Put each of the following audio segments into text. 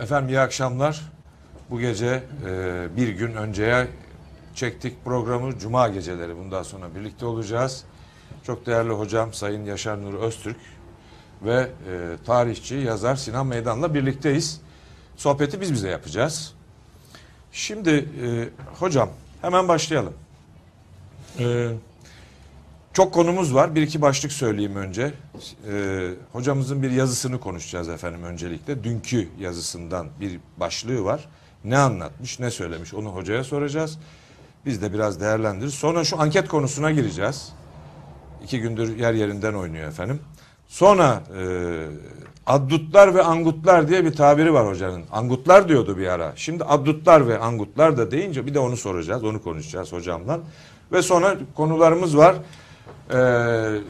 Efendim iyi akşamlar. Bu gece e, bir gün önceye çektik programı. Cuma geceleri bundan sonra birlikte olacağız. Çok değerli hocam Sayın Yaşar Nur Öztürk ve e, tarihçi, yazar Sinan Meydan'la birlikteyiz. Sohbeti biz bize yapacağız. Şimdi e, hocam hemen başlayalım. E, çok konumuz var. Bir iki başlık söyleyeyim önce. Ee, hocamızın bir yazısını konuşacağız efendim öncelikle. Dünkü yazısından bir başlığı var. Ne anlatmış, ne söylemiş onu hocaya soracağız. Biz de biraz değerlendiririz. Sonra şu anket konusuna gireceğiz. İki gündür yer yerinden oynuyor efendim. Sonra e, addutlar ve angutlar diye bir tabiri var hocanın. Angutlar diyordu bir ara. Şimdi addutlar ve angutlar da deyince bir de onu soracağız. Onu konuşacağız hocamla. Ve sonra konularımız var. Ee,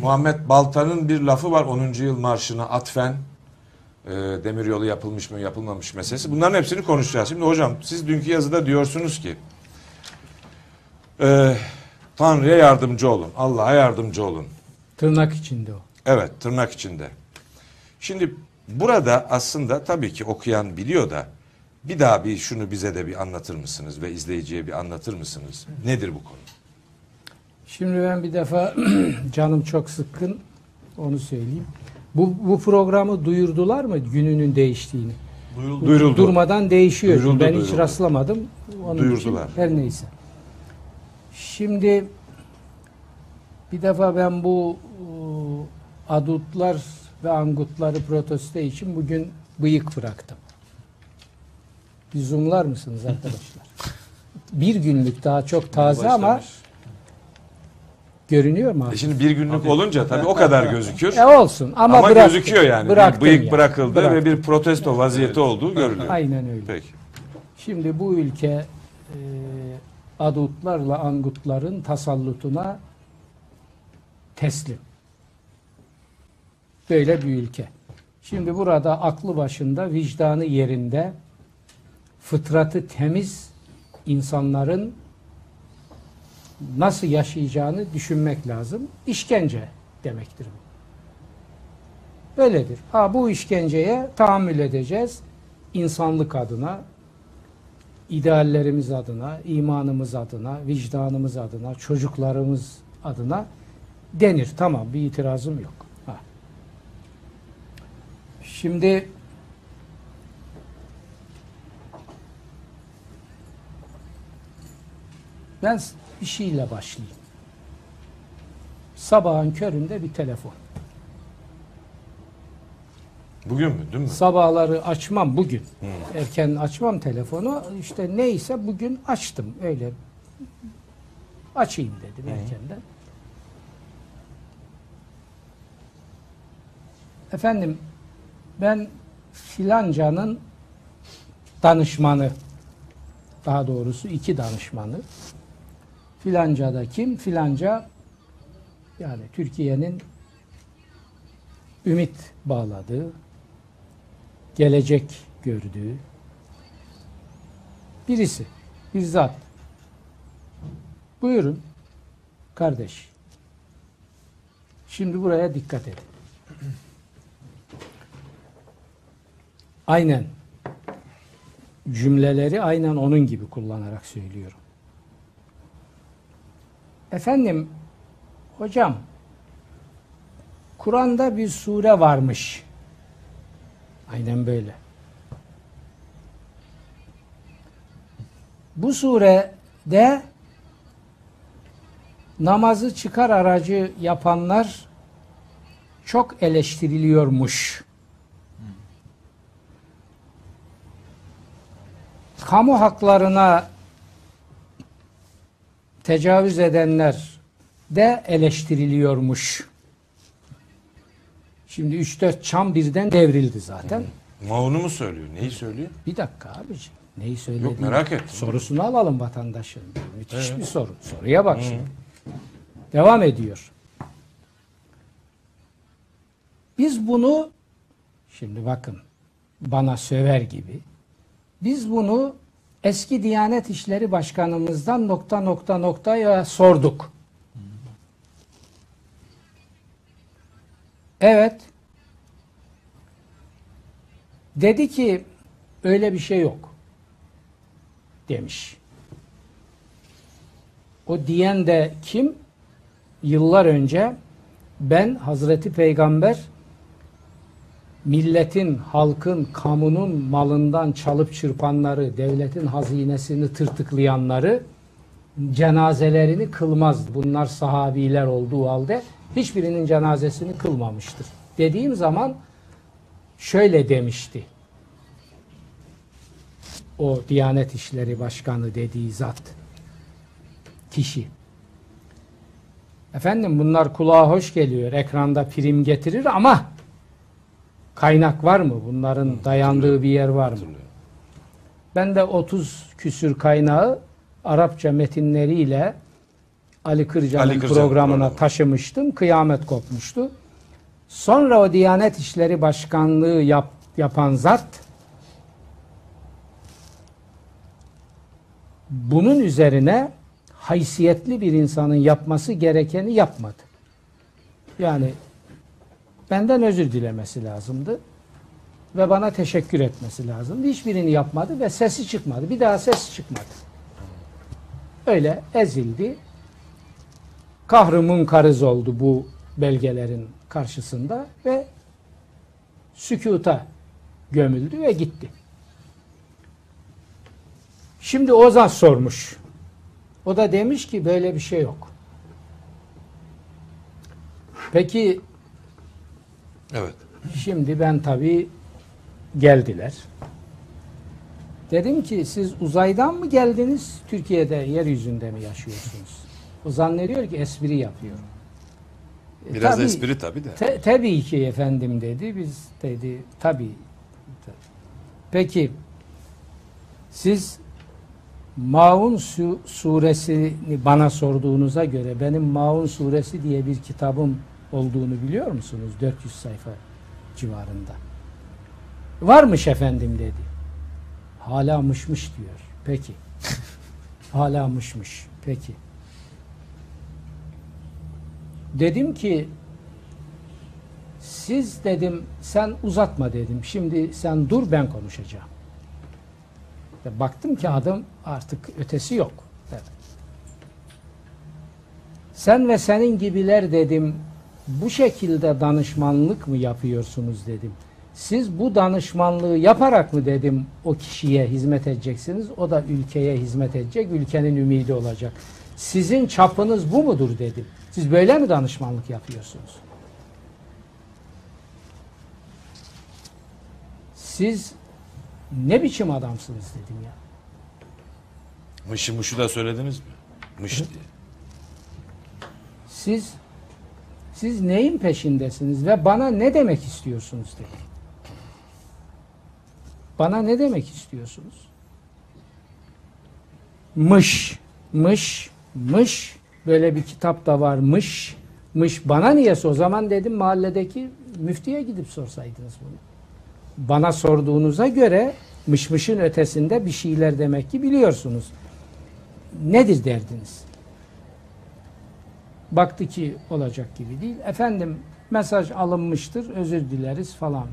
Muhammed Balta'nın bir lafı var 10. yıl marşına atfen e, demiryolu yapılmış mı yapılmamış meselesi. Bunların hepsini konuşacağız. Şimdi hocam siz dünkü yazıda diyorsunuz ki e, Tanrı'ya yardımcı olun. Allah'a yardımcı olun. Tırnak içinde o. Evet tırnak içinde. Şimdi burada aslında tabii ki okuyan biliyor da bir daha bir şunu bize de bir anlatır mısınız ve izleyiciye bir anlatır mısınız? Nedir bu konu? Şimdi ben bir defa canım çok sıkkın onu söyleyeyim. Bu, bu programı duyurdular mı gününün değiştiğini? Duyuruldu. Duyuruldu. Durmadan değişiyor. Duyuruldu, ben hiç duyuruldu. rastlamadım. Onun Duyurdular. Için, her neyse. Şimdi bir defa ben bu e, adutlar ve angutları protesto için bugün bıyık bıraktım. Bir zoomlar mısınız arkadaşlar? bir günlük daha çok taze ama görünüyor mu? E şimdi bir günlük olunca tabii o kadar gözükür. E olsun ama, Ama, bıraktım. gözüküyor yani. Bir Bıraktım bıyık yani. bırakıldı Bıraktım. ve bir protesto vaziyeti olduğu görülüyor. Aynen öyle. Peki. Şimdi bu ülke e, adutlarla angutların tasallutuna teslim. Böyle bir ülke. Şimdi burada aklı başında, vicdanı yerinde, fıtratı temiz insanların nasıl yaşayacağını düşünmek lazım. İşkence demektir bu. Böyledir. Ha bu işkenceye tahammül edeceğiz. İnsanlık adına, ideallerimiz adına, imanımız adına, vicdanımız adına, çocuklarımız adına denir. Tamam bir itirazım yok. Ha. Şimdi ben bir şeyle başlayayım. Sabahın köründe bir telefon. Bugün mü? Dün mü? Sabahları açmam bugün. Erken açmam telefonu. İşte neyse bugün açtım. Öyle açayım dedim erkenden. Efendim ben filancanın danışmanı daha doğrusu iki danışmanı filanca da kim? Filanca yani Türkiye'nin ümit bağladığı, gelecek gördüğü birisi, bir zat. Buyurun kardeş. Şimdi buraya dikkat edin. Aynen cümleleri aynen onun gibi kullanarak söylüyorum. Efendim, hocam, Kur'an'da bir sure varmış. Aynen böyle. Bu surede namazı çıkar aracı yapanlar çok eleştiriliyormuş. Kamu haklarına tecavüz edenler de eleştiriliyormuş. Şimdi 3-4 çam birden devrildi zaten. Ma onu mu söylüyor? Neyi söylüyor? Bir dakika abiciğim. Neyi söylediğini Yok, merak ettim. Sorusunu alalım vatandaşın. Müthiş bir soru. Soruya bak şimdi. Devam ediyor. Biz bunu şimdi bakın bana söver gibi biz bunu eski Diyanet İşleri Başkanımızdan nokta nokta noktaya sorduk. Evet. Dedi ki öyle bir şey yok demiş. O diyen de kim? Yıllar önce ben Hazreti Peygamber milletin, halkın, kamunun malından çalıp çırpanları, devletin hazinesini tırtıklayanları cenazelerini kılmazdı. Bunlar sahabiler olduğu halde hiçbirinin cenazesini kılmamıştır. Dediğim zaman şöyle demişti. O Diyanet İşleri Başkanı dediği zat kişi. Efendim bunlar kulağa hoş geliyor. Ekranda prim getirir ama kaynak var mı? Bunların dayandığı bir yer var mı? Ben de 30 küsür kaynağı Arapça metinleriyle Ali Kırca'nın Ali Kırca programına programı. taşımıştım. Kıyamet kopmuştu. Sonra o Diyanet İşleri Başkanlığı yap, yapan zat bunun üzerine haysiyetli bir insanın yapması gerekeni yapmadı. Yani benden özür dilemesi lazımdı ve bana teşekkür etmesi lazımdı. Hiçbirini yapmadı ve sesi çıkmadı. Bir daha ses çıkmadı. Öyle ezildi. Kahrı munkarız oldu bu belgelerin karşısında ve sükuta gömüldü ve gitti. Şimdi Ozan sormuş. O da demiş ki böyle bir şey yok. Peki Evet. Şimdi ben tabii geldiler. Dedim ki siz uzaydan mı geldiniz? Türkiye'de yeryüzünde mi yaşıyorsunuz? O zannediyor ki espri yapıyorum. E, Biraz tabii- espri tabii de. Te- tabii ki efendim dedi. Biz dedi tabii. tabii. Peki siz Maun su- suresini bana sorduğunuza göre benim Maun suresi diye bir kitabım olduğunu biliyor musunuz? 400 sayfa civarında. Varmış efendim dedi. Hala mışmış diyor. Peki. Hala mışmış. Peki. Dedim ki siz dedim sen uzatma dedim. Şimdi sen dur ben konuşacağım. Ve baktım ki adım artık ötesi yok. Evet. Sen ve senin gibiler dedim bu şekilde danışmanlık mı yapıyorsunuz dedim. Siz bu danışmanlığı yaparak mı dedim o kişiye hizmet edeceksiniz. O da ülkeye hizmet edecek. Ülkenin ümidi olacak. Sizin çapınız bu mudur dedim. Siz böyle mi danışmanlık yapıyorsunuz? Siz ne biçim adamsınız dedim ya. Mışı mışı da söylediniz mi? Mış diye. Siz siz neyin peşindesiniz ve bana ne demek istiyorsunuz dedi. Bana ne demek istiyorsunuz? Mış, mış, mış. Böyle bir kitap da varmış. Mış bana niyesi o zaman dedim mahalledeki müftiye gidip sorsaydınız bunu. Bana sorduğunuza göre mışmışın ötesinde bir şeyler demek ki biliyorsunuz. Nedir derdiniz? Baktı ki olacak gibi değil. Efendim mesaj alınmıştır, özür dileriz falan.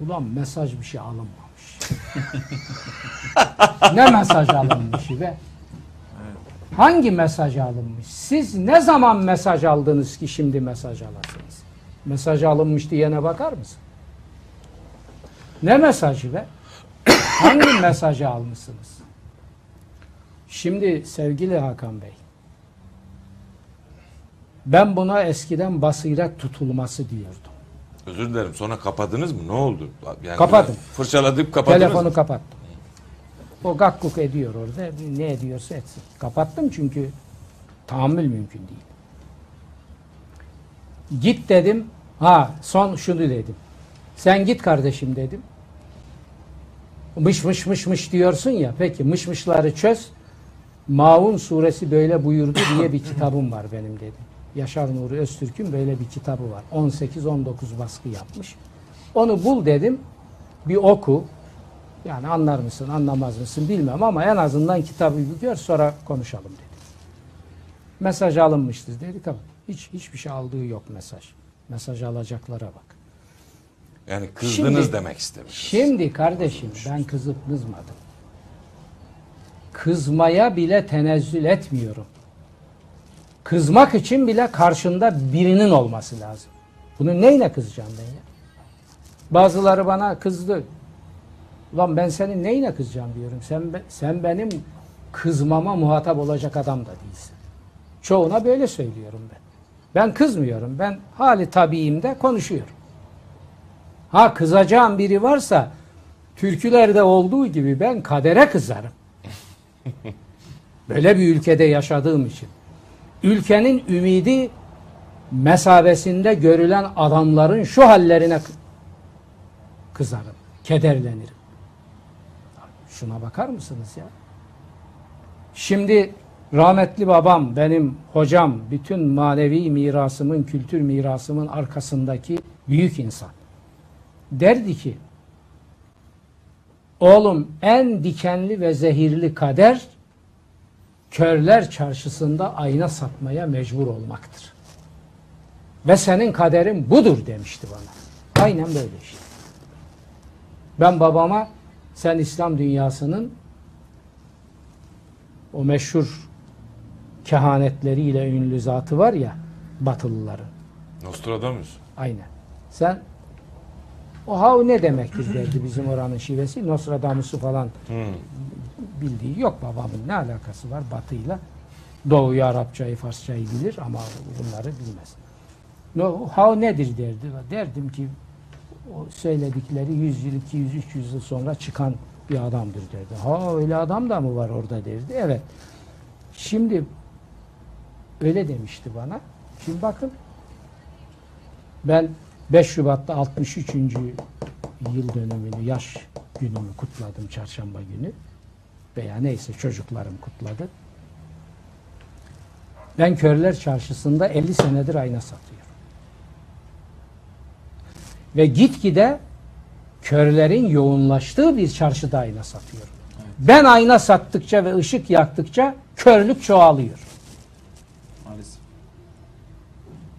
Ulan mesaj bir şey alınmamış. ne mesaj alınmış be? Hangi mesaj alınmış? Siz ne zaman mesaj aldınız ki şimdi mesaj alasınız? Mesaj alınmış diyene bakar mısın? Ne mesajı be? Hangi mesajı almışsınız? Şimdi sevgili Hakan Bey, ben buna eskiden basiret tutulması diyordum. Özür dilerim. Sonra kapadınız mı? Ne oldu? Yani Kapadım. Fırçaladık kapadınız Telefonu mı? kapattım. O gakkuk ediyor orada. Ne ediyorsa etsin. Kapattım çünkü tahammül mümkün değil. Git dedim. Ha son şunu dedim. Sen git kardeşim dedim. Mış mış mış mış diyorsun ya. Peki mış mışları çöz. Maun suresi böyle buyurdu diye bir kitabım var benim dedim. Yaşar Nuri Öztürk'ün böyle bir kitabı var. 18-19 baskı yapmış. Onu bul dedim. Bir oku. Yani anlar mısın, anlamaz mısın bilmem ama en azından kitabı bir gör sonra konuşalım dedi. Mesaj alınmıştır dedi. Tamam. Hiç hiçbir şey aldığı yok mesaj. Mesaj alacaklara bak. Yani kızdınız Şimdi- demek istemiş. Şimdi kardeşim ben kızıp kızmadım. Kızmaya bile tenezzül etmiyorum. Kızmak için bile karşında birinin olması lazım. Bunun neyine kızacağım ben ya? Bazıları bana kızdı. Lan ben senin neyine kızacağım diyorum. Sen sen benim kızmama muhatap olacak adam da değilsin. Çoğuna böyle söylüyorum ben. Ben kızmıyorum. Ben hali tabiimde konuşuyorum. Ha kızacağım biri varsa türkülerde olduğu gibi ben kadere kızarım. Böyle bir ülkede yaşadığım için. Ülkenin ümidi mesabesinde görülen adamların şu hallerine kı- kızarım, kederlenirim. Şuna bakar mısınız ya? Şimdi rahmetli babam, benim hocam, bütün manevi mirasımın, kültür mirasımın arkasındaki büyük insan derdi ki oğlum en dikenli ve zehirli kader körler çarşısında ayna satmaya mecbur olmaktır. Ve senin kaderin budur demişti bana. Aynen böyle işte. Ben babama sen İslam dünyasının o meşhur kehanetleriyle ünlü zatı var ya Batılıların. Nostradamus. Aynen. Sen o hav ne demektir derdi bizim oranın şivesi. Nostradamus'u falan Hmm. Bildiği yok babamın ne alakası var batıyla. Doğuyu Arapçayı Farsçayı bilir ama bunları bilmez. No, hav nedir derdi. Derdim ki o söyledikleri 100 yıl, 200, 300 yıl sonra çıkan bir adamdır derdi. Ha öyle adam da mı var orada derdi. Evet. Şimdi öyle demişti bana. Şimdi bakın ben 5 Şubat'ta 63. yıl dönümünü, yaş günümü kutladım çarşamba günü. Veya neyse çocuklarım kutladı. Ben Körler Çarşısı'nda 50 senedir ayna satıyorum. Ve gitgide körlerin yoğunlaştığı bir çarşıda ayna satıyorum. Ben ayna sattıkça ve ışık yaktıkça körlük çoğalıyor. Maalesef.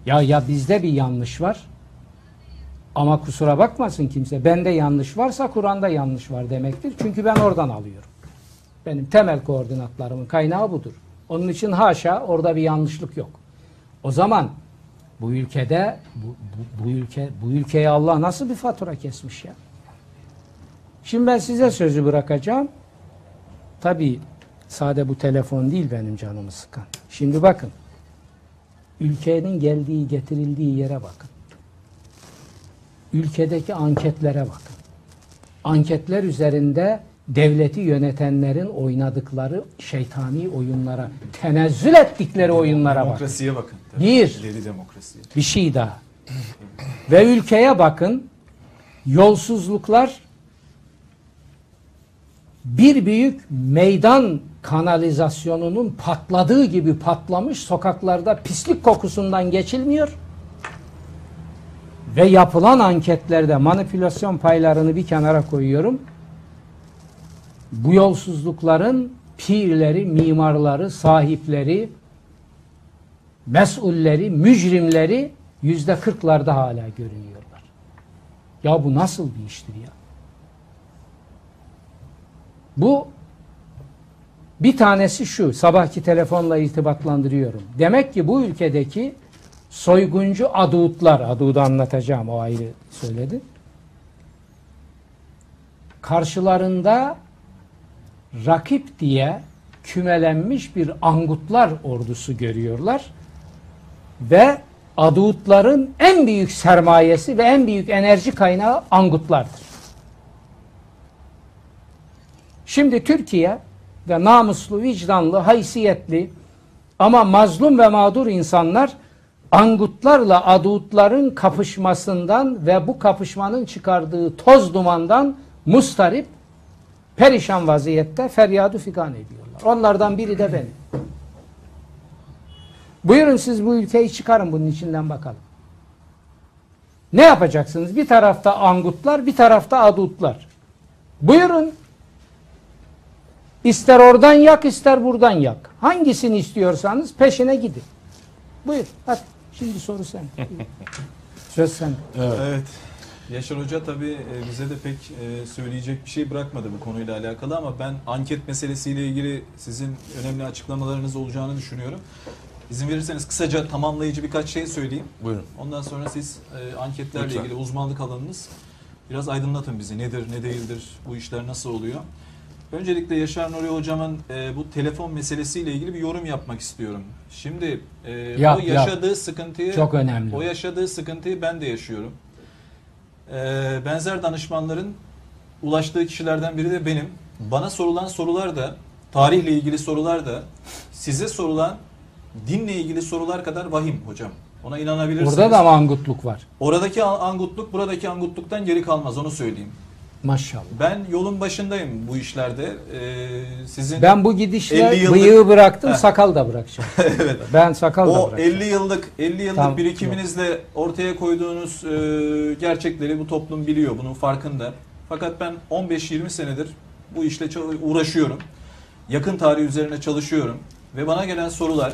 Ya ya bizde bir yanlış var. Ama kusura bakmasın kimse. Bende yanlış varsa Kur'an'da yanlış var demektir. Çünkü ben oradan alıyorum. Benim temel koordinatlarımın kaynağı budur. Onun için haşa orada bir yanlışlık yok. O zaman bu ülkede bu, bu, bu ülke bu ülkeye Allah nasıl bir fatura kesmiş ya? Şimdi ben size sözü bırakacağım. Tabii sade bu telefon değil benim canımı sıkan. Şimdi bakın ülkenin geldiği, getirildiği yere bakın. Ülkedeki anketlere bakın. Anketler üzerinde devleti yönetenlerin oynadıkları şeytani oyunlara, tenezzül ettikleri oyunlara bakın. Demokrasiye bakın. Bir. İleri demokrasiye. Bir şey daha. Ve ülkeye bakın. Yolsuzluklar bir büyük meydan kanalizasyonunun patladığı gibi patlamış sokaklarda pislik kokusundan geçilmiyor. Ve yapılan anketlerde manipülasyon paylarını bir kenara koyuyorum. Bu yolsuzlukların pirleri, mimarları, sahipleri, mesulleri, mücrimleri yüzde kırklarda hala görünüyorlar. Ya bu nasıl bir iştir ya? Bu bir tanesi şu, sabahki telefonla irtibatlandırıyorum. Demek ki bu ülkedeki soyguncu adutlar, adudu anlatacağım o ayrı söyledi. Karşılarında rakip diye kümelenmiş bir angutlar ordusu görüyorlar ve adutların en büyük sermayesi ve en büyük enerji kaynağı angutlardır. Şimdi Türkiye ve namuslu, vicdanlı, haysiyetli ama mazlum ve mağdur insanlar angutlarla adutların kapışmasından ve bu kapışmanın çıkardığı toz dumandan mustarip, perişan vaziyette feryadu figan ediyorlar. Onlardan biri de benim. Buyurun siz bu ülkeyi çıkarın bunun içinden bakalım. Ne yapacaksınız? Bir tarafta angutlar, bir tarafta adutlar. Buyurun. İster oradan yak, ister buradan yak. Hangisini istiyorsanız peşine gidin. Buyur. Hadi. Şimdi soru sen. Söz sen. Evet. Evet. Yaşar Hoca tabii e, bize de pek e, söyleyecek bir şey bırakmadı bu konuyla alakalı ama ben anket meselesiyle ilgili sizin önemli açıklamalarınız olacağını düşünüyorum. İzin verirseniz kısaca tamamlayıcı birkaç şey söyleyeyim. Buyurun. Ondan sonra siz e, anketlerle Lütfen. ilgili uzmanlık alanınız biraz aydınlatın bizi. Nedir, ne değildir, bu işler nasıl oluyor? Öncelikle Yaşar Nuri Hocam'ın e, bu telefon meselesiyle ilgili bir yorum yapmak istiyorum. Şimdi e, Yap, o yaşadığı sıkıntıyı Çok önemli. o yaşadığı sıkıntıyı ben de yaşıyorum. Ee, benzer danışmanların ulaştığı kişilerden biri de benim. Bana sorulan sorular da, tarihle ilgili sorular da, size sorulan dinle ilgili sorular kadar vahim hocam. Ona inanabilirsiniz. Orada da mangutluk var. Oradaki an- angutluk buradaki angutluktan geri kalmaz onu söyleyeyim. Maşallah. Ben yolun başındayım bu işlerde. Ee, sizin Ben bu gidişle 50 yıllık- bıyığı bıraktım, Heh. sakal da bırakacağım. evet. Ben sakal da O bırakacağım. 50 yıllık 50 yıllık Tam- birikiminizle ortaya koyduğunuz e, gerçekleri bu toplum biliyor. Bunun farkında. Fakat ben 15-20 senedir bu işle uğraşıyorum. Yakın tarih üzerine çalışıyorum ve bana gelen sorular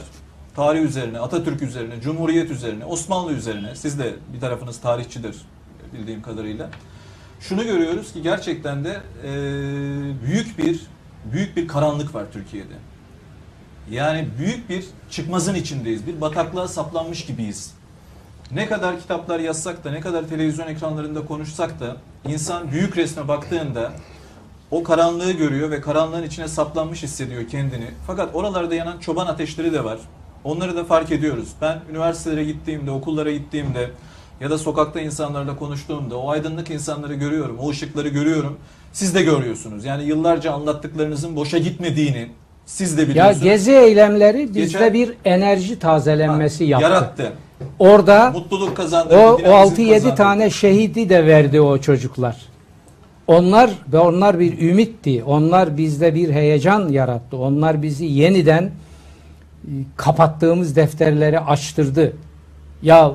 tarih üzerine, Atatürk üzerine, Cumhuriyet üzerine, Osmanlı üzerine. Siz de bir tarafınız tarihçidir bildiğim kadarıyla. Şunu görüyoruz ki gerçekten de e, büyük bir büyük bir karanlık var Türkiye'de. Yani büyük bir çıkmazın içindeyiz. Bir bataklığa saplanmış gibiyiz. Ne kadar kitaplar yazsak da, ne kadar televizyon ekranlarında konuşsak da insan büyük resme baktığında o karanlığı görüyor ve karanlığın içine saplanmış hissediyor kendini. Fakat oralarda yanan çoban ateşleri de var. Onları da fark ediyoruz. Ben üniversitelere gittiğimde, okullara gittiğimde ya da sokakta insanlarla konuştuğumda o aydınlık insanları görüyorum, o ışıkları görüyorum. Siz de görüyorsunuz. Yani yıllarca anlattıklarınızın boşa gitmediğini siz de Ya biliyorsunuz. gezi eylemleri bizde Geçen- bir enerji tazelenmesi Ha, yaptı. Yarattı. Orada Mutluluk kazandırdı. o, o dinamizm 6-7 kazandırdı. tane şehidi de verdi o çocuklar. Onlar ve onlar bir ümitti. Onlar bizde bir heyecan yarattı. Onlar bizi yeniden e, kapattığımız defterleri açtırdı. Ya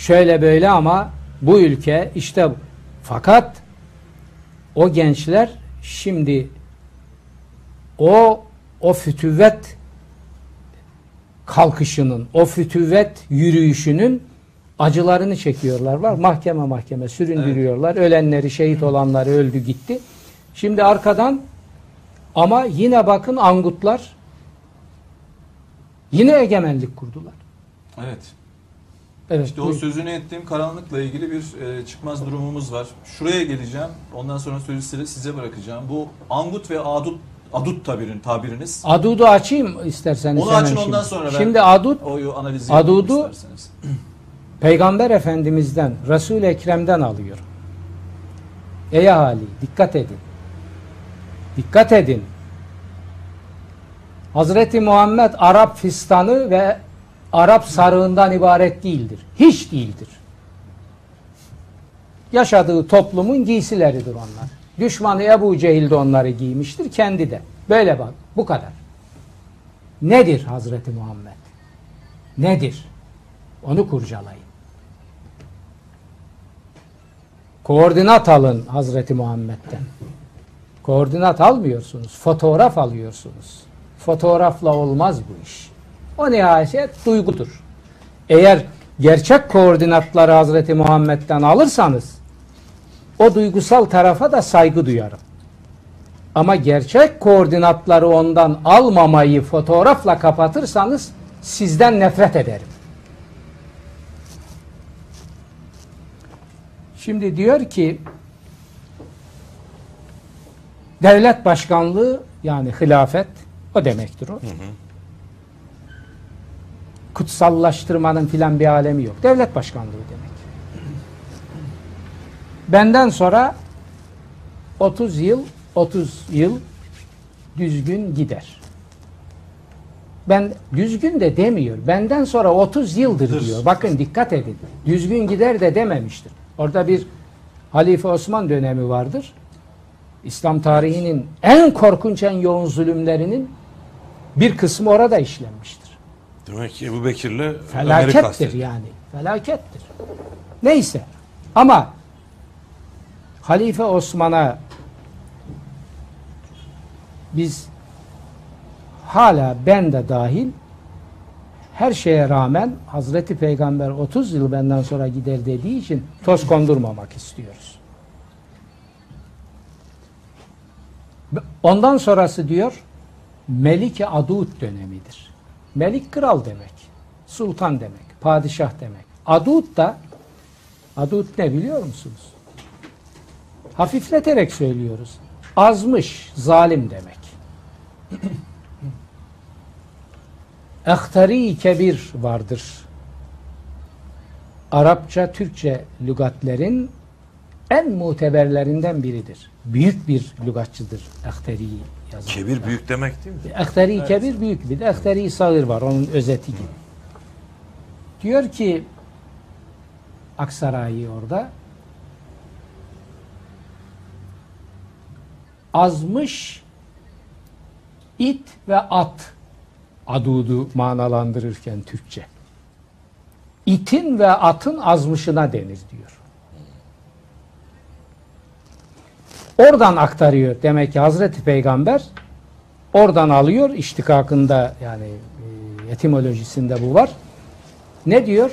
şöyle böyle ama bu ülke işte bu. fakat o gençler şimdi o o fütüvvet kalkışının, o fütüvvet yürüyüşünün acılarını çekiyorlar. Var mahkeme mahkeme süründürüyorlar. Ölenleri, şehit olanları öldü gitti. Şimdi arkadan ama yine bakın angutlar yine egemenlik kurdular. Evet. Evet. İşte o buyurun. sözünü ettiğim karanlıkla ilgili bir e, çıkmaz durumumuz var. Şuraya geleceğim. Ondan sonra sözü size, size bırakacağım. Bu angut ve adut adut tabirin tabiriniz. Adudu açayım isterseniz. Onu açın, şimdi. ondan sonra ben- Şimdi adut O analizi Adudu-. Peygamber Efendimiz'den, Resul-i Ekrem'den alıyor. Ey ahali dikkat edin. Dikkat edin. Hazreti Muhammed Arap fistanı ve Arap sarığından ibaret değildir. Hiç değildir. Yaşadığı toplumun giysileridir onlar. Düşmanı Ebu Cehil de onları giymiştir, kendi de. Böyle bak, bu kadar. Nedir Hazreti Muhammed? Nedir? Onu kurcalayın. Koordinat alın Hazreti Muhammed'den. Koordinat almıyorsunuz. Fotoğraf alıyorsunuz. Fotoğrafla olmaz bu iş. O nihayet duygudur. Eğer gerçek koordinatları Hazreti Muhammed'den alırsanız o duygusal tarafa da saygı duyarım. Ama gerçek koordinatları ondan almamayı fotoğrafla kapatırsanız sizden nefret ederim. Şimdi diyor ki devlet başkanlığı yani hilafet o demektir o. Kutsallaştırmanın filan bir alemi yok. Devlet başkanlığı demek. Benden sonra 30 yıl 30 yıl düzgün gider. Ben düzgün de demiyor. Benden sonra 30 yıldır Dır. diyor. Bakın dikkat edin. Düzgün gider de dememiştir. Orada bir Halife Osman dönemi vardır. İslam tarihinin en korkunç en yoğun zulümlerinin bir kısmı orada işlenmiştir. Demek ki Ebu Bekir'le Felakettir yani. Felakettir. Neyse. Ama Halife Osman'a biz hala ben de dahil her şeye rağmen Hazreti Peygamber 30 yıl benden sonra gider dediği için toz kondurmamak istiyoruz. Ondan sonrası diyor Melik-i Adud dönemidir. Melik kral demek. Sultan demek. Padişah demek. Adud da Adud ne biliyor musunuz? Hafifleterek söylüyoruz. Azmış, zalim demek. Ehtari kebir vardır. Arapça, Türkçe lügatlerin en muteberlerinden biridir. Büyük bir lügatçıdır Ehtari yazar. Kebir büyük demek değil mi? Ehteri kebir büyük bir de ehteri sağır var onun özeti gibi. Diyor ki Aksaray'ı orada azmış it ve at adudu manalandırırken Türkçe. İtin ve atın azmışına denir diyor. Oradan aktarıyor. Demek ki Hazreti Peygamber oradan alıyor. İştikakında yani e, etimolojisinde bu var. Ne diyor?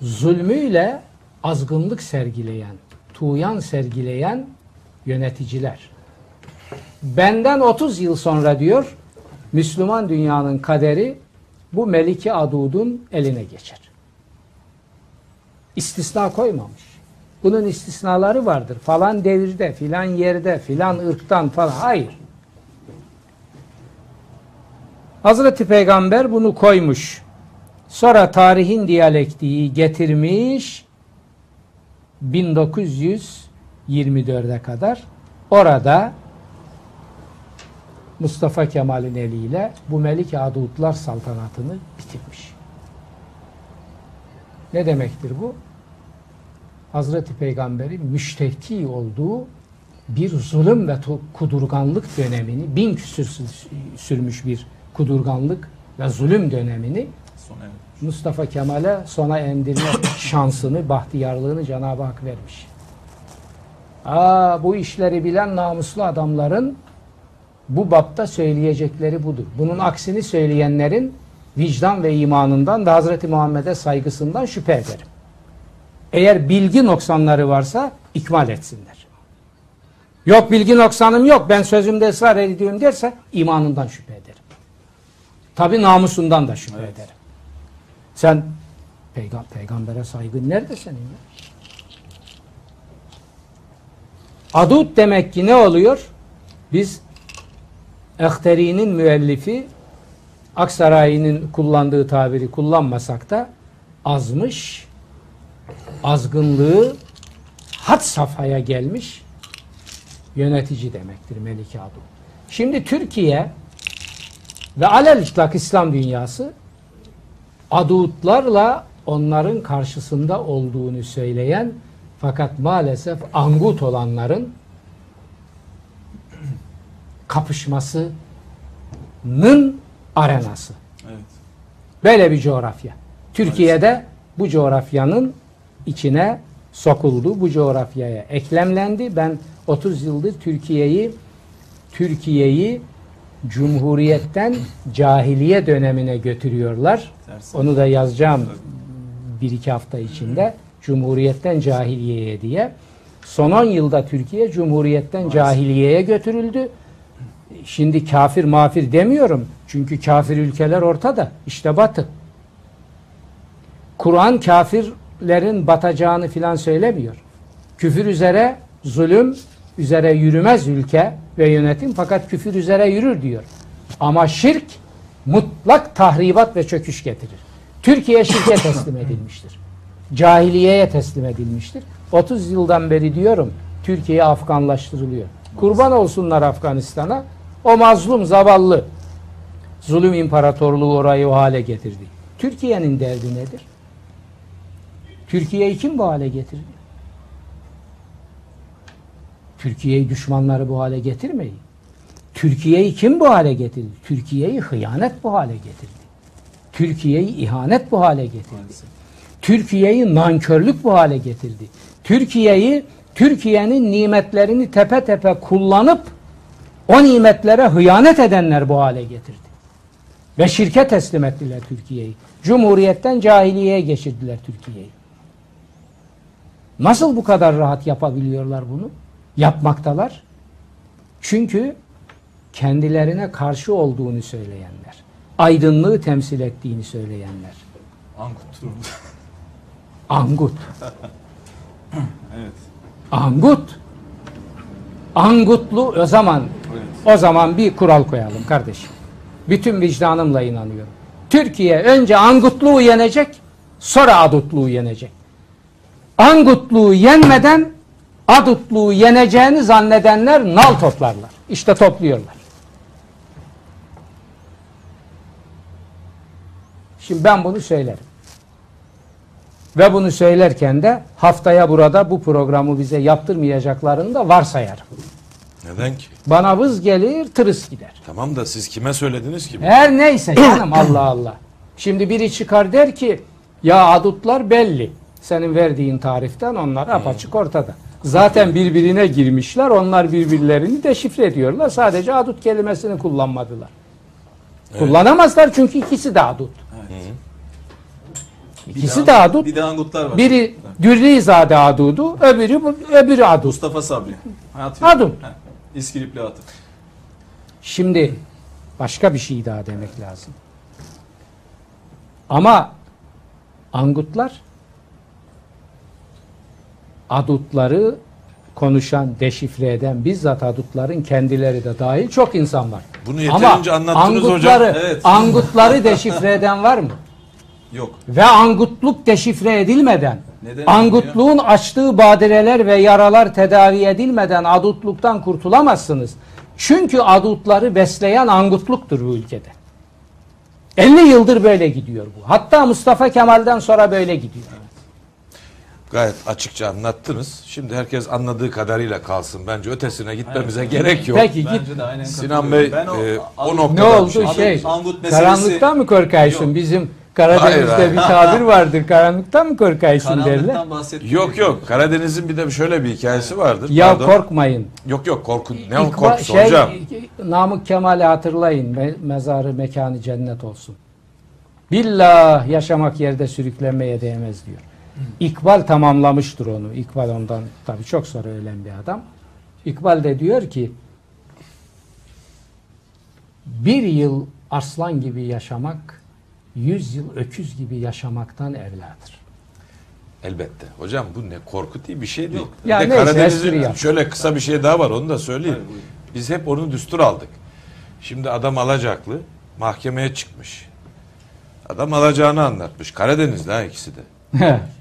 Zulmüyle azgınlık sergileyen, tuğyan sergileyen yöneticiler. Benden 30 yıl sonra diyor Müslüman dünyanın kaderi bu Meliki Adud'un eline geçer. İstisna koymamış. Bunun istisnaları vardır. Falan devirde, filan yerde, filan ırktan falan. Hayır. Hazreti Peygamber bunu koymuş. Sonra tarihin diyalektiği getirmiş 1924'e kadar orada Mustafa Kemal'in eliyle bu Melik Adudlar saltanatını bitirmiş. Ne demektir bu? Hazreti Peygamber'in müşteki olduğu bir zulüm ve kudurganlık dönemini, bin küsür sürmüş bir kudurganlık ve zulüm dönemini. Mustafa Kemal'e sona endirme şansını, bahtiyarlığını Cenab-ı Hak vermiş. Aa, bu işleri bilen namuslu adamların bu bapta söyleyecekleri budur. Bunun aksini söyleyenlerin vicdan ve imanından ve Hazreti Muhammed'e saygısından şüphe ederim. Eğer bilgi noksanları varsa ikmal etsinler. Yok bilgi noksanım yok ben sözümde ısrar ediyorum derse imanından şüphe ederim. Tabi namusundan da şüphe Evet. ederim. Sen peygam peygambere saygın nerede senin ya? Adut demek ki ne oluyor? Biz Ehteri'nin müellifi Aksaray'ın kullandığı tabiri kullanmasak da azmış, azgınlığı had safhaya gelmiş yönetici demektir Melike Adu. Şimdi Türkiye ve alel itlak İslam dünyası adutlarla onların karşısında olduğunu söyleyen fakat maalesef angut olanların kapışmasının arenası. Evet. Böyle bir coğrafya. Türkiye'de bu coğrafyanın içine sokuldu. Bu coğrafyaya eklemlendi. Ben 30 yıldır Türkiye'yi Türkiye'yi Cumhuriyetten cahiliye dönemine götürüyorlar. Onu da yazacağım bir iki hafta içinde. Cumhuriyetten cahiliyeye diye. Son 10 yılda Türkiye Cumhuriyetten cahiliyeye götürüldü. Şimdi kafir mafir demiyorum. Çünkü kafir ülkeler ortada. İşte batı. Kur'an kafirlerin batacağını filan söylemiyor. Küfür üzere zulüm üzere yürümez ülke ve yönetim fakat küfür üzere yürür diyor. Ama şirk mutlak tahribat ve çöküş getirir. Türkiye şirke teslim edilmiştir. Cahiliyeye teslim edilmiştir. 30 yıldan beri diyorum Türkiye Afganlaştırılıyor. Kurban olsunlar Afganistan'a. O mazlum zavallı zulüm imparatorluğu orayı o hale getirdi. Türkiye'nin derdi nedir? Türkiye'yi kim bu hale getirdi? Türkiye'yi düşmanları bu hale getirmeyin. Türkiye'yi kim bu hale getirdi? Türkiye'yi hıyanet bu hale getirdi. Türkiye'yi ihanet bu hale getirdi. Türkiye'yi nankörlük bu hale getirdi. Türkiye'yi Türkiye'nin nimetlerini tepe tepe kullanıp o nimetlere hıyanet edenler bu hale getirdi. Ve şirke teslim ettiler Türkiye'yi. Cumhuriyetten cahiliyeye geçirdiler Türkiye'yi. Nasıl bu kadar rahat yapabiliyorlar bunu? Yapmaktalar. Çünkü kendilerine karşı olduğunu söyleyenler, aydınlığı temsil ettiğini söyleyenler. Ankut durumu. Angut. evet. Angut. Angutlu o zaman Evet. o zaman bir kural koyalım kardeşim. Bütün vicdanımla inanıyorum. Türkiye önce Angutluğu yenecek, sonra Adutluğu yenecek. Angutluğu yenmeden Adutluğu yeneceğini zannedenler nal toplarlar. İşte topluyorlar. Şimdi ben bunu söylerim. Ve bunu söylerken de haftaya burada bu programı bize yaptırmayacaklarını da varsayarım. Neden ki? Bana vız gelir, tırıs gider. Tamam da siz kime söylediniz ki? bunu? Her neyse canım Allah Allah. Şimdi biri çıkar der ki ya adutlar belli. Senin verdiğin tariften onlar apaçık ortada. Zaten birbirine girmişler. Onlar birbirlerini deşifre ediyorlar. Sadece adut kelimesini kullanmadılar. Kullanamazlar çünkü ikisi de adut. Bir İkisi de adut. Bir de Angutlar var. Biri Dürrizade adudu, öbürü öbürü adut. Mustafa Sabri. Hayat. Heh, İskilipli atı. Şimdi başka bir şey daha demek lazım. Ama angutlar adutları konuşan, deşifre eden bizzat adutların kendileri de dahil çok insan var. Bunu yeterince anlattınız hocam. angutları, Evet. angutları deşifre eden var mı? Yok. Ve angutluk deşifre edilmeden, Neden angutluğun açtığı badireler ve yaralar tedavi edilmeden adutluktan kurtulamazsınız. Çünkü adutları besleyen angutluktur bu ülkede. 50 yıldır böyle gidiyor bu. Hatta Mustafa Kemal'den sonra böyle gidiyor. Gayet açıkça anlattınız. Şimdi herkes anladığı kadarıyla kalsın. Bence ötesine gitmemize gerek yok. Peki git. Bence de aynen Sinan. Bey, e, o Angut- nokta- Ne kadar bir oldu şey. şey? Meselesi- Karanlıktan mı korkaysın? Yok. Bizim Karadeniz'de Hayır, bir tabir vardır. Karanlıktan mı korkaysın derler. Bahsetmiyor. Yok yok. Karadeniz'in bir de şöyle bir hikayesi vardır. Ya Pardon. korkmayın. Yok yok korku. Ne İkba- korkusu şey, hocam? Namık Kemal'i hatırlayın. Me- mezarı mekanı cennet olsun. Billah yaşamak yerde sürüklenmeye değmez diyor. İkbal tamamlamıştır onu. İkbal ondan tabii çok sonra ölen bir adam. İkbal de diyor ki bir yıl aslan gibi yaşamak yüz yıl öküz gibi yaşamaktan evladır. Elbette. Hocam bu ne korku değil bir şey değil. Yok. Bir de Karadeniz'in şöyle kısa bir şey daha var onu da söyleyeyim. Hayır. Biz hep onu düstur aldık. Şimdi adam alacaklı mahkemeye çıkmış. Adam alacağını anlatmış. Karadeniz'de ha ikisi de.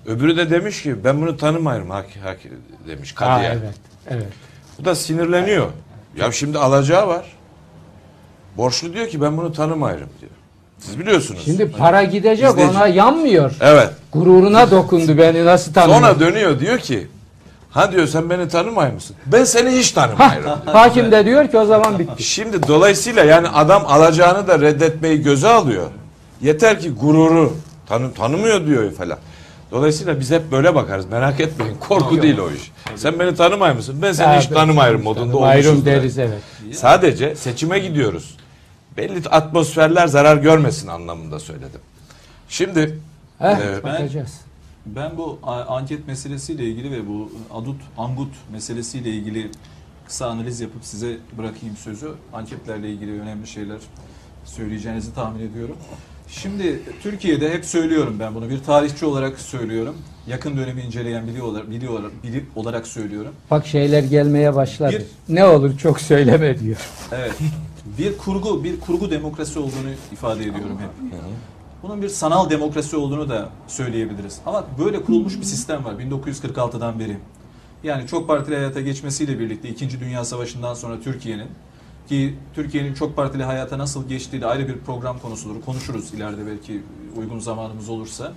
Öbürü de demiş ki ben bunu tanımıyorum hak, hak demiş Ha, kadıya. evet, evet. Bu da sinirleniyor. Ya şimdi alacağı var. Borçlu diyor ki ben bunu tanımıyorum diyor. Siz biliyorsunuz. Şimdi para gidecek İzleyici. ona yanmıyor. evet. Gururuna dokundu beni nasıl tanıyor? Sonra dönüyor diyor ki ha diyor sen beni tanımay mısın? Ben seni hiç tanımıyorum. hakim de diyor ki o zaman bitti. Şimdi dolayısıyla yani adam alacağını da reddetmeyi göze alıyor. Yeter ki gururu tanı, tanımıyor diyor falan. Dolayısıyla biz hep böyle bakarız. Merak etmeyin. Korku değil o iş. Sen beni tanımay mısın? Ben seni hiç tanımayırım modunda olmuşuz. deriz evet. Sadece seçime gidiyoruz. Belli atmosferler zarar görmesin anlamında söyledim. Şimdi Heh, Evet. bakacağız. Ben bu anket meselesiyle ilgili ve bu adut, angut meselesiyle ilgili kısa analiz yapıp size bırakayım sözü. Anketlerle ilgili önemli şeyler söyleyeceğinizi tahmin ediyorum. Şimdi Türkiye'de hep söylüyorum ben bunu bir tarihçi olarak söylüyorum. Yakın dönemi inceleyen biri olarak, biri olarak, biri olarak söylüyorum. Bak şeyler gelmeye başladı. Bir- Ne olur çok söyleme diyor. Evet. Bir kurgu, bir kurgu demokrasi olduğunu ifade ediyorum hep. Bunun bir sanal demokrasi olduğunu da söyleyebiliriz. Ama böyle kurulmuş bir sistem var 1946'dan beri. Yani çok partili hayata geçmesiyle birlikte 2. Dünya Savaşı'ndan sonra Türkiye'nin ki Türkiye'nin çok partili hayata nasıl geçtiği de ayrı bir program konusudur. Konuşuruz ileride belki uygun zamanımız olursa.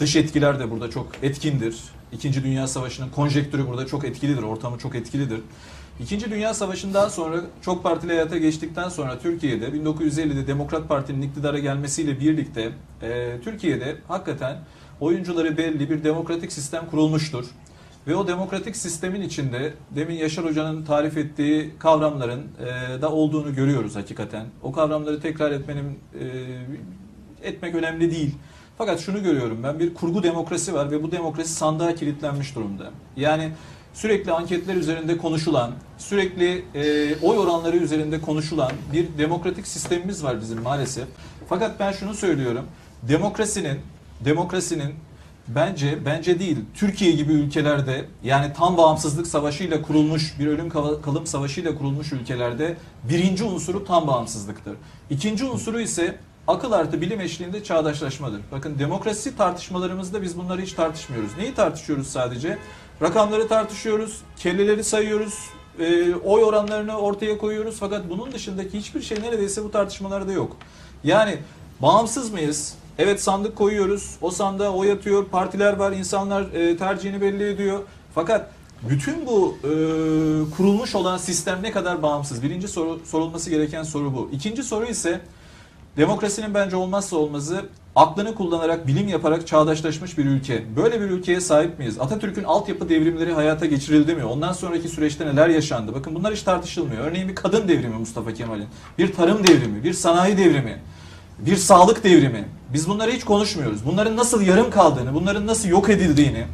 Dış etkiler de burada çok etkindir. İkinci Dünya Savaşı'nın konjektürü burada çok etkilidir, ortamı çok etkilidir. İkinci Dünya Savaşı'ndan sonra çok partili hayata geçtikten sonra Türkiye'de 1950'de Demokrat Parti'nin iktidara gelmesiyle birlikte e, Türkiye'de hakikaten oyuncuları belli bir demokratik sistem kurulmuştur. Ve o demokratik sistemin içinde demin Yaşar Hoca'nın tarif ettiği kavramların e, da olduğunu görüyoruz hakikaten. O kavramları tekrar etmenin e, etmek önemli değil. Fakat şunu görüyorum ben bir kurgu demokrasi var ve bu demokrasi sandığa kilitlenmiş durumda. Yani sürekli anketler üzerinde konuşulan, sürekli e, oy oranları üzerinde konuşulan bir demokratik sistemimiz var bizim maalesef. Fakat ben şunu söylüyorum. Demokrasinin demokrasinin bence bence değil Türkiye gibi ülkelerde yani tam bağımsızlık savaşıyla kurulmuş bir ölüm kal- kalım savaşıyla kurulmuş ülkelerde birinci unsuru tam bağımsızlıktır. İkinci unsuru ise akıl artı bilim eşliğinde çağdaşlaşmadır. Bakın demokrasi tartışmalarımızda biz bunları hiç tartışmıyoruz. Neyi tartışıyoruz sadece? Rakamları tartışıyoruz, kelleleri sayıyoruz, e, oy oranlarını ortaya koyuyoruz. Fakat bunun dışındaki hiçbir şey neredeyse bu tartışmalarda yok. Yani bağımsız mıyız? Evet sandık koyuyoruz. O sandığa oy atıyor. Partiler var. insanlar e, tercihini belli ediyor. Fakat bütün bu e, kurulmuş olan sistem ne kadar bağımsız? Birinci soru sorulması gereken soru bu. İkinci soru ise Demokrasinin bence olmazsa olmazı aklını kullanarak, bilim yaparak çağdaşlaşmış bir ülke. Böyle bir ülkeye sahip miyiz? Atatürk'ün altyapı devrimleri hayata geçirildi mi? Ondan sonraki süreçte neler yaşandı? Bakın bunlar hiç tartışılmıyor. Örneğin bir kadın devrimi Mustafa Kemal'in, bir tarım devrimi, bir sanayi devrimi, bir sağlık devrimi. Biz bunları hiç konuşmuyoruz. Bunların nasıl yarım kaldığını, bunların nasıl yok edildiğini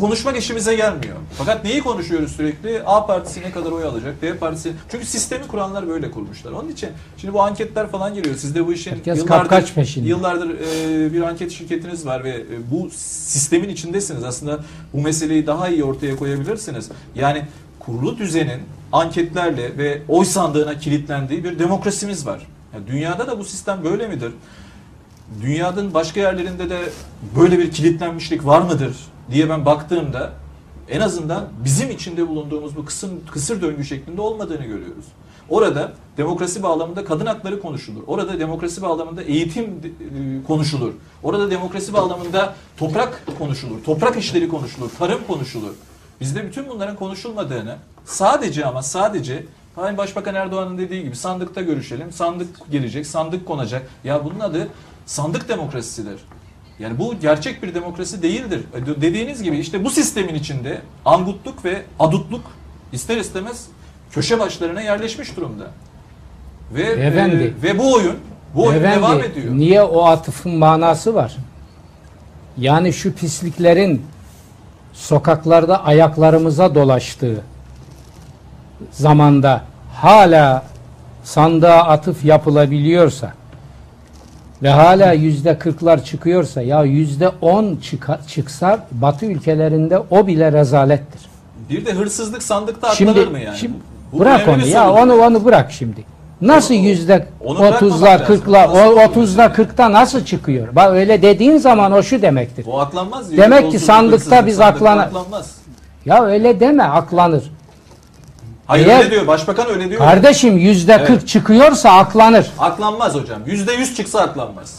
konuşmak işimize gelmiyor. Fakat neyi konuşuyoruz sürekli? A partisi ne kadar oy alacak? B partisi... Çünkü sistemi kuranlar böyle kurmuşlar. Onun için şimdi bu anketler falan geliyor. Siz de bu işin Herkes yıllardır, peşinde. yıllardır e, bir anket şirketiniz var ve e, bu sistemin içindesiniz. Aslında bu meseleyi daha iyi ortaya koyabilirsiniz. Yani kurulu düzenin anketlerle ve oy sandığına kilitlendiği bir demokrasimiz var. Yani dünyada da bu sistem böyle midir? Dünyanın başka yerlerinde de böyle bir kilitlenmişlik var mıdır diye ben baktığımda en azından bizim içinde bulunduğumuz bu kısır, kısır döngü şeklinde olmadığını görüyoruz. Orada demokrasi bağlamında kadın hakları konuşulur. Orada demokrasi bağlamında eğitim e, konuşulur. Orada demokrasi bağlamında toprak konuşulur. Toprak işleri konuşulur. Tarım konuşulur. Bizde bütün bunların konuşulmadığını sadece ama sadece Sayın Başbakan Erdoğan'ın dediği gibi sandıkta görüşelim. Sandık gelecek, sandık konacak. Ya bunun adı sandık demokrasisidir. Yani bu gerçek bir demokrasi değildir. E, Dediğiniz gibi işte bu sistemin içinde angutluk ve adutluk ister istemez köşe başlarına yerleşmiş durumda. Ve e, ve bu oyun bu oyun Efendi, devam ediyor. Niye o atıfın manası var? Yani şu pisliklerin sokaklarda ayaklarımıza dolaştığı zamanda hala sandığa atıf yapılabiliyorsa ve hala yüzde kırklar çıkıyorsa ya yüzde on çıka- çıksa Batı ülkelerinde o bile rezalettir. Bir de hırsızlık sandıkta aklanır Şimdi, mı yani? şimdi Bu bırak onu ya onu onu bırak şimdi. Nasıl yüzde onu bırakmamak otuzlar lazım. kırklar Nasıl o oluyor otuzda mesela? kırkta nasıl çıkıyor? Bak öyle dediğin zaman o şu demektir. Bu aklanmaz. Demek ki sandıkta biz aklana-. Ya öyle deme aklanır. Hayır Eğer- öyle diyor. Başbakan öyle diyor. Kardeşim yüzde Evet. kırk çıkıyorsa aklanır. Aklanmaz hocam. Yüzde yüz çıksa aklanmaz.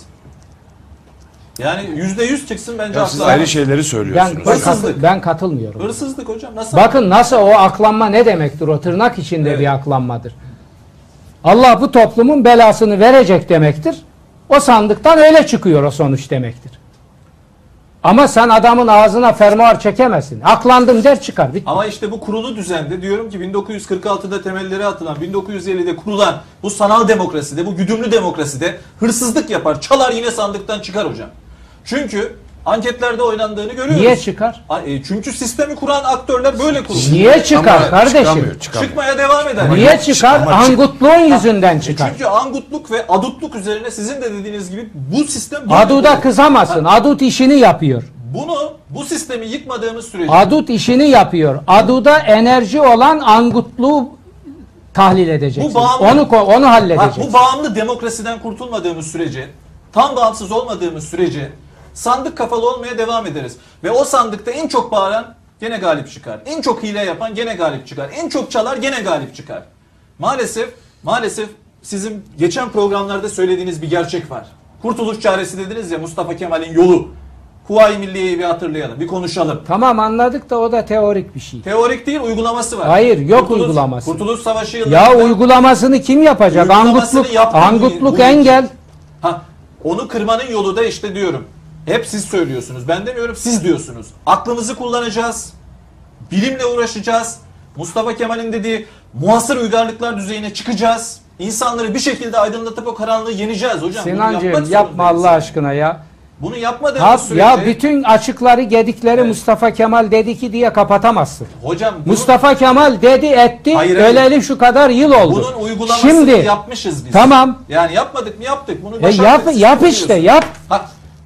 Yani yüzde yüz çıksın bence Ya siz aklanmaz. ayrı şeyleri Ben, söylüyorsunuz. ben, Hırsızlık. ben katılmıyorum. Hırsızlık hocam nasıl? Bakın nasıl o aklanma ne demektir? O tırnak içinde Evet. bir aklanmadır. Allah bu toplumun belasını verecek demektir. O sandıktan öyle çıkıyor o sonuç demektir. Ama sen adamın ağzına fermuar çekemezsin. Aklandım der çıkar. Bitti. Ama işte bu kurulu düzende diyorum ki 1946'da temelleri atılan, 1950'de kurulan bu sanal demokraside, bu güdümlü demokraside hırsızlık yapar, çalar yine sandıktan çıkar hocam. Çünkü anketlerde oynandığını görüyoruz. Niye çıkar? E, Çünkü sistemi kuran aktörler böyle kurmuş. Niye çıkar Ama kardeşim? çıkamıyor, çıkamıyor. Çıkmaya devam eder. Ama Niye çıkar? ama çık- Angutluğun yüzünden E çıkar. Çünkü angutluk ve adutluk üzerine sizin de dediğiniz gibi bu sistem böyle Aduda kurulu. kızamazsın. Adut işini yapıyor. Bunu bu sistemi yıkmadığımız sürece Adut işini yapıyor. Aduda enerji olan angutluğu tahlil edeceksin. Bu bağımlı- Onu ko- onu Bak, halledeceksin. bu bağımlı demokrasiden kurtulmadığımız sürece, tam bağımsız olmadığımız sürece sandık kafalı olmaya devam ederiz. Ve o sandıkta en çok bağıran gene galip çıkar. En çok hile yapan gene galip çıkar. En çok çalar gene galip çıkar. Maalesef, maalesef sizin geçen programlarda söylediğiniz bir gerçek var. Kurtuluş çaresi dediniz ya Mustafa Kemal'in yolu. Kuvayi Milliye'yi bir hatırlayalım, bir konuşalım. Tamam anladık da o da teorik bir şey. Teorik değil, uygulaması var. Hayır, yok Kurtuluş- uygulaması. Kurtuluş Savaşı Ya yıllarında... uygulamasını kim yapacak? Uygulamasını Angutluk, angutluk engel. Ha, onu kırmanın yolu da işte diyorum. Hep siz söylüyorsunuz. Ben demiyorum siz diyorsunuz. Aklımızı kullanacağız. Bilimle uğraşacağız. Mustafa Kemal'in dediği muhasır uygarlıklar düzeyine çıkacağız. İnsanları bir şekilde aydınlatıp o karanlığı yeneceğiz hocam. Sinancığım yapma. Allah aşkına ya. Bunu yapmadığımız Ha, sürece... ya bütün açıkları gedikleri Evet. Mustafa Kemal dedi ki diye kapatamazsın. Hocam bunu- Mustafa Kemal dedi etti Hayır, hayır. öleli şu kadar yıl oldu. bunun uygulamasını Şimdi yapmışız biz. tamam Yani yapmadık mı yaptık. Bunu e, yap yap işte yap. Ha,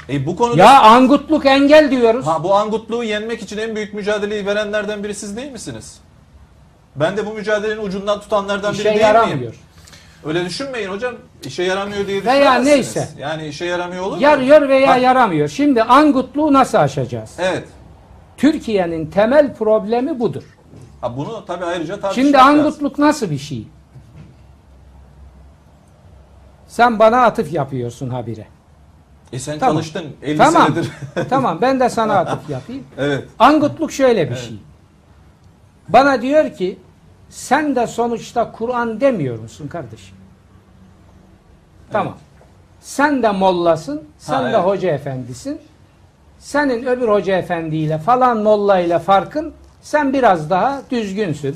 e, bu konuda Ya angutluk engel diyoruz. Ha, bu angutluğu yenmek için en büyük mücadeleyi verenlerden biri siz değil misiniz? Ben de bu mücadelenin ucundan tutanlardan biri İşe değil yaramıyor. miyim? Öyle düşünmeyin hocam. İşe yaramıyor diye Veya düşünemezsiniz. neyse. Yani işe yaramıyor olur mu? Yarıyor veya Ha, yaramıyor. Şimdi angutluğu nasıl aşacağız? Evet. Türkiye'nin temel problemi budur. Ha, bunu tabii ayrıca tartışmak Şimdi lazım. angutluk nasıl bir şey? Sen bana atıf yapıyorsun habire. E sen Tamam. çalıştın 50 Tamam. senedir. tamam ben de sana atıf yapayım. evet. Angutluk şöyle bir şey. Bana diyor ki sen de sonuçta Kur'an demiyor musun kardeşim? Tamam. Sen de mollasın, sen Ha, de evet. hoca efendisin. Senin öbür hoca efendiyle falan molla ile farkın sen biraz daha düzgünsün.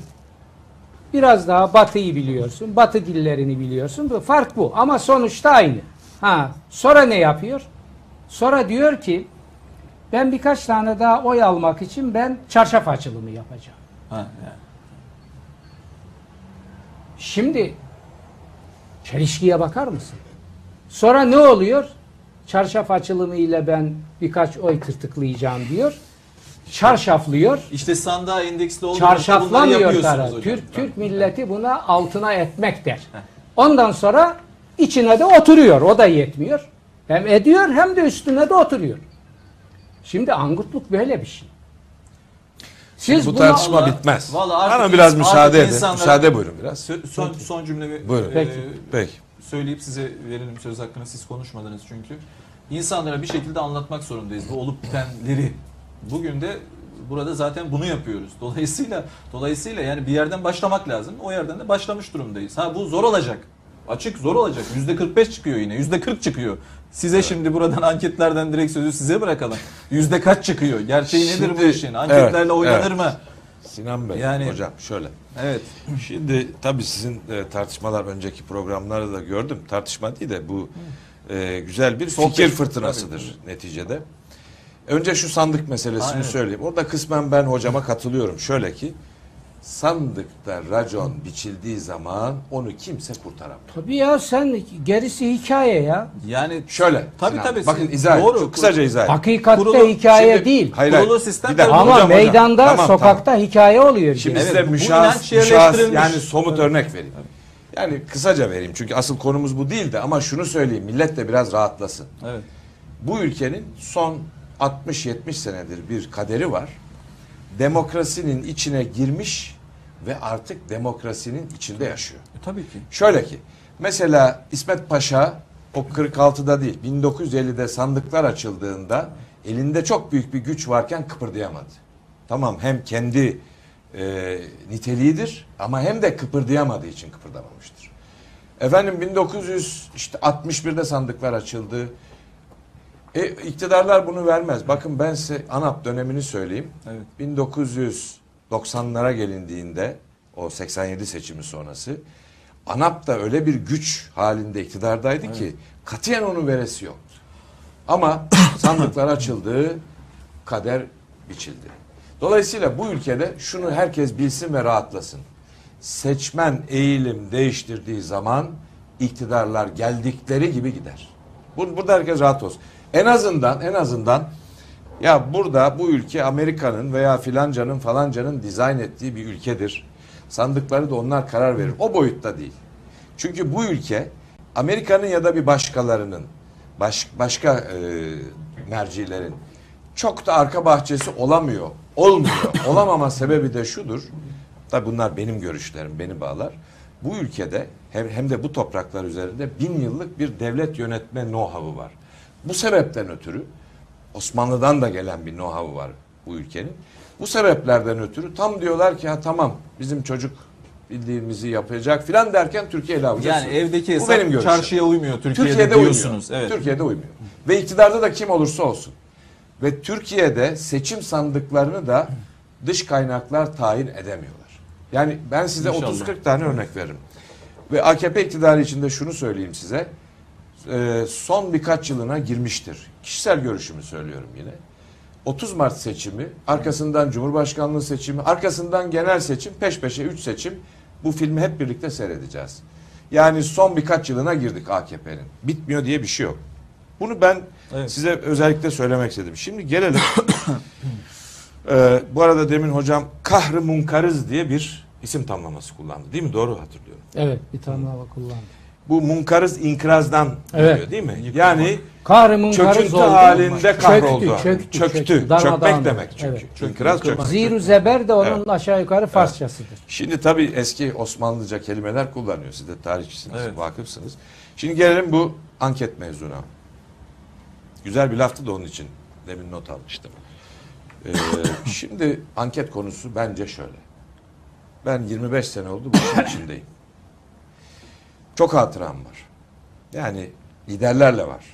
Biraz daha batıyı biliyorsun, batı dillerini biliyorsun. Bu fark bu ama sonuçta aynı. Ha, sonra ne yapıyor? Sonra diyor ki ben birkaç tane daha oy almak için ben çarşaf açılımı yapacağım. Ha, yani. Şimdi çelişkiye bakar mısın? Sonra ne oluyor? Çarşaf açılımı ile ben birkaç oy tırtıklayacağım diyor. Çarşaflıyor. İşte sandığa endeksli bunları Çarşaflamıyor taraf. Türk, Türk milleti buna altına etmek der. Ondan sonra içine de oturuyor. O da yetmiyor. Hem ediyor hem de üstüne de oturuyor. Şimdi angutluk böyle bir şey. Siz bu tartışma Vallahi- bitmez. Bana biraz müsaade edin. Müsaade buyurun biraz. Sö- Son, son cümlemi Buyurun. e, Peki. Peki. söyleyip size verelim söz hakkını siz konuşmadınız çünkü. İnsanlara bir şekilde anlatmak zorundayız bu olup bitenleri. Bugün de burada zaten bunu yapıyoruz. Dolayısıyla dolayısıyla yani bir yerden başlamak lazım. O yerden de başlamış durumdayız. Ha bu zor olacak. Açık zor olacak. Yüzde 45 çıkıyor yine. Yüzde 40 çıkıyor. Size şimdi buradan anketlerden direkt sözü size bırakalım. Yüzde kaç çıkıyor? Gerçeği nedir bu Şimdi- işin? Anketlerle evet, oynanır evet. mı? Sinan Bey, Yani- hocam şöyle. Evet. Şimdi tabii sizin e, tartışmalar önceki programlarda da gördüm. Tartışma değil de bu e, güzel bir Sohbet. fikir fırtınasıdır neticede. Önce şu sandık meselesini evet. söyleyeyim. Orada kısmen ben hocama katılıyorum. Şöyle ki sandıkta racon biçildiği zaman onu kimse kurtaramıyor. Tabii ya sen gerisi hikaye ya. Yani Şöyle. Tabii, Sinan, tabii. Bakın izah doğru. Çok kısaca izah edeyim. Hakikatte Kurulu- hikaye Şimdi- değil. Hayır, Kurulu sistem Bir dakika. Ama hocam, hocam. meydanda, Tamam, sokakta tamam. hikaye oluyor. Şimdi gene. size müşahs, müşahs yani somut örnek vereyim. Yani kısaca vereyim çünkü asıl konumuz bu değildi ama şunu söyleyeyim millet de biraz rahatlasın. Evet. Bu ülkenin son 60-70 senedir bir kaderi var. Demokrasinin içine girmiş ve artık demokrasinin içinde yaşıyor. E, tabii ki. Şöyle ki mesela İsmet Paşa o 46'da değil 1950'de sandıklar açıldığında elinde çok büyük bir güç varken kıpırdayamadı. Tamam hem kendi e, niteliğidir ama hem de kıpırdayamadığı için kıpırdamamıştır. Efendim 1900 işte 61'de sandıklar açıldı. E, iktidarlar bunu vermez. Bakın ben size ANAP dönemini söyleyeyim. Evet. 1990'lara gelindiğinde o 87 seçimi sonrası ANAP da öyle bir güç halinde iktidardaydı ki katiyen onun veresi yoktu. Ama sandıklar açıldı, kader biçildi. Dolayısıyla bu ülkede şunu herkes bilsin ve rahatlasın. Seçmen eğilim değiştirdiği zaman iktidarlar geldikleri gibi gider. Bu- Burada herkes rahat olsun. En azından en azından ya burada bu ülke Amerika'nın veya filancanın falancanın dizayn ettiği bir ülkedir. Sandıkları da onlar karar verir. O boyutta değil. Çünkü bu ülke Amerika'nın ya da bir başkalarının baş, başka e, mercilerin çok da arka bahçesi olamıyor. Olmuyor. Olamama sebebi de şudur. Tabi bunlar benim görüşlerim, beni bağlar. Bu ülkede hem, hem de bu topraklar üzerinde bin yıllık bir devlet yönetme know-how'u var. Bu sebepten ötürü Osmanlı'dan da gelen bir know-how var bu ülkenin. Bu sebeplerden ötürü tam diyorlar ki ha tamam bizim çocuk bildiğimizi yapacak filan derken Türkiye ile Yani sürüyor. evdeki Bu hesap benim görüşüm. çarşıya uymuyor Türkiye'de, Türkiye'de diyorsunuz. uymuyor. Evet. Türkiye'de uymuyor. Ve iktidarda da kim olursa olsun. Ve Türkiye'de seçim sandıklarını da dış kaynaklar tayin edemiyorlar. Yani ben size İnşallah. 30-40 tane örnek veririm. Ve AKP iktidarı içinde şunu söyleyeyim size. Ee, son birkaç yılına girmiştir. Kişisel görüşümü söylüyorum yine. 30 Mart seçimi, arkasından Cumhurbaşkanlığı seçimi, arkasından genel seçim, peş peşe 3 seçim. Bu filmi hep birlikte seyredeceğiz. Yani son birkaç yılına girdik AKP'nin. Bitmiyor diye bir şey yok. Bunu ben Evet. size özellikle söylemek istedim. Şimdi gelelim. Ee, bu arada demin hocam kahrı munkarız diye bir isim tamlaması kullandı. Değil mi? Doğru hatırlıyorum. Evet bir tane daha kullandım. Bu munkarız inkrazdan Evet. geliyor değil mi? Yani Kahrımın karız çöküntü oldu. halinde kahroldu. Çöktü, çöktü, çöktü. çöktü. Çökmek demek çünkü. Evet. İnkraz Yıkılmak. çökmek. Ziru zeber de onun aşağı yukarı Farsçasıdır. Şimdi tabii eski Osmanlıca kelimeler kullanıyor. Siz de tarihçisiniz, Evet. vakıfsınız. Şimdi gelelim bu anket mevzuna. Güzel bir laftı da onun için demin not almıştım. Ee, şimdi anket konusu bence şöyle. Ben 25 sene oldu bu işin içindeyim. Çok hatıram var. Yani liderlerle var.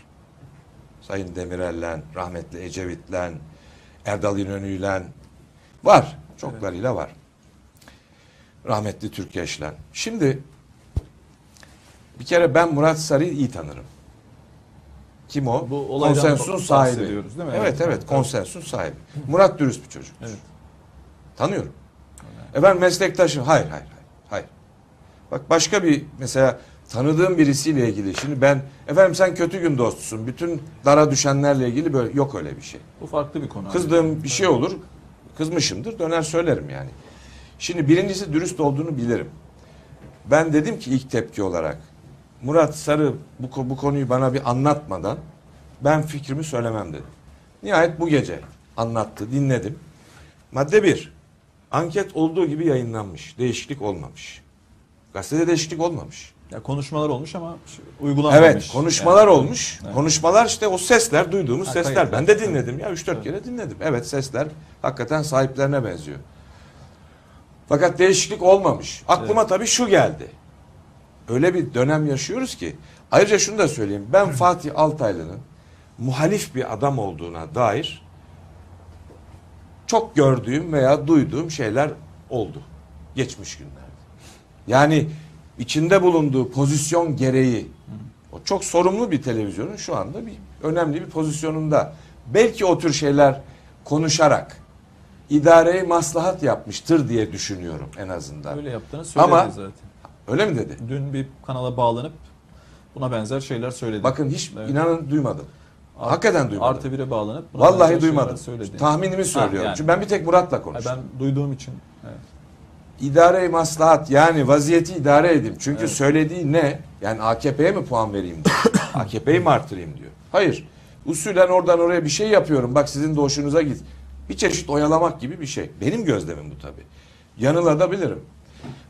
Sayın Demirel'le, rahmetli Ecevit'le, Erdal İnönü'yle var. Çoklarıyla var. Rahmetli Türkeş'le. Şimdi bir kere ben Murat Sarı'yı iyi tanırım. Kim o? Bu olaydan konsensus sahibi. değil mi? Evet Evet. evet konsensus sahibi. Murat dürüst bir çocuk. Evet. Tanıyorum. Efendim meslektaşım. Hayır hayır hayır. Hayır. Bak başka bir mesela tanıdığım birisiyle ilgili. Şimdi ben efendim sen kötü gün dostusun. Bütün dara düşenlerle ilgili böyle yok öyle bir şey. Bu farklı bir konu. abi. Kızdığım bir şey olur. Kızmışımdır. Döner söylerim yani. Şimdi birincisi dürüst olduğunu bilirim. Ben dedim ki ilk tepki olarak Murat Sarı bu, bu konuyu bana bir anlatmadan ben fikrimi söylemem dedim. Nihayet bu gece anlattı, dinledim. Madde bir, anket olduğu gibi yayınlanmış. Değişiklik olmamış. Gazetede değişiklik olmamış. Ya konuşmalar olmuş ama uygulanmamış. Evet, konuşmalar Yani. olmuş. Evet. Konuşmalar işte o sesler, duyduğumuz Ha, sesler. kayıtlar. Ben de dinledim ya 3-4 Evet. kere dinledim. Evet sesler hakikaten sahiplerine benziyor. Fakat değişiklik olmamış. Aklıma Evet. tabii şu geldi. Öyle bir dönem yaşıyoruz ki. Ayrıca şunu da söyleyeyim. Ben Fatih Altaylı'nın muhalif bir adam olduğuna dair çok gördüğüm veya duyduğum şeyler oldu. Geçmiş günlerde. Yani içinde bulunduğu pozisyon gereği o çok sorumlu bir televizyonun şu anda bir önemli bir pozisyonunda. Belki o tür şeyler konuşarak idareyi maslahat yapmıştır diye düşünüyorum en azından. Öyle yaptığını söyledi Ama- zaten. Öyle mi dedi? Dün bir kanala bağlanıp buna benzer şeyler söyledi. Bakın hiç Evet. inanın duymadım. Art- Hakikaten duymadım. Artı bire bağlanıp Vallahi duymadım. Söyledi. Tahminimi söylüyorum. yani. Çünkü ben bir tek Murat'la Ha, konuştum. ben duyduğum için. Evet. İdare-i maslahat yani vaziyeti idare edeyim. Çünkü Evet. söylediği ne? Yani AKP'ye mi puan vereyim diyor. AKP'yi mi artırayım diyor. Hayır. Usulen oradan oraya bir şey yapıyorum. Bak sizin de hoşunuza git. Bir çeşit oyalamak gibi bir şey. Benim gözlemim bu tabii. Yanılabilirim.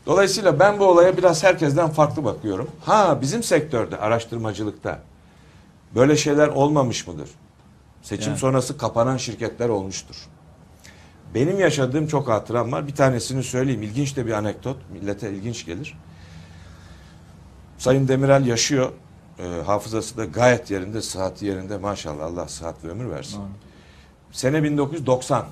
Dolayısıyla ben bu olaya biraz herkesten farklı bakıyorum. Ha bizim sektörde, araştırmacılıkta böyle şeyler olmamış mıdır? Seçim Yani. sonrası kapanan şirketler olmuştur. Benim yaşadığım çok hatıram var. Bir tanesini söyleyeyim. İlginç de bir anekdot. Millete ilginç gelir. Sayın Demirel yaşıyor. Ee, hafızası da gayet yerinde, sıhhati yerinde. Maşallah Allah sıhhat ve ömür versin. Doğru. Sene 1990.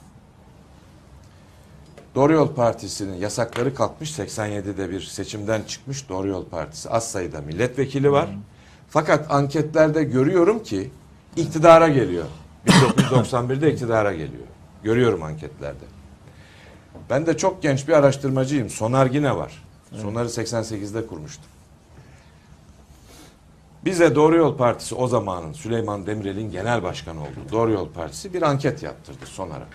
Doğru Yol Partisi'nin yasakları kalkmış. 87'de bir seçimden çıkmış Doğru Yol Partisi. Az sayıda milletvekili var. Fakat anketlerde görüyorum ki iktidara geliyor. 1991'de iktidara geliyor. Görüyorum anketlerde. Ben de çok genç bir araştırmacıyım. Sonar yine var. Sonar'ı 88'de kurmuştum. Bize Doğru Yol Partisi o zamanın Süleyman Demirel'in genel başkanı olduğu Doğru Yol Partisi bir anket yaptırdı Sonar'a.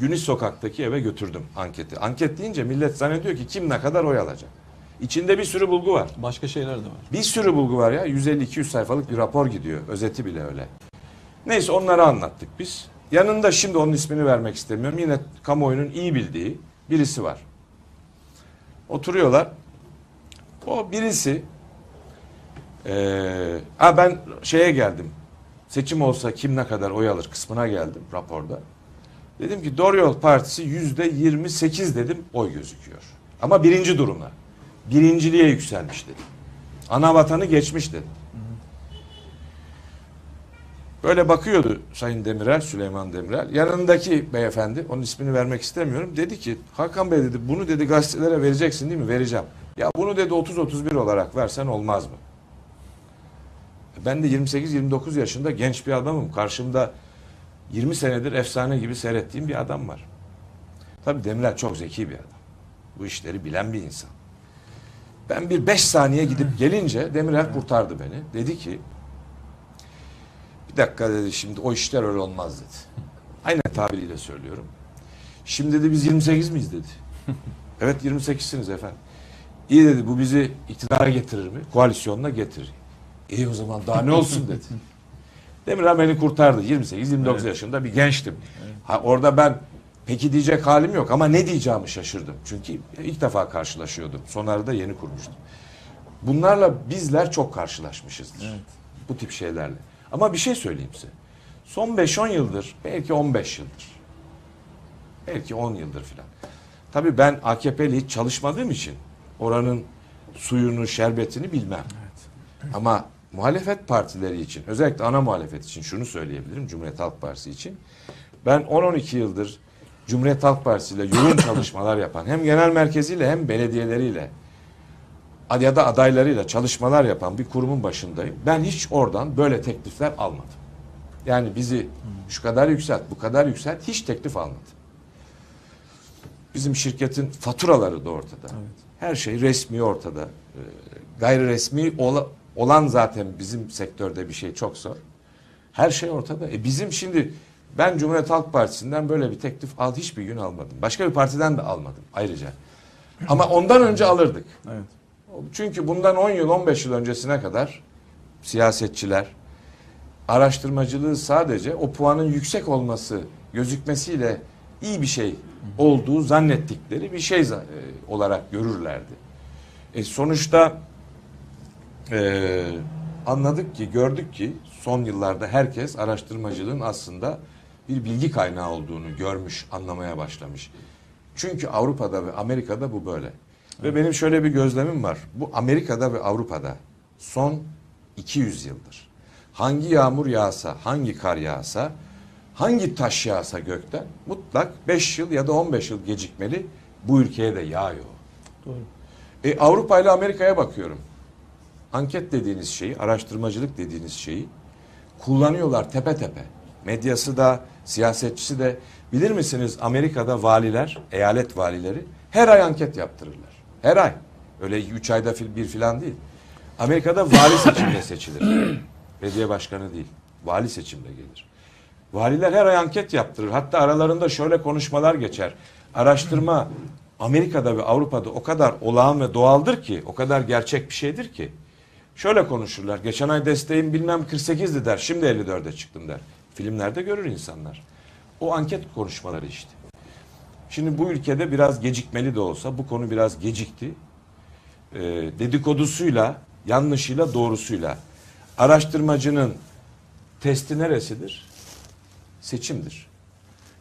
Güneş Sokak'taki eve götürdüm anketi. Anket deyince millet zannediyor ki kim ne kadar oy alacak. İçinde bir sürü bulgu var. Başka şeyler de var. Bir sürü bulgu var ya. 150-200 sayfalık bir rapor gidiyor. Özeti bile öyle. Neyse onları anlattık biz. Yanında şimdi onun ismini vermek istemiyorum. Yine kamuoyunun iyi bildiği birisi var. Oturuyorlar. O birisi ha ben şeye geldim. Seçim olsa kim ne kadar oy alır kısmına geldim raporda. Dedim ki Doğru Yol Partisi yüzde 28 dedim oy gözüküyor. Ama birinci durumla. Birinciliğe yükselmiş dedi. Ana vatanı geçmiş dedi. Böyle bakıyordu Sayın Demirel, Süleyman Demirel. Yanındaki beyefendi, onun ismini vermek istemiyorum. Dedi ki Hakan Bey dedi bunu dedi gazetelere vereceksin değil mi? Vereceğim. Ya bunu dedi 30-31 olarak versen olmaz mı? Ben de 28-29 yaşında genç bir adamım. Karşımda 20 senedir efsane gibi seyrettiğim bir adam var. Tabii Demirel çok zeki bir adam. Bu işleri bilen bir insan. Ben bir 5 saniye gidip gelince Demirel kurtardı beni. Dedi ki bir dakika dedi şimdi o işler öyle olmaz dedi. Aynen tabiriyle söylüyorum. Şimdi dedi biz 28 miyiz dedi. evet 28'siniz efendim. İyi dedi bu bizi iktidara getirir mi? Koalisyonla getirir. İyi o zaman daha ne olsun dedi. Demirel beni kurtardı. 28-29 Evet. yaşında bir gençtim. Ha, orada ben peki diyecek halim yok ama ne diyeceğimi şaşırdım. Çünkü ilk defa karşılaşıyordum. Sonarı da yeni kurmuştum. Bunlarla bizler çok karşılaşmışızdır. Evet. Bu tip şeylerle. Ama bir şey söyleyeyim size. Son 5-10 yıldır, belki 15 yıldır. Belki 10 yıldır filan. Tabii ben AKP'li hiç çalışmadığım için oranın suyunu, şerbetini bilmem. Ama muhalefet partileri için, özellikle ana muhalefet için şunu söyleyebilirim Cumhuriyet Halk Partisi için. Ben 10-12 yıldır Cumhuriyet Halk Partisi ile yoğun çalışmalar yapan hem genel merkeziyle hem belediyeleriyle ya da adaylarıyla çalışmalar yapan bir kurumun başındayım. Ben hiç oradan böyle teklifler almadım. Yani bizi şu kadar yükselt, bu kadar yükselt hiç teklif almadım. Bizim şirketin faturaları da ortada. Her şey resmi ortada. Ee, gayri resmi ola- olan zaten bizim sektörde bir şey çok zor. Her şey ortada. E bizim şimdi ben Cumhuriyet Halk Partisi'nden böyle bir teklif al hiçbir gün almadım. Başka bir partiden de almadım ayrıca. Ama ondan önce alırdık. Evet. Çünkü bundan 10 yıl 15 yıl öncesine kadar siyasetçiler araştırmacılığı sadece o puanın yüksek olması gözükmesiyle iyi bir şey olduğu zannettikleri bir şey e, olarak görürlerdi. E sonuçta e, anladık ki gördük ki son yıllarda herkes araştırmacılığın aslında bir bilgi kaynağı olduğunu görmüş anlamaya başlamış. Çünkü Avrupa'da ve Amerika'da bu böyle. Ve benim şöyle bir gözlemim var. Bu Amerika'da ve Avrupa'da son 200 yıldır. Hangi yağmur yağsa, hangi kar yağsa, hangi taş yağsa gökten mutlak 5 yıl ya da 15 yıl gecikmeli bu ülkeye de yağıyor. Doğru. E, Avrupa ile Amerika'ya bakıyorum. Anket dediğiniz şeyi, araştırmacılık dediğiniz şeyi kullanıyorlar tepe tepe. Medyası da, siyasetçisi de. Bilir misiniz Amerika'da valiler, eyalet valileri her ay anket yaptırırlar. Her ay. Öyle üç ayda bir filan değil. Amerika'da vali seçimle seçilir. Belediye başkanı değil. Vali seçimle gelir. Valiler her ay anket yaptırır. Hatta aralarında şöyle konuşmalar geçer. Araştırma Amerika'da ve Avrupa'da o kadar olağan ve doğaldır ki, o kadar gerçek bir şeydir ki. Şöyle konuşurlar. Geçen ay desteğim bilmem 48'di der. Şimdi 54'e çıktım der. Filmlerde görür insanlar. O anket konuşmaları işte. Şimdi bu ülkede biraz gecikmeli de olsa bu konu biraz gecikti. Ee, dedikodusuyla, yanlışıyla, doğrusuyla. Araştırmacının testi neresidir? Seçimdir.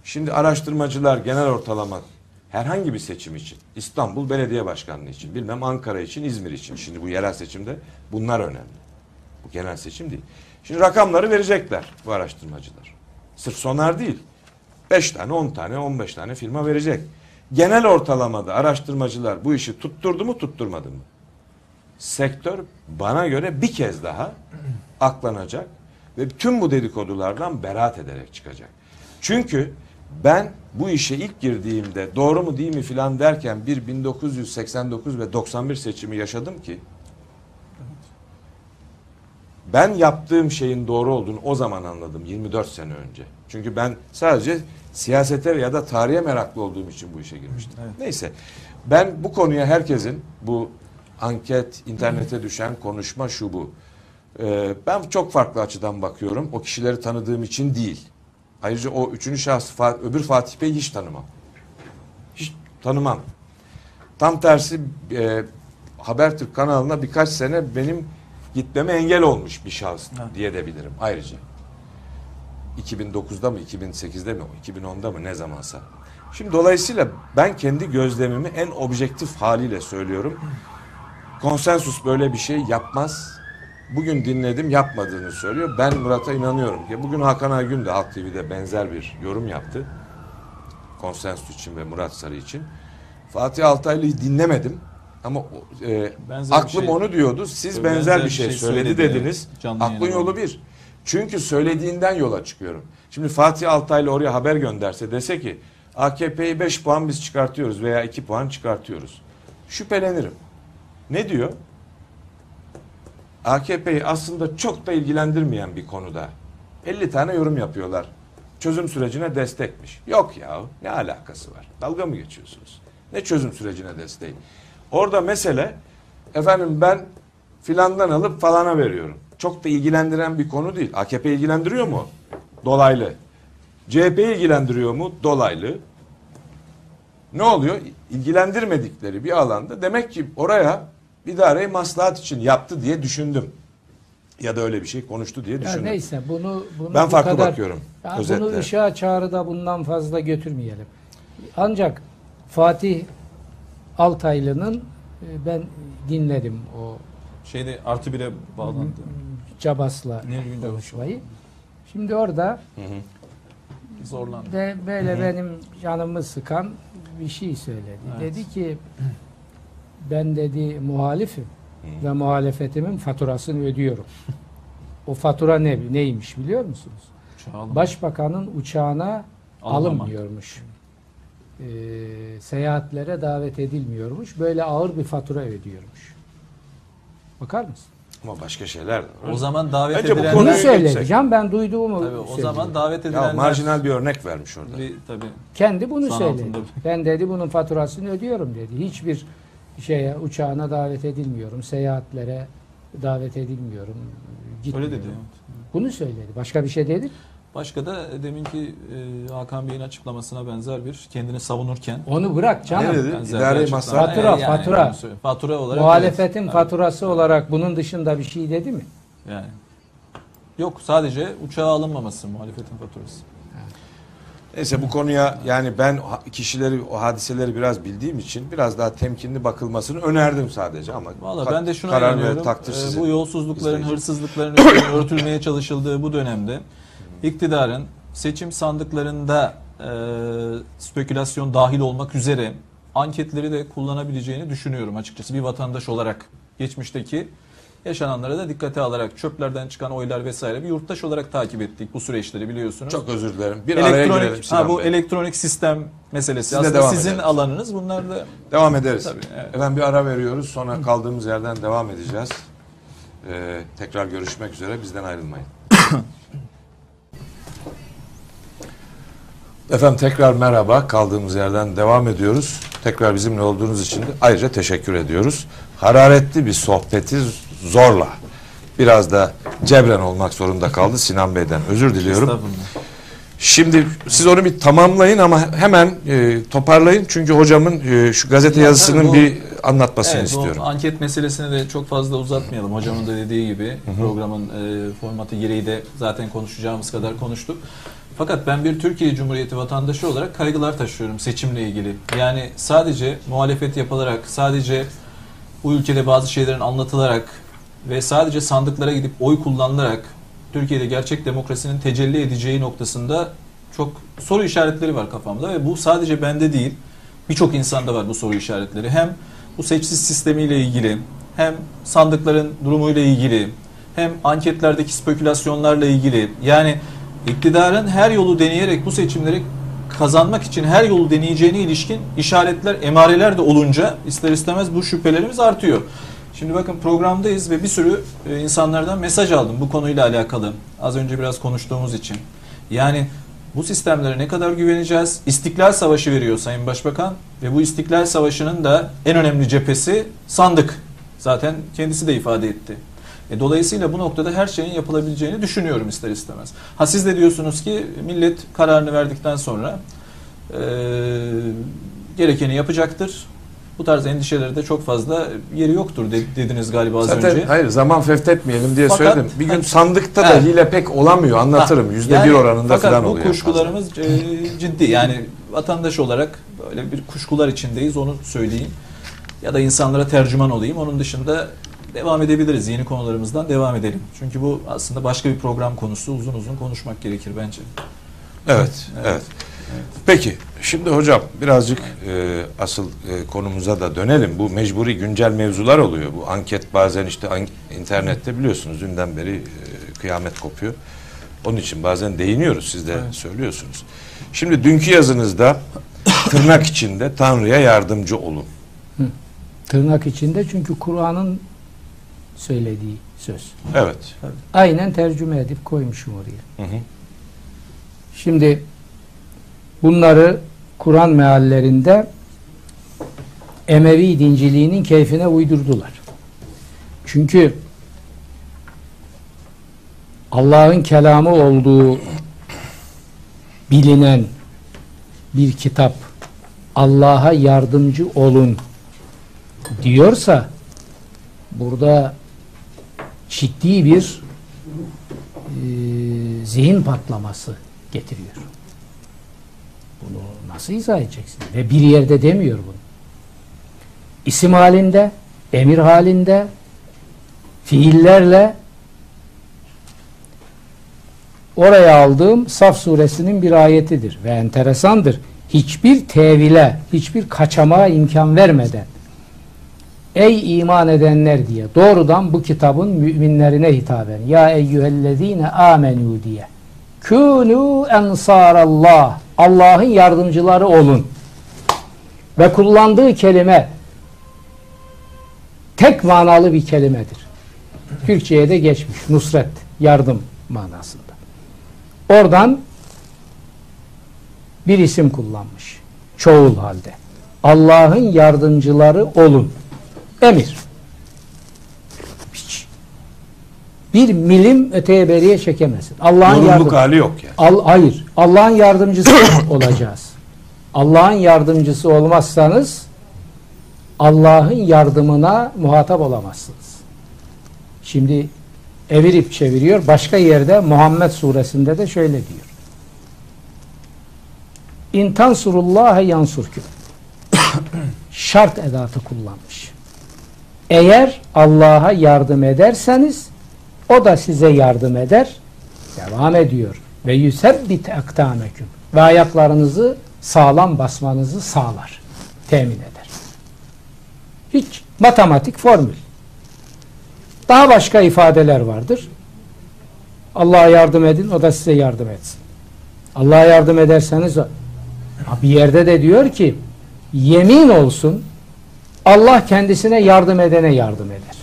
Şimdi araştırmacılar genel ortalama herhangi bir seçim için, İstanbul Belediye Başkanlığı için, bilmem Ankara için, İzmir için. Şimdi bu yerel seçimde bunlar önemli. Bu genel seçim değil. Şimdi rakamları verecekler bu araştırmacılar. Sırf sonar değil. 5 tane, 10 tane, 15 tane firma verecek. Genel ortalamada araştırmacılar bu işi tutturdu mu, tutturmadı mı? Sektör bana göre bir kez daha aklanacak ve tüm bu dedikodulardan beraat ederek çıkacak. Çünkü ben bu işe ilk girdiğimde doğru mu değil mi filan derken bir 1989 ve 91 seçimi yaşadım ki ben yaptığım şeyin doğru olduğunu o zaman anladım 24 sene önce. Çünkü ben sadece siyasete ya da tarihe meraklı olduğum için bu işe girmiştim. Evet. Neyse ben bu konuya herkesin bu anket, internete düşen konuşma şu bu. Ee, ben çok farklı açıdan bakıyorum. O kişileri tanıdığım için değil. Ayrıca o üçüncü şahıs öbür Fatih Bey'i hiç tanımam. Hiç tanımam. Tam tersi e, Habertürk kanalına birkaç sene benim gitmeme engel olmuş bir şahıs Ha. diye de bilirim ayrıca. 2009'da mı 2008'de mi 2010'da mı ne zamansa. Şimdi dolayısıyla ben kendi gözlemimi en objektif haliyle söylüyorum. Konsensus böyle bir şey yapmaz. Bugün dinledim yapmadığını söylüyor. Ben Murat'a inanıyorum ki bugün Hakan Aygün de Halk TV'de benzer bir yorum yaptı. Konsensus için ve Murat Sarı için. Fatih Altaylı'yı dinlemedim. Ama e, Benzer aklım şey- onu diyordu. Siz Tabii benzer, bir şey, söyledi, söyledi, dediniz. Aklın yolu bir. Çünkü söylediğinden yola çıkıyorum. Şimdi Fatih Altaylı oraya haber gönderse dese ki AKP'yi 5 puan biz çıkartıyoruz veya 2 puan çıkartıyoruz. Şüphelenirim. Ne diyor? AKP'yi aslında çok da ilgilendirmeyen bir konuda 50 tane yorum yapıyorlar. Çözüm sürecine destekmiş. Yok ya ne alakası var? Dalga mı geçiyorsunuz? Ne çözüm sürecine desteği? Orada mesele efendim ben filandan alıp falana veriyorum. Çok da ilgilendiren bir konu değil. AKP ilgilendiriyor mu? Dolaylı. CHP ilgilendiriyor mu? Dolaylı. Ne oluyor? İlgilendirmedikleri bir alanda demek ki oraya idareyi maslahat için yaptı diye düşündüm. Ya da öyle bir şey konuştu diye Ya düşündüm. neyse bunu, bunu Ben bu farklı kadar, bakıyorum. Ya özetle. bunu ışığa çağrıda bundan fazla götürmeyelim. Ancak Fatih Altaylı'nın e, ben dinledim o Şeyde artı bire bağlandı. Cabas'la konuşmayı. Şimdi orada Hı hı. Zorlandı. de böyle benim canımı sıkan bir şey söyledi. Evet. Dedi ki ben dedi muhalifim ve muhalefetimin faturasını ödüyorum. o fatura ne neymiş biliyor musunuz? Başbakanın uçağına Alınmamak. alınmıyormuş. Ee, seyahatlere davet edilmiyormuş. Böyle ağır bir fatura ödüyormuş. Bakar mısın? Ama başka şeyler de var. O zaman davet Bence bu edilen... konuyu Bunu. Can ben duyduğumu Tabii, o söylüyorum. zaman davet edilenler... Ya marjinal bir örnek vermiş orada. Bir, tabii. Kendi bunu San söyledi. altında. Ben dedi bunun faturasını ödüyorum dedi. Hiçbir şeye uçağına davet edilmiyorum. Seyahatlere davet edilmiyorum. Öyle Gitmiyorum. dedi. evet. Bunu söyledi. Başka bir şey dedi. Başka da deminki e, Hakan Bey'in açıklamasına benzer bir kendini savunurken Onu bırak canım. Ne dedi? benzer İdari maslahat. Fatura, Yani fatura. söyleyeyim. Fatura olarak Muhalefetin evet. faturası olarak bunun dışında bir şey dedi mi? Yani. Yok sadece uçağa alınmaması muhalefetin faturası. Neyse bu konuya yani ben kişileri o hadiseleri biraz bildiğim için biraz daha temkinli bakılmasını önerdim sadece ama Valla ben de şuna karar ve inanıyorum. takdir Ee, sizin. bu yolsuzlukların, İzleyici. hırsızlıkların örtülmeye çalışıldığı bu dönemde iktidarın seçim sandıklarında e, spekülasyon dahil olmak üzere anketleri de kullanabileceğini düşünüyorum açıkçası bir vatandaş olarak. Geçmişteki yaşananlara da dikkate alarak çöplerden çıkan oylar vesaire bir yurttaş olarak takip ettik bu süreçleri biliyorsunuz. Çok özür dilerim. Bir araya girelim elektronik Sinan ha, bu Bey. elektronik sistem meselesi Sizle aslında sizin edelim. alanınız bunlar da Devam ederiz. Tabii, evet. Efendim bir ara veriyoruz. Sonra kaldığımız yerden devam edeceğiz. Ee, tekrar görüşmek üzere. Bizden ayrılmayın. Efendim tekrar merhaba. Kaldığımız yerden devam ediyoruz. Tekrar bizimle olduğunuz için de ayrıca teşekkür ediyoruz. Hararetli bir sohbeti zorla biraz da cebren olmak zorunda kaldı Sinan Bey'den. Özür diliyorum. Şimdi siz onu bir tamamlayın ama hemen e, toparlayın. Çünkü hocamın e, şu gazete Ya yazısının bu- bir anlatmasını Evet, istiyorum. Bu anket meselesini de çok fazla uzatmayalım. Hocamın da dediği gibi programın e, formatı gereği de zaten konuşacağımız kadar konuştuk. Fakat ben bir Türkiye Cumhuriyeti vatandaşı olarak kaygılar taşıyorum seçimle ilgili. Yani sadece muhalefet yapılarak, sadece bu ülkede bazı şeylerin anlatılarak ve sadece sandıklara gidip oy kullanılarak Türkiye'de gerçek demokrasinin tecelli edeceği noktasında çok soru işaretleri var kafamda ve bu sadece bende değil birçok insanda var bu soru işaretleri. Hem bu seçsiz sistemiyle ilgili hem sandıkların durumuyla ilgili hem anketlerdeki spekülasyonlarla ilgili yani iktidarın her yolu deneyerek bu seçimleri kazanmak için her yolu deneyeceğine ilişkin işaretler, emareler de olunca ister istemez bu şüphelerimiz artıyor. Şimdi bakın programdayız ve bir sürü e, insanlardan mesaj aldım bu konuyla alakalı. Az önce biraz konuştuğumuz için. Yani bu sistemlere ne kadar güveneceğiz? İstiklal Savaşı veriyor Sayın Başbakan ve bu İstiklal Savaşı'nın da en önemli cephesi sandık. Zaten kendisi de ifade etti. E, dolayısıyla bu noktada her şeyin yapılabileceğini düşünüyorum ister istemez. Ha siz de diyorsunuz ki millet kararını verdikten sonra e, gerekeni yapacaktır. Bu tarz endişeleri de çok fazla yeri yoktur de- dediniz galiba az Zaten önce. hayır zaman fevtetmeyelim diye Fakat- söyledim. Bir gün sandıkta da Evet. hile pek olamıyor. Anlatırım. Yüzde yani bir oranında fakat falan bu oluyor. en fazla. kuşkularımız e, ciddi. Yani vatandaş olarak böyle bir kuşkular içindeyiz onu söyleyeyim. Ya da insanlara tercüman olayım. Onun dışında devam edebiliriz. Yeni konularımızdan devam edelim. Çünkü bu aslında başka bir program konusu. Uzun uzun konuşmak gerekir bence. Evet, evet. Peki, şimdi hocam birazcık e, asıl e, konumuza da dönelim. Bu mecburi güncel mevzular oluyor. Bu anket bazen işte an- internette biliyorsunuz dünden beri e, kıyamet kopuyor. Onun için bazen değiniyoruz, siz de söylüyorsunuz. Şimdi dünkü yazınızda tırnak içinde Tanrı'ya yardımcı olun. Tırnak içinde çünkü Kur'an'ın söylediği söz. Evet. Aynen tercüme edip koymuşum oraya. Hı hı. Şimdi bunları Kur'an meallerinde Emevi dinciliğinin keyfine uydurdular. Çünkü Allah'ın kelamı olduğu bilinen bir kitap Allah'a yardımcı olun diyorsa burada ciddi bir e, zihin patlaması getiriyor. Bunu nasıl izah edeceksin? Ve bir yerde demiyor bunu. İsim halinde, emir halinde, fiillerle oraya aldığım Saf suresinin bir ayetidir ve enteresandır. Hiçbir tevile, hiçbir kaçamağa imkan vermeden Ey iman edenler diye doğrudan bu kitabın müminlerine hitaben ya eyyühellezine amenu diye kûnû ensarallah Allah'ın yardımcıları olun ve kullandığı kelime tek manalı bir kelimedir. Türkçe'ye de geçmiş. Nusret, yardım manasında. Oradan bir isim kullanmış. Çoğul halde. Allah'ın yardımcıları olun. Emir. Hiç. Bir milim öteye beriye çekemezsin. Allah'ın Zorunluluk yardım. hali yok yani. Al, hayır. Allah'ın yardımcısı olacağız. Allah'ın yardımcısı olmazsanız Allah'ın yardımına muhatap olamazsınız. Şimdi evirip çeviriyor. Başka yerde Muhammed suresinde de şöyle diyor. İntan surullaha yansurküm. Şart edatı kullanmış. Eğer Allah'a yardım ederseniz o da size yardım eder. Devam ediyor. Ve yusebbit aktameküm. Ve ayaklarınızı sağlam basmanızı sağlar. Temin eder. Hiç matematik formül. Daha başka ifadeler vardır. Allah'a yardım edin, o da size yardım etsin. Allah'a yardım ederseniz bir yerde de diyor ki yemin olsun Allah kendisine yardım edene yardım eder.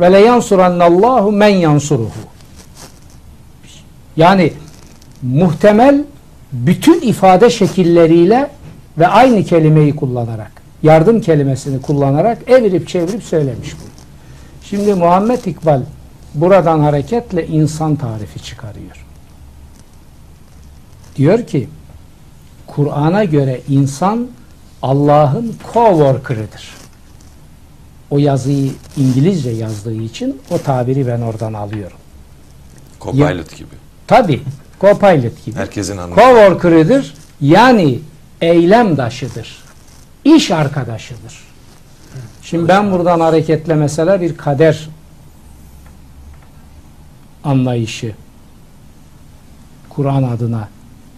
Ve le yansurannallahu men yansuruhu. Yani muhtemel bütün ifade şekilleriyle ve aynı kelimeyi kullanarak, yardım kelimesini kullanarak evirip çevirip söylemiş bu. Şimdi Muhammed İkbal buradan hareketle insan tarifi çıkarıyor. Diyor ki Kur'an'a göre insan Allah'ın co-worker'ıdır. O yazıyı İngilizce yazdığı için o tabiri ben oradan alıyorum. Copilot gibi. Tabi co-pilot gibi. Herkesin anladığı. Co-worker'ıdır. Yani eylemdaşıdır. İş arkadaşıdır. Şimdi ben buradan hareketle mesela bir kader anlayışı Kur'an adına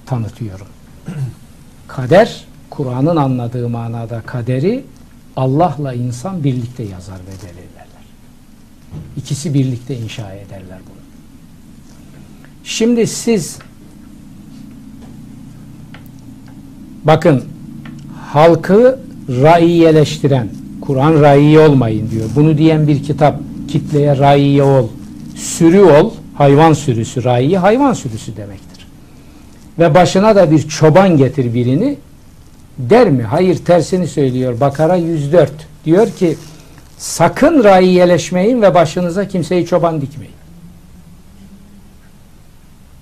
tanıtıyorum. Kader, Kur'an'ın anladığı manada kaderi Allah'la insan birlikte yazar ve belirlerler. İkisi birlikte inşa ederler bunu. Şimdi siz bakın halkı raiyeleştiren Kur'an raiye olmayın diyor. Bunu diyen bir kitap kitleye raiye ol, sürü ol, hayvan sürüsü raiye hayvan sürüsü demektir. Ve başına da bir çoban getir birini der mi? Hayır tersini söylüyor. Bakara 104 diyor ki sakın raiyeleşmeyin ve başınıza kimseyi çoban dikmeyin.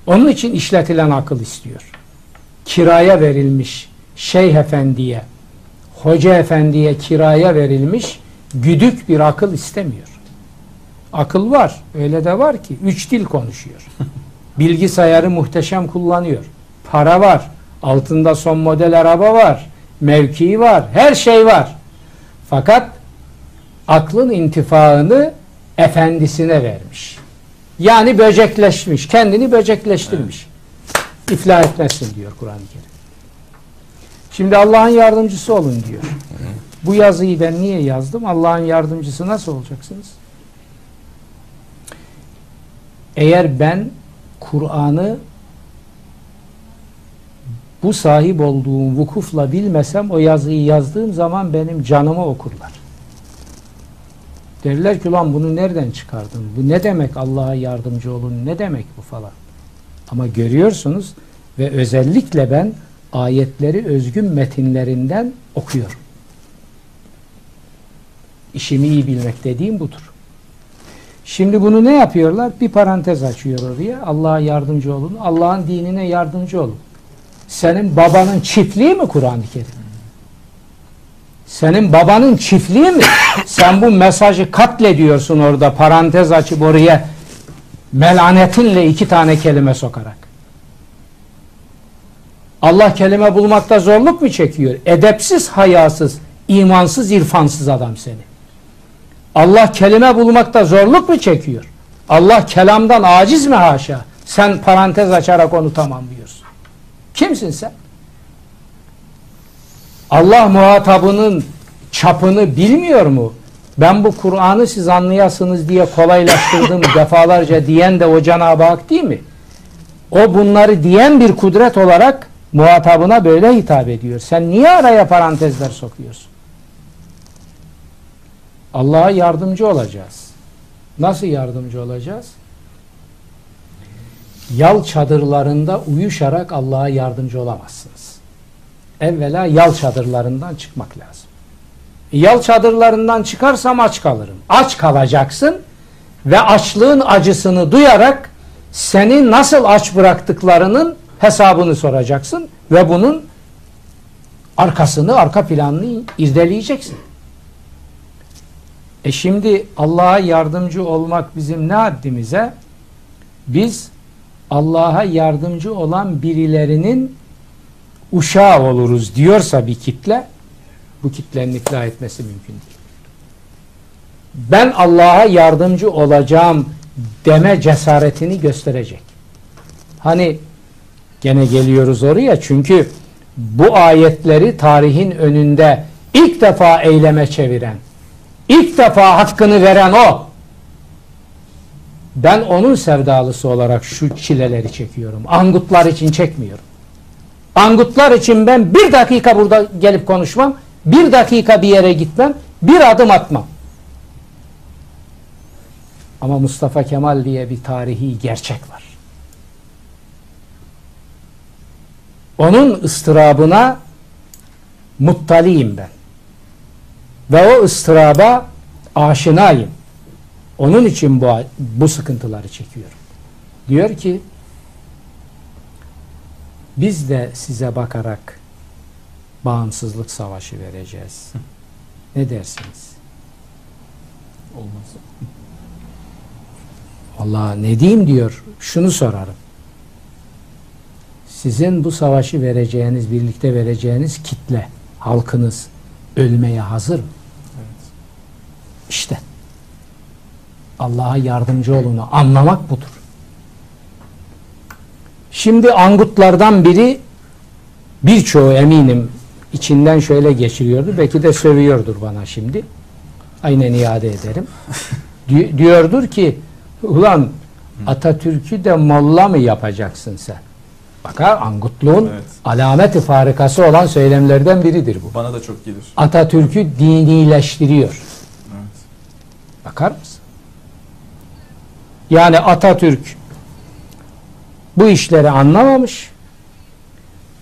Onun için işletilen akıl istiyor. Kiraya verilmiş şeyh efendiye, hoca efendiye kiraya verilmiş güdük bir akıl istemiyor. Akıl var. Öyle de var ki. Üç dil konuşuyor. Bilgisayarı muhteşem kullanıyor. Para var. Altında son model araba var. Mevkii var. Her şey var. Fakat aklın intifaını efendisine vermiş. Yani böcekleşmiş. Kendini böcekleştirmiş. İflah etmezsin diyor Kur'an-ı Kerim. Şimdi Allah'ın yardımcısı olun diyor. Bu yazıyı ben niye yazdım? Allah'ın yardımcısı nasıl olacaksınız? Eğer ben Kur'an'ı bu sahip olduğum vukufla bilmesem o yazıyı yazdığım zaman benim canımı okurlar. Derler ki lan bunu nereden çıkardın? Bu ne demek Allah'a yardımcı olun? Ne demek bu falan? Ama görüyorsunuz ve özellikle ben ayetleri özgün metinlerinden okuyorum. İşimi iyi bilmek dediğim budur. Şimdi bunu ne yapıyorlar? Bir parantez açıyor oraya. Allah'a yardımcı olun. Allah'ın dinine yardımcı olun. Senin babanın çiftliği mi Kur'an-ı Kerim? Senin babanın çiftliği mi? Sen bu mesajı katlediyorsun orada parantez açıp oraya melanetinle iki tane kelime sokarak. Allah kelime bulmakta zorluk mu çekiyor? Edepsiz, hayasız, imansız, irfansız adam seni. Allah kelime bulmakta zorluk mu çekiyor? Allah kelamdan aciz mi haşa? Sen parantez açarak onu tamamlıyorsun. Kimsin sen? Allah muhatabının çapını bilmiyor mu? Ben bu Kur'an'ı siz anlayasınız diye kolaylaştırdım defalarca diyen de o Cenab-ı Hak değil mi? O bunları diyen bir kudret olarak muhatabına böyle hitap ediyor. Sen niye araya parantezler sokuyorsun? Allah'a yardımcı olacağız. Nasıl yardımcı olacağız? Yal çadırlarında uyuşarak Allah'a yardımcı olamazsınız. Evvela yal çadırlarından çıkmak lazım. Yal çadırlarından çıkarsam aç kalırım. Aç kalacaksın ve açlığın acısını duyarak seni nasıl aç bıraktıklarının hesabını soracaksın ve bunun arkasını, arka planını irdeleyeceksin. E şimdi Allah'a yardımcı olmak bizim ne haddimize? Biz Allah'a yardımcı olan birilerinin uşağı oluruz diyorsa bir kitle bu kitlenin iflah etmesi mümkün değil. Ben Allah'a yardımcı olacağım deme cesaretini gösterecek. Hani gene geliyoruz oraya çünkü bu ayetleri tarihin önünde ilk defa eyleme çeviren, ilk defa hakkını veren o. Ben onun sevdalısı olarak şu çileleri çekiyorum. Angutlar için çekmiyorum. Angutlar için ben bir dakika burada gelip konuşmam, bir dakika bir yere gitmem, bir adım atmam. Ama Mustafa Kemal diye bir tarihi gerçek var. Onun ıstırabına muttaliyim ben. Ve o ıstıraba aşinayım. Onun için bu, bu sıkıntıları çekiyorum. Diyor ki biz de size bakarak bağımsızlık savaşı vereceğiz. Ne dersiniz? Olmaz. Allah ne diyeyim diyor. Şunu sorarım. Sizin bu savaşı vereceğiniz, birlikte vereceğiniz kitle, halkınız ölmeye hazır mı? Evet. İşte Allah'a yardımcı olunu anlamak budur. Şimdi angutlardan biri birçoğu eminim içinden şöyle geçiriyordu. Belki de sövüyordur bana şimdi. Aynen iade ederim. Di- diyordur ki ulan Atatürk'ü de molla mı yapacaksın sen? Bakar angutluğun Evet. alameti farikası olan söylemlerden biridir bu. Bana da çok gelir. Atatürk'ü dinileştiriyor. Evet. Bakar mısın? Yani Atatürk bu işleri anlamamış.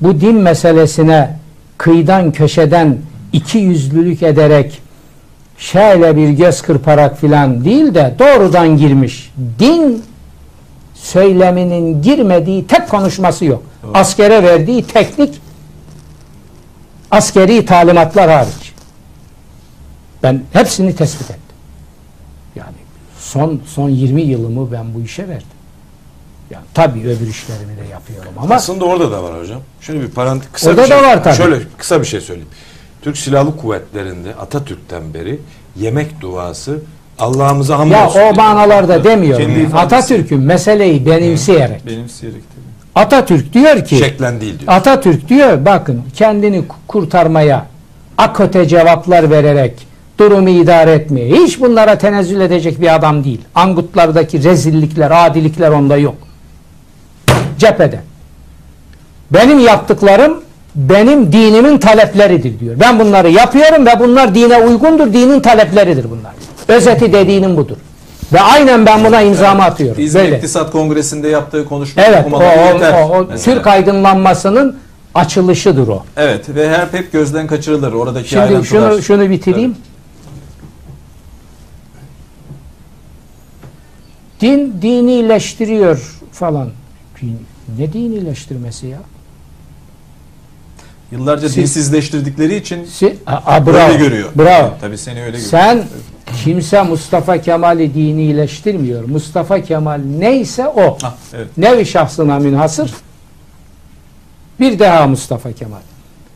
Bu din meselesine kıyıdan köşeden iki yüzlülük ederek şöyle bir göz kırparak filan değil de doğrudan girmiş. Din söyleminin girmediği tek konuşması yok. Doğru. Askere verdiği teknik askeri talimatlar hariç. Ben hepsini tespit ettim. Son son 20 yılımı ben bu işe verdim. Yani tabii öbür işlerimi de yapıyorum ama Aslında orada da var hocam. Şöyle bir parantez kısa Orada bir şey, da var tabii. Şöyle kısa bir şey söyleyeyim. Türk Silahlı Kuvvetleri'nde Atatürk'ten beri yemek duası Allah'ımıza ya hamdolsun. o manalarda demiyorum. yani. Atatürk'ün meseleyi benimseyerek. Benimseyerek tabii. Atatürk diyor ki Şeklen değil diyor. Atatürk diyor bakın kendini ku- kurtarmaya akote cevaplar vererek durumu idare etmeye hiç bunlara tenezzül edecek bir adam değil. Angutlardaki rezillikler, adilikler onda yok. Cephede. Benim yaptıklarım benim dinimin talepleridir diyor. Ben bunları yapıyorum ve bunlar dine uygundur, dinin talepleridir bunlar. Özeti dediğinin budur. Ve aynen ben buna imzamı atıyorum. İzmir Böyle. İktisat Kongresinde yaptığı konuşma Evet, o, o, yeter. o- o mesela. Türk aydınlanmasının açılışıdır o. Evet ve her hep gözden kaçırılır oradaki Şimdi şunu şunu bitireyim. Din dinileştiriyor falan. Ne dinileştirmesi ya? Yıllarca Siz- dinsizleştirdikleri için Si, a, a, bravo. öyle görüyor. Bravo. Tabii seni öyle görüyor. Sen kimse Mustafa Kemal'i dinileştirmiyor. Mustafa Kemal neyse o. Ah, evet. Nevi şahsına münhasır. Bir daha Mustafa Kemal.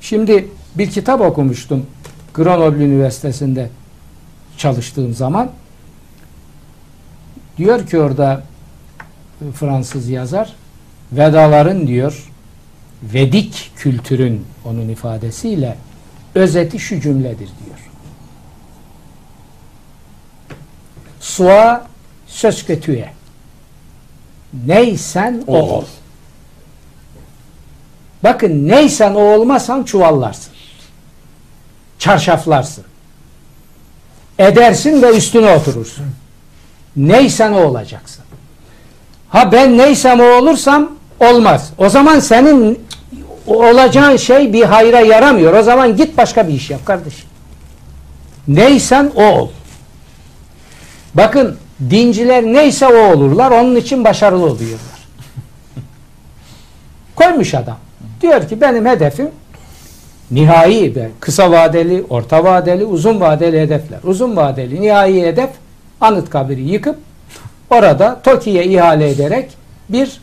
Şimdi bir kitap okumuştum. Grenoble Üniversitesi'nde çalıştığım zaman. Diyor ki orada e, Fransız yazar Vedaların diyor Vedik kültürün onun ifadesiyle özeti şu cümledir diyor. Que tu es. Neysen o ol. Bakın neysen o olmasan çuvallarsın. Çarşaflarsın. Edersin ve üstüne oturursun. Neysen o olacaksın. Ha ben neysem o olursam olmaz. O zaman senin olacağın şey bir hayra yaramıyor. O zaman git başka bir iş yap kardeşim. Neysen o ol. Bakın dinciler neyse o olurlar. Onun için başarılı oluyorlar. Koymuş adam. Diyor ki benim hedefim nihai ve kısa vadeli, orta vadeli, uzun vadeli hedefler. Uzun vadeli nihai hedef Anıtkabir'i yıkıp orada TOKİ'ye ihale ederek bir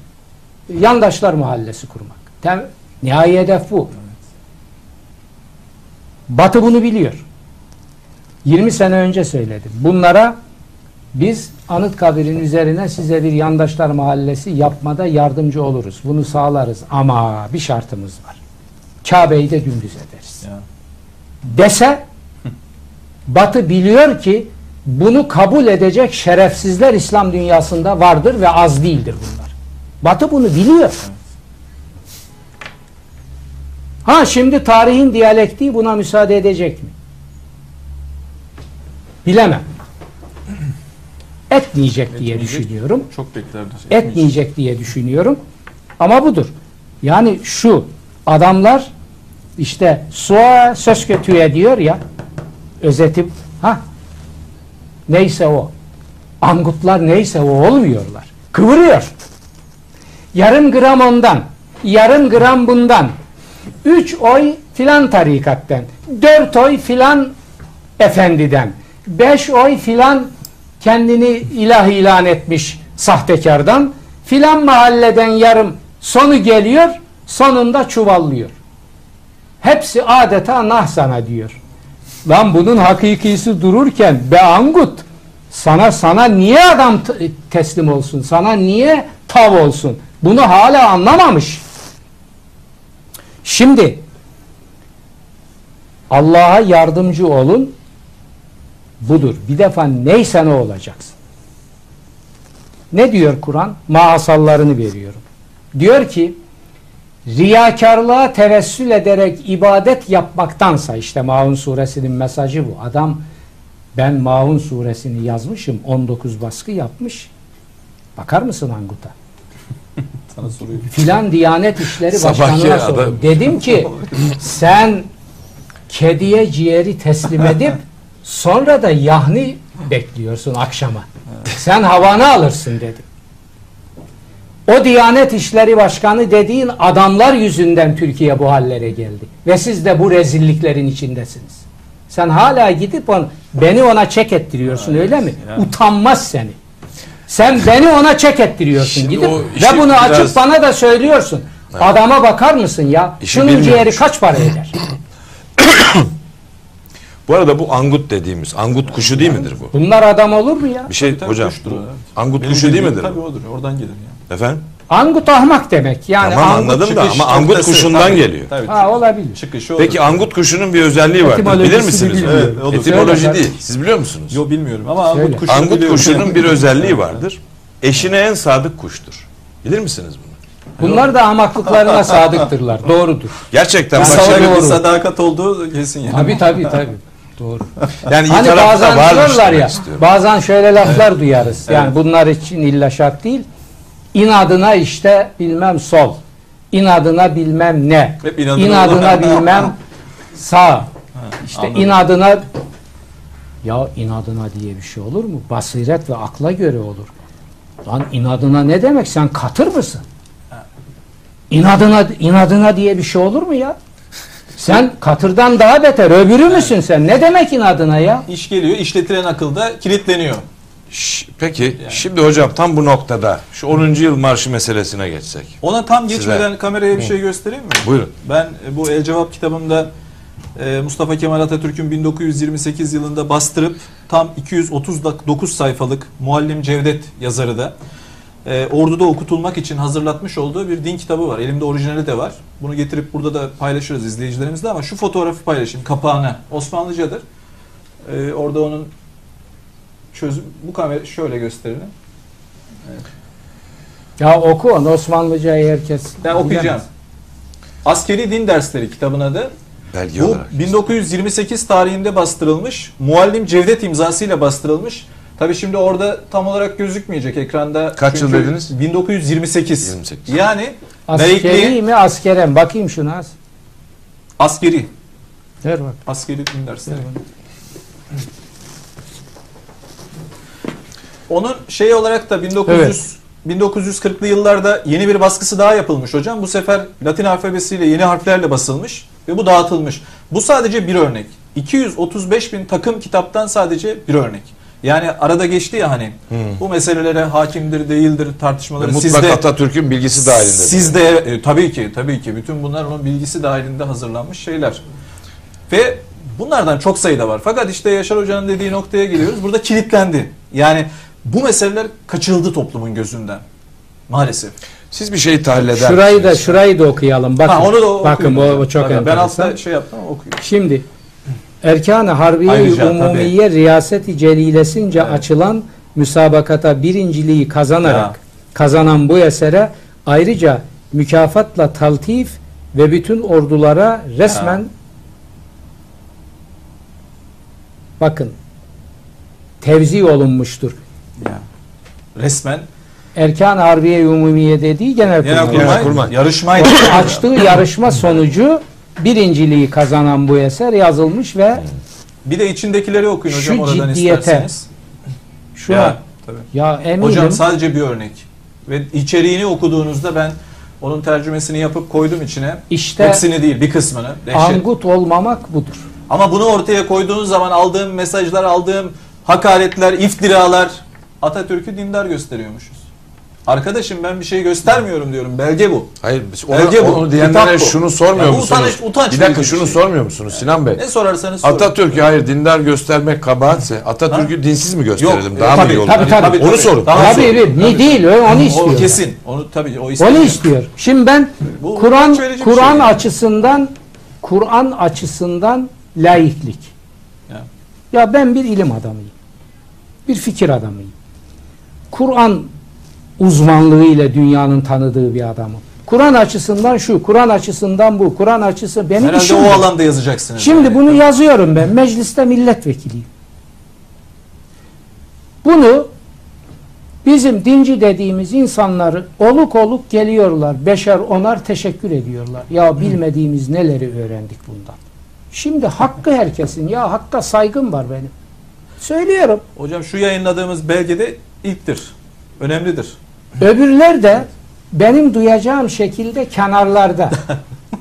yandaşlar mahallesi kurmak. Tem nihai hedef bu. Batı bunu biliyor. 20 sene önce söyledim. Bunlara biz Anıtkabir'in üzerine size bir yandaşlar mahallesi yapmada yardımcı oluruz. Bunu sağlarız ama bir şartımız var. Kabe'yi de dümdüz ederiz. Ya. Dese Batı biliyor ki bunu kabul edecek şerefsizler İslam dünyasında vardır ve az değildir bunlar. Batı bunu biliyor. Ha şimdi tarihin diyalektiği buna müsaade edecek mi? Bilemem. Etmeyecek diye düşünüyorum. Çok beklerdi. Etmeyecek diye düşünüyorum. Ama budur. Yani şu adamlar işte soğa söz kötüye diyor ya özeti ha neyse o. Angutlar neyse o olmuyorlar. Kıvırıyor. Yarım gram ondan, yarım gram bundan, üç oy filan tarikatten, dört oy filan efendiden, beş oy filan kendini ilah ilan etmiş sahtekardan, filan mahalleden yarım sonu geliyor, sonunda çuvallıyor. Hepsi adeta nah sana diyor. Lan bunun hakikisi dururken be Angut sana sana niye adam teslim olsun? Sana niye tav olsun? Bunu hala anlamamış. Şimdi Allah'a yardımcı olun. Budur. Bir defa neysen o olacaksın. Ne diyor Kur'an? Maasallarını veriyorum. Diyor ki riyakarlığa tevessül ederek ibadet yapmaktansa işte Maun suresinin mesajı bu. Adam ben Maun suresini yazmışım 19 baskı yapmış. Bakar mısın Angut'a? Sana soruyor. Filan Diyanet İşleri Başkanı'na sordum. Dedim ki sen kediye ciğeri teslim edip sonra da yahni bekliyorsun akşama. Sen havanı alırsın dedim. O Diyanet İşleri Başkanı dediğin adamlar yüzünden Türkiye bu hallere geldi. Ve siz de bu rezilliklerin içindesiniz. Sen hala gidip on, beni ona çek ettiriyorsun öyle mi? yani. Utanmaz seni. Sen beni ona çek ettiriyorsun Şimdi gidip ve bunu biraz- açıp bana da söylüyorsun. Adama bakar mısın ya? İşi Şunun bilmiyormuş. ciğeri kaç para eder? Bu arada bu angut dediğimiz angut kuşu değil midir bu? Bunlar adam olur mu ya? Bir şey Tabii hocam. kuştur bu evet. Angut Benim kuşu değil midir? Tabii odur. Oradan gelir yani. Efendim? Angut ahmak demek. Yani Tamam angut anladım da ama angut noktası, kuşundan tabii. geliyor. Tabii. Ha olabilir. Çıkışı odur. Peki angut kuşunun bir özelliği. Etimolojisini Bilir misiniz? Evet, olur. Etimoloji Söyle. değil. Siz biliyor musunuz? Yo bilmiyorum ama Söyle. angut kuşunu Angut biliyorum. kuşunun bir özelliği vardır. Eşine en sadık kuştur. Bilir misiniz bunu? Bunlar da ahmaklıklarına sadıktırlar. Doğrudur. Gerçekten başka bir sadakat olduğu kesin yani. Tabii tabii tabii. Doğru. yani iyi Hani bazen diyorlar ya, istiyorum. bazen şöyle laflar duyarız. Yani Evet. bunlar için illa şart değil. İnadına işte bilmem sol. İnadına bilmem ne. Hep inadına İnadına bilmem sağ. İşte anladım. inadına ya inadına diye bir şey olur mu? Basiret ve akla göre olur. Lan inadına ne demek? Sen katır mısın? İnadına inadına diye bir şey olur mu ya? Sen katırdan daha beter öbürü müsün sen? Ne demek inadına ya? İş geliyor, işletilen akılda kilitleniyor. Peki şimdi hocam tam bu noktada şu 10. yıl marşı meselesine geçsek. Ona tam Size. geçmeden kameraya bir şey göstereyim mi? Buyurun. Ben e, bu El Cevap kitabımda e, Mustafa Kemal Atatürk'ün 1928 yılında bastırıp tam 239 sayfalık Muallim Cevdet yazarı da e, orduda okutulmak için hazırlatmış olduğu bir din kitabı var. Elimde orijinali de var. Bunu getirip burada da paylaşırız izleyicilerimizle ama şu fotoğrafı paylaşayım kapağına. Osmanlıcadır. Orada onun çözüm bu kamera şöyle gösterelim. Ya oku onu Osmanlıcayı herkes Ben okuyacağım. bilemez. Askeri Din Dersleri kitabının adı. Belge Bu olarak. 1928 tarihinde bastırılmış. Muallim Cevdet imzasıyla bastırılmış. Tabi şimdi orada tam olarak gözükmeyecek ekranda. Kaç yıl dediniz? 1928. 28. Yani Askeri laikliğin mi askeren? Bakayım şuna az. askeri. Ver bak. Askeri din dersleri. Ver bak. Onun şey olarak da 1900 1940'lı yıllarda yeni bir baskısı daha yapılmış hocam. Bu sefer Latin alfabesiyle yeni harflerle basılmış ve bu dağıtılmış. Bu sadece bir örnek. 235 bin takım kitaptan sadece bir örnek. Yani arada geçti ya hani bu meselelere hakimdir değildir tartışmaları mutlak sizde Atatürk'ün bilgisi dahilinde. Sizde e, tabii ki tabii ki bütün bunlar onun bilgisi dahilinde hazırlanmış şeyler. Ve bunlardan çok sayıda var. Fakat işte Yaşar Hoca'nın dediği noktaya geliyoruz. Burada kilitlendi. Yani bu meseleler kaçırıldı toplumun gözünden. Maalesef. Siz bir şey tahlil eder Şurayı da şurayı da okuyalım. Bakın. ha, onu da bakın bu, okuyun. bu çok Ben enteresan. altta şey yaptım okuyayım. Şimdi Erkan-ı Harbiye Ayrıca, Umumiye Riyaseti Celilesince Evet. açılan müsabakata birinciliği kazanarak Ya. kazanan bu esere ayrıca mükafatla taltif ve bütün ordulara resmen Ya. bakın tevzi olunmuştur. Ya. Resmen Erkan-ı Harbiye Umumiye dediği Genelkurmay. Genelkurmay Genelkurmay. yarışmaydı. açtığı yarışma sonucu birinciliği kazanan bu eser yazılmış ve Bir de içindekileri okuyun hocam Şu oradan ciddiyete, isterseniz. şu Ya, an tabii. ya eminim Hocam sadece bir örnek. Ve içeriğini okuduğunuzda ben onun tercümesini yapıp koydum içine. işte Hepsini değil bir kısmını. Dehşet. angut olmamak budur. Ama bunu ortaya koyduğunuz zaman aldığım mesajlar, aldığım hakaretler, iftiralar Atatürk'ü dindar gösteriyormuşuz. Arkadaşım ben bir şey göstermiyorum diyorum. Belge bu. Hayır ona, Belge bu. onu diyenlere Kitap bu. şunu sormuyor Ya bu musunuz? utanç- utanç bir dakika verici bir şunu şey. sormuyor musunuz Sinan Bey? Ne sorarsanız sorun. Atatürk'ü hayır dindar göstermek kabahatse Atatürk'ü dinsiz mi gösterelim? Yok, Daha e, mı tabii, iyi olur? tabii, tabii. Onu sorun. Daha Tabii zor. bir, ni değil o- onu istiyor. O kesin. Onu tabii o Onu istemiyor. istiyor. Şimdi ben Bu Kur'an utanç verici bir Kur'an şey. açısından Kur'an açısından laiklik. Ya. Ya ben bir ilim adamıyım. Bir fikir adamıyım. Kur'an uzmanlığıyla dünyanın tanıdığı bir adamım. Kur'an açısından şu, Kur'an açısından bu, Kur'an açısı benim Herhalde işim. o bu. alanda yazacaksınız. Şimdi yani. bunu yazıyorum ben. Mecliste milletvekiliyim. Bunu bizim dinci dediğimiz insanları oluk oluk geliyorlar. Beşer onar teşekkür ediyorlar. Ya bilmediğimiz neleri öğrendik bundan. Şimdi hakkı herkesin. Ya hakka saygım var benim. Söylüyorum. Hocam şu yayınladığımız belgede ilktir. Önemlidir. Öbürler de benim duyacağım şekilde kenarlarda.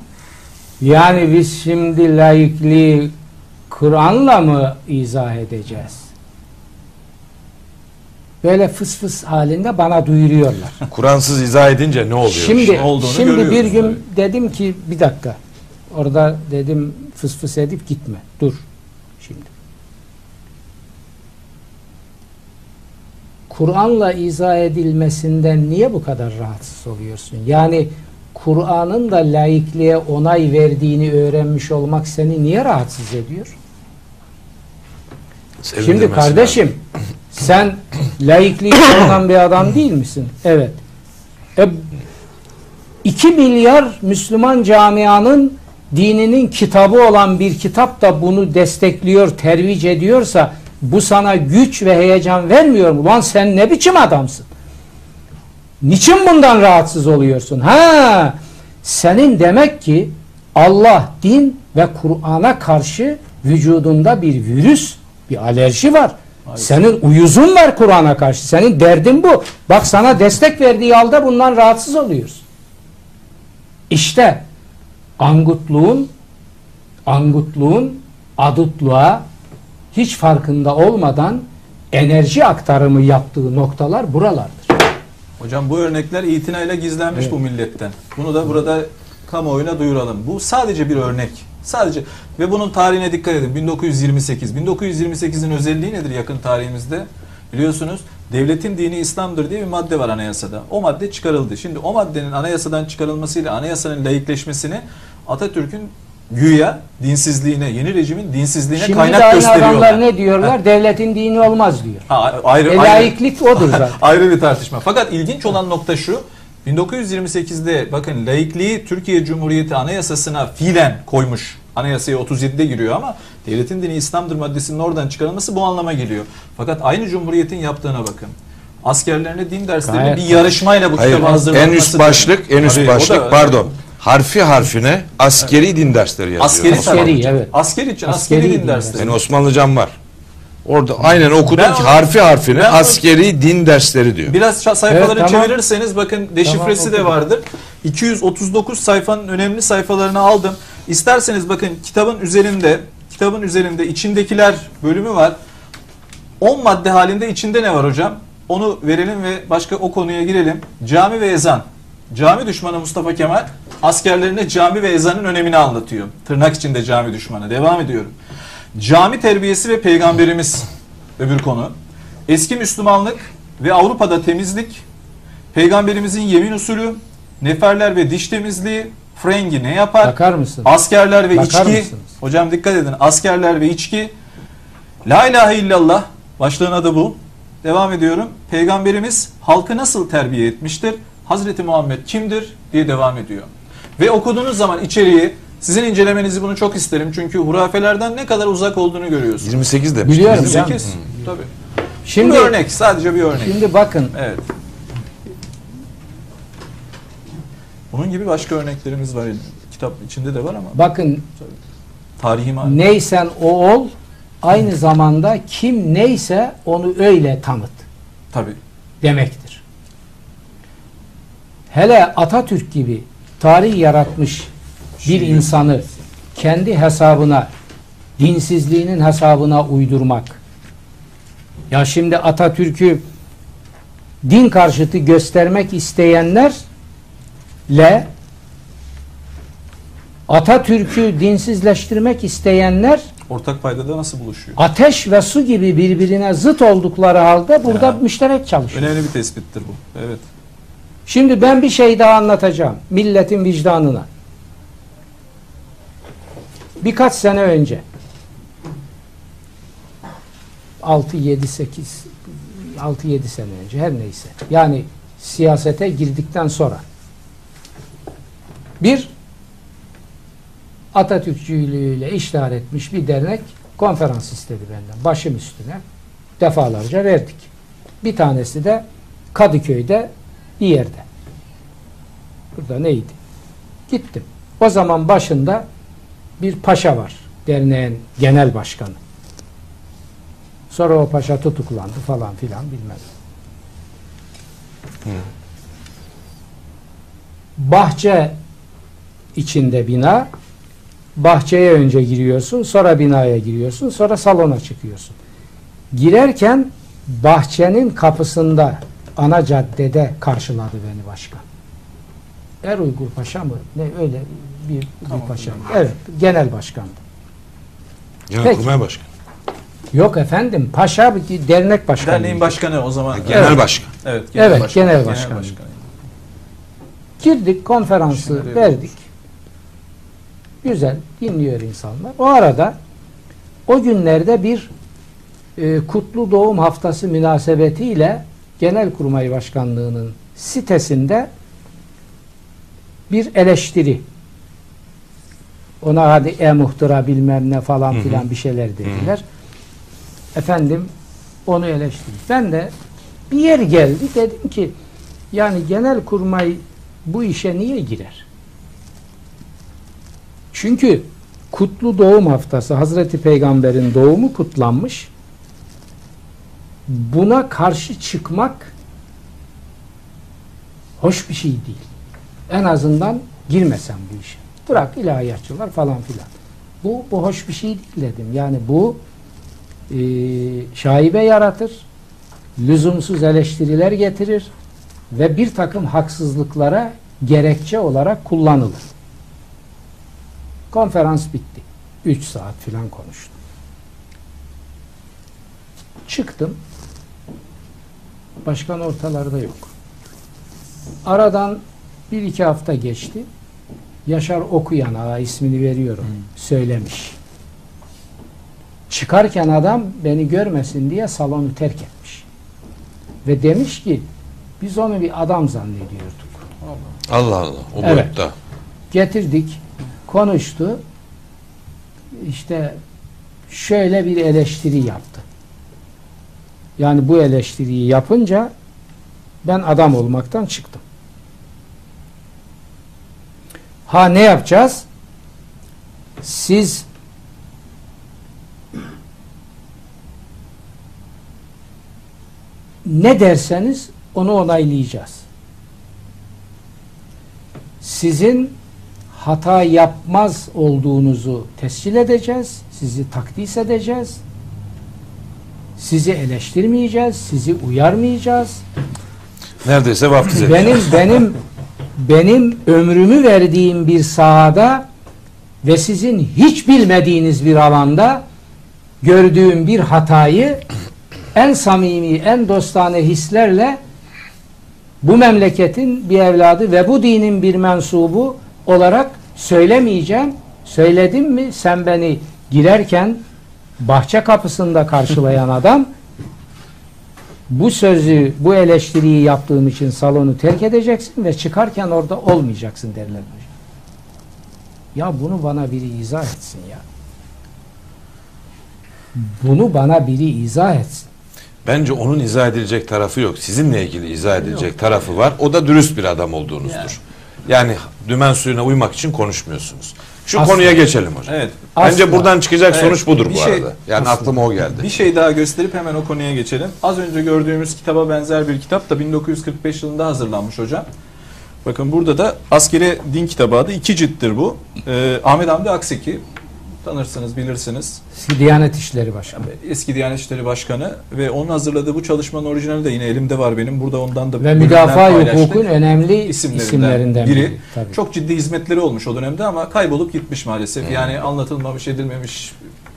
yani biz şimdi laikliği Kur'an'la mı izah edeceğiz? böyle fıs fıs halinde bana duyuruyorlar. Kuransız izah edince ne oluyor? Şimdi Ne olduğunu şimdi bir gün evet. dedim ki bir dakika. Orada dedim fıs fıs edip gitme. Dur. Şimdi. Kur'an'la izah edilmesinden niye bu kadar rahatsız oluyorsun? Yani Kur'an'ın da laikliğe onay verdiğini öğrenmiş olmak seni niye rahatsız ediyor? Şimdi Sevindirmesi kardeşim sen laikliği savunan bir adam değil misin? Evet. E, 2 milyar Müslüman camianın dininin kitabı olan bir kitap da bunu destekliyor, tervic ediyorsa bu sana güç ve heyecan vermiyor mu? Lan sen ne biçim adamsın? Niçin bundan rahatsız oluyorsun? Ha, senin demek ki Allah, din ve Kur'an'a karşı vücudunda bir virüs, bir alerji var. Senin uyuzun var Kur'an'a karşı. Senin derdin bu. Bak sana destek verdiği halde bundan rahatsız oluyorsun. İşte angutluğun angutluğun adutluğa hiç farkında olmadan enerji aktarımı yaptığı noktalar buralardır. Hocam bu örnekler itinayla gizlenmiş Evet. bu milletten. Bunu da burada kamuoyuna duyuralım. Bu sadece bir örnek. Sadece ve bunun tarihine dikkat edin. 1928. 1928'in özelliği nedir yakın tarihimizde? Biliyorsunuz devletin dini İslam'dır diye bir madde var anayasada. O madde çıkarıldı. Şimdi o maddenin anayasadan çıkarılmasıyla anayasanın layıkleşmesini Atatürk'ün güya dinsizliğine, yeni rejimin dinsizliğine Şimdi kaynak aynı gösteriyorlar. adamlar ne diyorlar? Devletin dini olmaz diyor. Ha, ayrı, E, ayrı. laiklik odur zaten. Ayrı bir tartışma. Fakat ilginç olan nokta şu. 1928'de bakın laikliği Türkiye Cumhuriyeti Anayasası'na fiilen koymuş. Anayasaya 37'de giriyor ama devletin dini İslam'dır maddesinin oradan çıkarılması bu anlama geliyor. Fakat aynı Cumhuriyet'in yaptığına bakın. Askerlerine din derslerinin Gayet bir yarışmayla bu kitabı hazırlanması. en üst başlık, en üst Tabii, o da- başlık pardon. Harfi harfine askeri din dersleri yazıyor. Askeri, Askeri, evet. Asker için askeri, Askeri din din dersleri. Yani Osmanlıcam var. Orada aynen okudum Ben ki onu- harfi harfine ben onu- askeri din dersleri diyor. Biraz sayfaları Evet, tamam. çevirirseniz bakın deşifresi Tamam, de vardır. 239 sayfanın önemli sayfalarını aldım. İsterseniz bakın kitabın üzerinde kitabın üzerinde içindekiler bölümü var. 10 madde halinde içinde ne var hocam? Onu verelim ve başka o konuya girelim. Cami ve ezan. Cami düşmanı Mustafa Kemal askerlerine cami ve ezanın önemini anlatıyor. Tırnak içinde cami düşmanı. Devam ediyorum. Cami terbiyesi ve peygamberimiz öbür konu. Eski Müslümanlık ve Avrupa'da temizlik, peygamberimizin yemin usulü, neferler ve diş temizliği, frengi ne yapar? Bakar mısın? Askerler ve Bakar içki. mısınız? Hocam dikkat edin. Askerler ve içki. La ilahe illallah. Başlığın adı bu. Devam ediyorum. Peygamberimiz halkı nasıl terbiye etmiştir? Hazreti Muhammed kimdir? diye devam ediyor. Ve okuduğunuz zaman içeriği sizin incelemenizi bunu çok isterim. Çünkü hurafelerden ne kadar uzak olduğunu görüyorsunuz. 28 demiş. Biliyorum. 28. Tabii. Şimdi bir örnek. Sadece bir örnek. şimdi bakın Evet. Bunun gibi başka örneklerimiz var. Kitap içinde de var ama bakın tarihi mal. neysen o ol aynı zamanda kim neyse onu öyle tanıt Tabii. demektir. Hele Atatürk gibi tarih yaratmış bir insanı kendi hesabına dinsizliğinin hesabına uydurmak. Ya şimdi Atatürk'ü din karşıtı göstermek isteyenlerle Atatürk'ü dinsizleştirmek isteyenler Ortak paydada nasıl buluşuyor? ateş ve su gibi birbirine zıt oldukları halde burada Ya. müşterek çalışıyor. Önemli bir tespittir bu. Evet. Şimdi ben bir şey daha anlatacağım. Milletin vicdanına. Birkaç sene önce 6 7 8 6 7 sene önce her neyse. Yani siyasete girdikten sonra bir Atatürkçülüğüyle iştihar etmiş bir dernek konferans istedi benden. Başım üstüne. Defalarca verdik. Bir tanesi de Kadıköy'de bir yerde. Burada neydi? Gittim. O zaman başında bir paşa var. Derneğin genel başkanı. Sonra o paşa tutuklandı falan filan bilmem. Bahçe içinde bina. Bahçeye önce giriyorsun, sonra binaya giriyorsun, sonra salona çıkıyorsun. Girerken bahçenin kapısında ana caddede karşıladı beni başkan. Er Uygur Paşa mı? Ne öyle bir, Tamam, bir paşa. Evet, genel başkandı. Genelkurmay Başkanı. Yok efendim, paşa bir dernek başkanı. Derneğin başkanı o zaman. Genel Evet. Başkan. Evet, Evet, genel başkan. Girdik, konferansı Şimdi- verdik. Güzel, dinliyor insanlar. O arada o günlerde bir e, Kutlu Doğum Haftası münasebetiyle Genelkurmay Başkanlığı'nın sitesinde bir eleştiri. Ona hadi e-muhtıra bilmem ne falan Hı hı. filan bir şeyler dediler. Efendim onu eleştirdik. Ben de bir yer geldi dedim ki yani Genelkurmay bu işe niye girer? Çünkü Kutlu Doğum Haftası Hazreti Peygamber'in doğumu kutlanmış. Buna karşı çıkmak hoş bir şey değil. En azından girmesem bu işe. Bırak ilahiyatçılar falan filan. Bu, bu hoş bir şey değil dedim. Yani bu e, şaibe yaratır, lüzumsuz eleştiriler getirir ve bir takım haksızlıklara gerekçe olarak kullanılır. Konferans bitti. 3 saat filan konuştum. Çıktım. Başkan ortalarda yok. Aradan bir iki hafta geçti. Yaşar Okuyan ağa ismini veriyorum. Söylemiş. Çıkarken adam beni görmesin diye salonu terk etmiş. Ve demiş ki biz onu bir adam zannediyorduk. Allah Allah. O Evet. boyutta. Getirdik, konuştu. İşte şöyle bir eleştiri yaptı. Yani bu eleştiriyi yapınca ben adam olmaktan çıktım. Ha ne yapacağız? Siz ne derseniz onu onaylayacağız. Sizin hata yapmaz olduğunuzu tescil edeceğiz. Sizi takdis edeceğiz. Sizi eleştirmeyeceğiz. Sizi uyarmayacağız. Neredeyse vaftiz. Benim benim benim ömrümü verdiğim bir sahada ve sizin hiç bilmediğiniz bir alanda gördüğüm bir hatayı en samimi, en dostane hislerle bu memleketin bir evladı ve bu dinin bir mensubu olarak söylemeyeceğim. Söyledim mi sen beni girerken bahçe kapısında karşılayan adam bu sözü, bu eleştiriyi yaptığım için salonu terk edeceksin ve çıkarken orada olmayacaksın derler. Ya bunu bana biri izah etsin ya. Bunu bana biri izah etsin. Bence onun izah edilecek tarafı yok. Sizinle ilgili izah edilecek tarafı var. O da dürüst bir adam olduğunuzdur. Yani dümen suyuna uymak için konuşmuyorsunuz. Şu Asla. konuya geçelim hocam. Evet. Bence buradan çıkacak Evet. sonuç budur Bir bu şey- arada. Yani Asla. aklıma o geldi. Bir şey daha gösterip hemen o konuya geçelim. Az önce gördüğümüz kitaba benzer bir kitap da 1945 yılında hazırlanmış hocam. Bakın burada da askeri din kitabı adı. iki cilttir bu. Ee, Ahmet Hamdi Akseki tanırsınız bilirsiniz. Diyanet İşleri Başkanı. Eski Diyanet İşleri Başkanı ve onun hazırladığı bu çalışmanın orijinali de yine elimde var benim. Burada ondan da Ve müdafaa hukukun önemli isimlerinden, isimlerinden, biri. biri. Tabii. Çok ciddi hizmetleri olmuş o dönemde ama kaybolup gitmiş maalesef. Yani anlatılmamış, edilmemiş.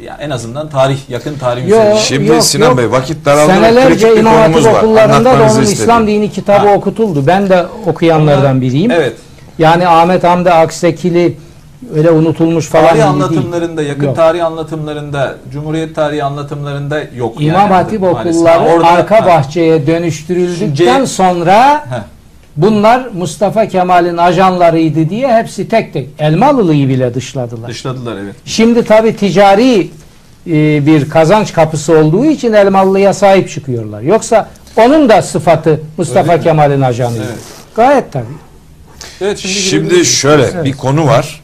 Ya en azından tarih, yakın tarih Yo, üzerine. Şimdi yok, Sinan yok. Bey vakit daraldı Senelerce var. okullarında da onun istedim. İslam dini kitabı Ha. okutuldu. Ben de okuyanlardan biriyim. Evet. Yani Ahmet Hamdi Aksekili öyle unutulmuş falan Tarih değil. anlatımlarında, yakın Yok. tarih anlatımlarında, Cumhuriyet tarihi anlatımlarında yok. İmam yani. Hatip okulları orada- arka ha. bahçeye dönüştürüldükten Şimdi- sonra Heh. bunlar Mustafa Kemal'in ajanlarıydı diye hepsi tek tek Elmalılı'yı bile dışladılar. Dışladılar evet. Şimdi tabi ticari e, bir kazanç kapısı olduğu için Elmalı'ya sahip çıkıyorlar. Yoksa onun da sıfatı Mustafa? Kemal'in ajanıydı. Evet. Gayet tabi. Evet şimdi, Şimdi şöyle Evet. bir konu var.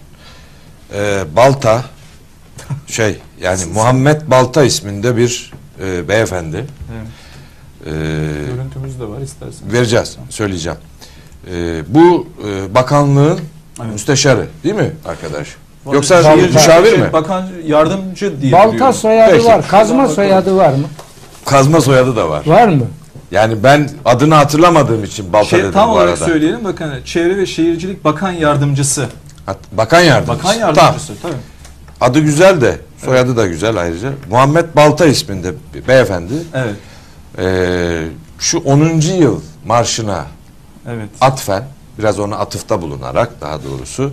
Ee, Balta şey yani Muhammed Balta isminde bir e, beyefendi. Evet. Ee, Görüntümüz de var istersen. vereceğiz, söyleyeceğim. Ee, bu e, bakanlığın Evet. müsteşarı değil mi arkadaş? Yoksa Balta- bir müşavir mi? Bakan yardımcı diye Balta soyadı Peki. var. Kazma soyadı var mı? kazma soyadı da var. Var mı? Yani ben adını hatırlamadığım için Balta Şey, dedim tam bu olarak arada. söyleyelim bakın Çevre ve Şehircilik Bakan Yardımcısı. Hat- Bakan yardımcısı. Bakan Tamam. Yardımcısı tabii. Adı güzel de soyadı da güzel ayrıca. Muhammed Balta isminde bir beyefendi. Evet. Ee, şu 10. yıl marşına Evet. atfen biraz ona atıfta bulunarak daha doğrusu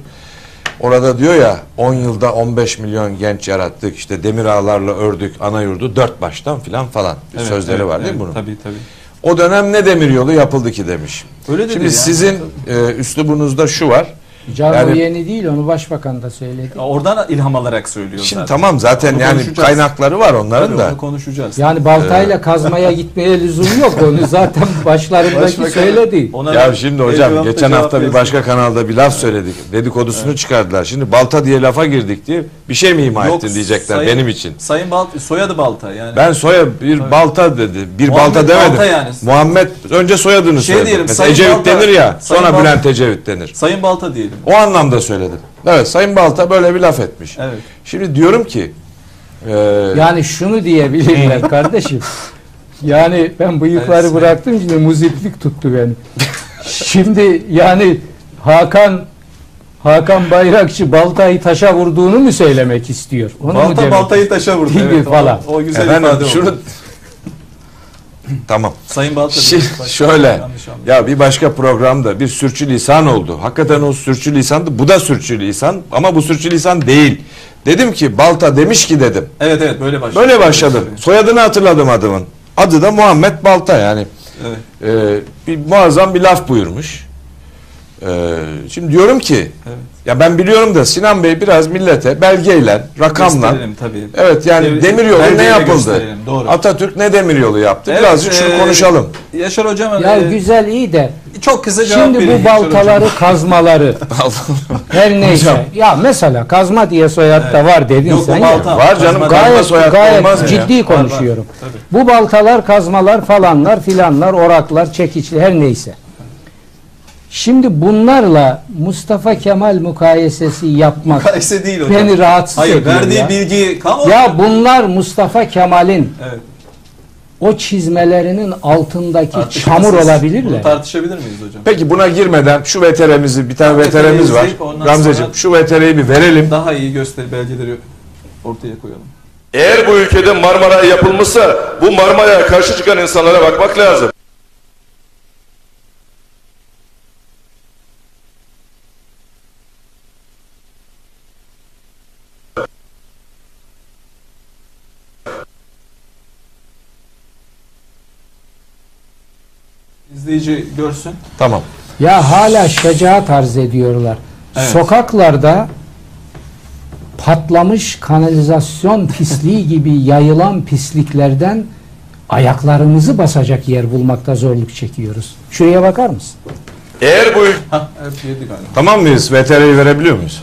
orada diyor ya 10 yılda 15 milyon genç yarattık işte demir ağlarla ördük ana yurdu dört baştan filan falan bir Evet, sözleri evet, var değil mi evet, bunun? Tabii tabii. O dönem ne demir yolu yapıldı ki demiş. Öyle Şimdi yani. sizin e, üslubunuzda şu var. Can Yani- yeni değil onu başbakan da söyledi. Oradan ilham alarak söylüyor Şimdi zaten. tamam zaten Onu yani kaynakları var onların Tabii da. onu konuşacağız. Yani baltayla kazmaya gitmeye lüzum yok. Onu zaten başlarındaki Başbakan- söyledi. Ona Ya şimdi hocam geçen cevap hafta bir başka kanalda bir laf söyledik. Dedikodusunu çıkardılar. Şimdi balta diye lafa girdik diye bir şey mi ima Yok, ettin diyecekler sayın- benim için. Sayın Balta, soyadı Balta yani. Ben soya bir Tabii. balta dedi. Bir Muhammed balta demedim. Balta yani. Muhammed önce soyadını Şey söyledim. diyelim, Mesela Sayın Ecevit Balta- denir ya. Sayın Sonra Balta- Bülent Ecevit denir. Sayın Balta diyelim. O anlamda söyledim. Evet Sayın Balta böyle bir laf etmiş. Evet. Şimdi diyorum ki e, Yani şunu diyebilirler kardeşim. Yani ben bıyıkları Evet, bıraktım şimdi muziplik tuttu beni. Şimdi yani Hakan Hakan Bayrakçı baltayı taşa vurduğunu mu söylemek istiyor? Onu mu Balta demek baltayı taşa vurdu. Gibi Evet, o- falan. O, güzel efendim ifade şunu oldu. tamam. Sayın Balta. Şi- şöyle ya bir başka programda bir sürçülisan oldu. Hakikaten o sürçülisandı. Bu da sürçülisan ama bu sürçülisan değil. Dedim ki Balta demiş ki dedim. Evet evet böyle başladı. Böyle başladım. Soyadını hatırladım adamın. Adı da Muhammed Balta yani. Evet. Ee, bir muazzam bir laf buyurmuş. Ee, şimdi diyorum ki Evet. ya ben biliyorum da Sinan Bey biraz millete belgeyle, rakamla Gösterelim tabii. Evet yani Devlet- demiryolu ne yapıldı? doğru. Atatürk ne demiryolu yaptı? Evet, Birazcık şunu e, konuşalım. Yaşar hocam Ya e, güzel iyi de çok kısa cevap şimdi bu baltaları kazmaları her neyse. Hocam. Ya mesela kazma diye soyad da var dedin Yok, sen balta. ya. Var canım Kazma- Gayet, soyad gayet olmaz ya? ciddi Var, var. konuşuyorum. Tabii. Bu baltalar, kazmalar falanlar filanlar, oraklar, çekiçli her neyse. Şimdi bunlarla Mustafa Kemal mukayesesi yapmak Mukayese değil hocam. beni rahatsız Hayır ediyor verdiği ya. bilgi kamu. Ya bunlar Mustafa Kemal'in Evet. o çizmelerinin altındaki tartışmasız. çamur Bunu olabilirler. tartışabilir miyiz hocam? Peki buna girmeden şu veteremizi bir tane veteremiz var. izleyip ondan Gamzeciğim sonra- şu vetereyi bir verelim. Daha iyi gösteri belgeleri ortaya koyalım. Eğer bu ülkede Marmara yapılmışsa bu Marmara'ya karşı çıkan insanlara bakmak lazım. İzleyici görsün. Tamam. Ya hala şecaat arz ediyorlar. Evet. Sokaklarda patlamış kanalizasyon pisliği gibi yayılan pisliklerden ayaklarımızı basacak yer bulmakta zorluk çekiyoruz. Şuraya bakar mısın? Eğer bu Hah. Tamam mıyız? VTR'yi verebiliyor muyuz?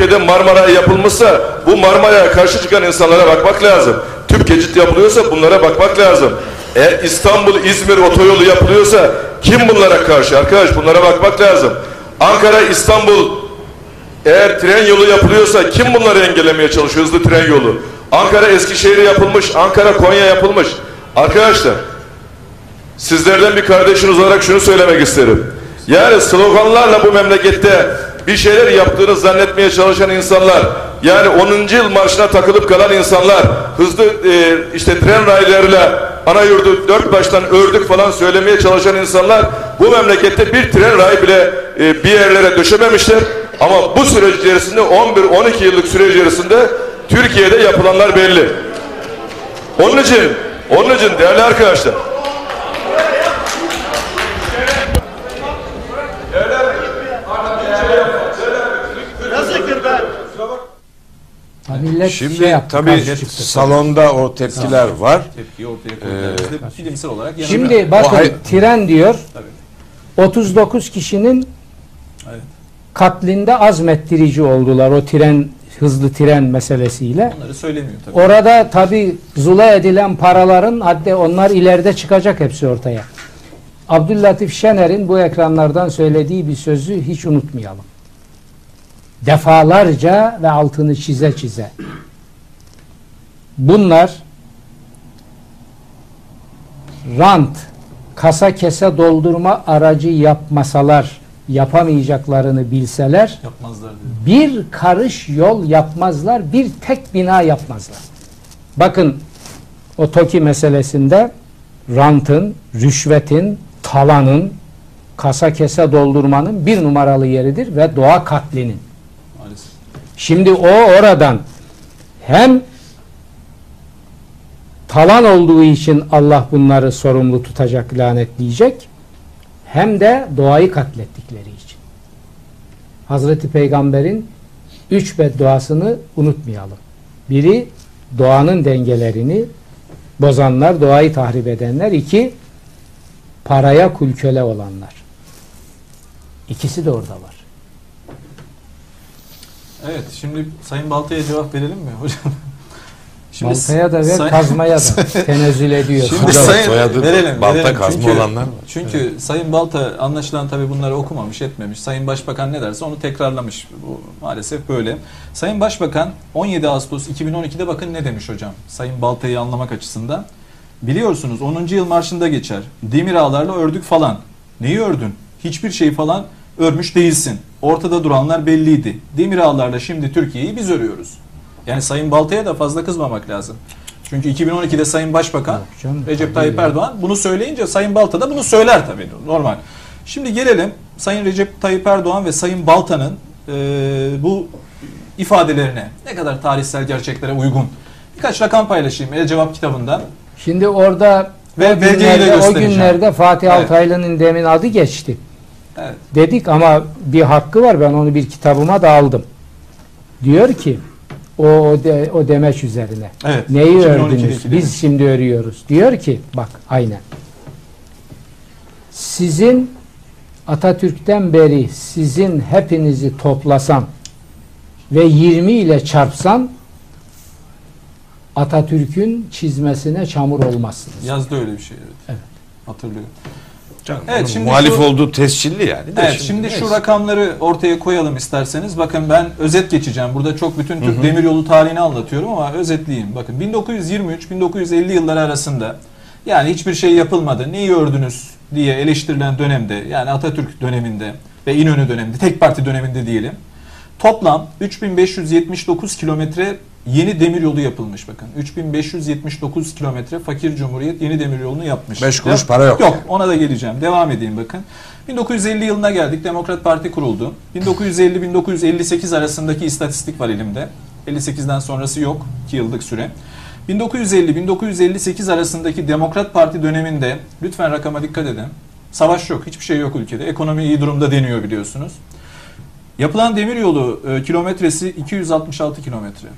ülkede Marmara yapılmışsa bu Marmara'ya karşı çıkan insanlara bakmak lazım. Tüp geçit yapılıyorsa bunlara bakmak lazım. Eğer İstanbul İzmir otoyolu yapılıyorsa kim bunlara karşı arkadaş bunlara bakmak lazım. Ankara İstanbul eğer tren yolu yapılıyorsa kim bunları engellemeye çalışıyor hızlı tren yolu? Ankara Eskişehir yapılmış, Ankara Konya yapılmış. Arkadaşlar sizlerden bir kardeşiniz olarak şunu söylemek isterim. Yani sloganlarla bu memlekette bir şeyler yaptığını zannetmeye çalışan insanlar, yani 10. yıl marşına takılıp kalan insanlar, hızlı e, işte tren raylarıyla ana yurdu dört baştan ördük falan söylemeye çalışan insanlar bu memlekette bir tren ray bile e, bir yerlere döşememişler. Ama bu süreç içerisinde 11-12 yıllık süreç içerisinde Türkiye'de yapılanlar belli. Onun için, onun için değerli arkadaşlar, millet Şimdi şey yaptı, tabii çıktı. salonda o tepkiler var. Tepkiyi ortaya de bilimsel olarak yanılıyoruz. Şimdi bakın O hay- tren diyor Tabii. 39 kişinin Evet. katlinde azmettirici oldular o tren hızlı tren meselesiyle. Onları söylemiyor tabii. Orada tabi zula edilen paraların hatta onlar ileride çıkacak hepsi ortaya. Abdüllatif Şener'in bu ekranlardan söylediği bir sözü hiç unutmayalım. Defalarca ve altını çize çize. Bunlar rant, kasa kese doldurma aracı yapmasalar, yapamayacaklarını bilseler, Yapmazlar diyor. bir karış yol yapmazlar, bir tek bina yapmazlar. Bakın o TOKİ meselesinde rantın, rüşvetin, talanın, kasa kese doldurmanın bir numaralı yeridir ve doğa katlinin. Şimdi o oradan hem talan olduğu için Allah bunları sorumlu tutacak, lanetleyecek hem de doğayı katlettikleri için. Hazreti Peygamber'in üç bedduasını unutmayalım. Biri doğanın dengelerini bozanlar, doğayı tahrip edenler. iki paraya kulköle olanlar. İkisi de orada var. Evet şimdi Sayın Balta'ya cevap verelim mi hocam? Baltaya da ver, Say- kazmaya da tenezzül ediyor. Şimdi Hocam sayın- soyadı verelim, balta verelim. kazma Çünkü- olanlar var. Çünkü Sayın Balta anlaşılan tabii bunları okumamış, etmemiş. Sayın Başbakan ne derse onu tekrarlamış. Bu maalesef böyle. Sayın Başbakan 17 Ağustos 2012'de bakın ne demiş hocam. Sayın Balta'yı anlamak açısından. Biliyorsunuz 10. yıl marşında geçer. Demir ağlarla ördük falan. Neyi ördün? Hiçbir şey falan örmüş değilsin. Ortada duranlar belliydi. Demir ağlarla şimdi Türkiye'yi biz örüyoruz. Yani Sayın Balta'ya da fazla kızmamak lazım. Çünkü 2012'de Sayın Başbakan canım, Recep Tayyip ya. Erdoğan bunu söyleyince Sayın Balta da bunu söyler tabii normal. Şimdi gelelim Sayın Recep Tayyip Erdoğan ve Sayın Balta'nın e, bu ifadelerine ne kadar tarihsel gerçeklere uygun. Birkaç rakam paylaşayım El Cevap kitabından. Şimdi orada Ve o, günlerde, o günlerde Fatih Evet. Altaylı'nın demin adı geçti. Evet. Dedik ama bir hakkı var ben onu bir kitabıma da aldım. Diyor ki o, o, de, o demeç üzerine. Evet. Neyi 2012'deki ördünüz? Biz şimdi örüyoruz. Diyor ki bak aynen. Sizin Atatürk'ten beri sizin hepinizi toplasam ve 20 ile çarpsam Atatürk'ün çizmesine çamur olmazsınız. Yazdı öyle bir şey evet. Evet. Hatırlıyorum. Canım, Evet, şimdi muhalif şu- olduğu tescilli yani. de Evet şimdi şu neyse. rakamları ortaya koyalım isterseniz. Bakın ben özet geçeceğim. Burada çok bütün Türk demiryolu tarihini anlatıyorum ama özetleyeyim. Bakın 1923-1950 yılları arasında yani hiçbir şey yapılmadı. Neyi ördünüz diye eleştirilen dönemde yani Atatürk döneminde ve İnönü döneminde tek parti döneminde diyelim. Toplam 3579 kilometre yeni demiryolu yapılmış bakın. 3579 kilometre fakir cumhuriyet yeni demiryolunu yapmış. Beş kuruş Ya- para yok. Yok ona da geleceğim. Devam edeyim bakın. 1950 yılına geldik. Demokrat Parti kuruldu. 1950-1958 arasındaki istatistik var elimde. 58'den sonrası yok. 2 yıllık süre. 1950-1958 arasındaki Demokrat Parti döneminde lütfen rakama dikkat edin. Savaş yok. Hiçbir şey yok ülkede. Ekonomi iyi durumda deniyor biliyorsunuz. Yapılan demiryolu e, kilometresi 266 kilometre.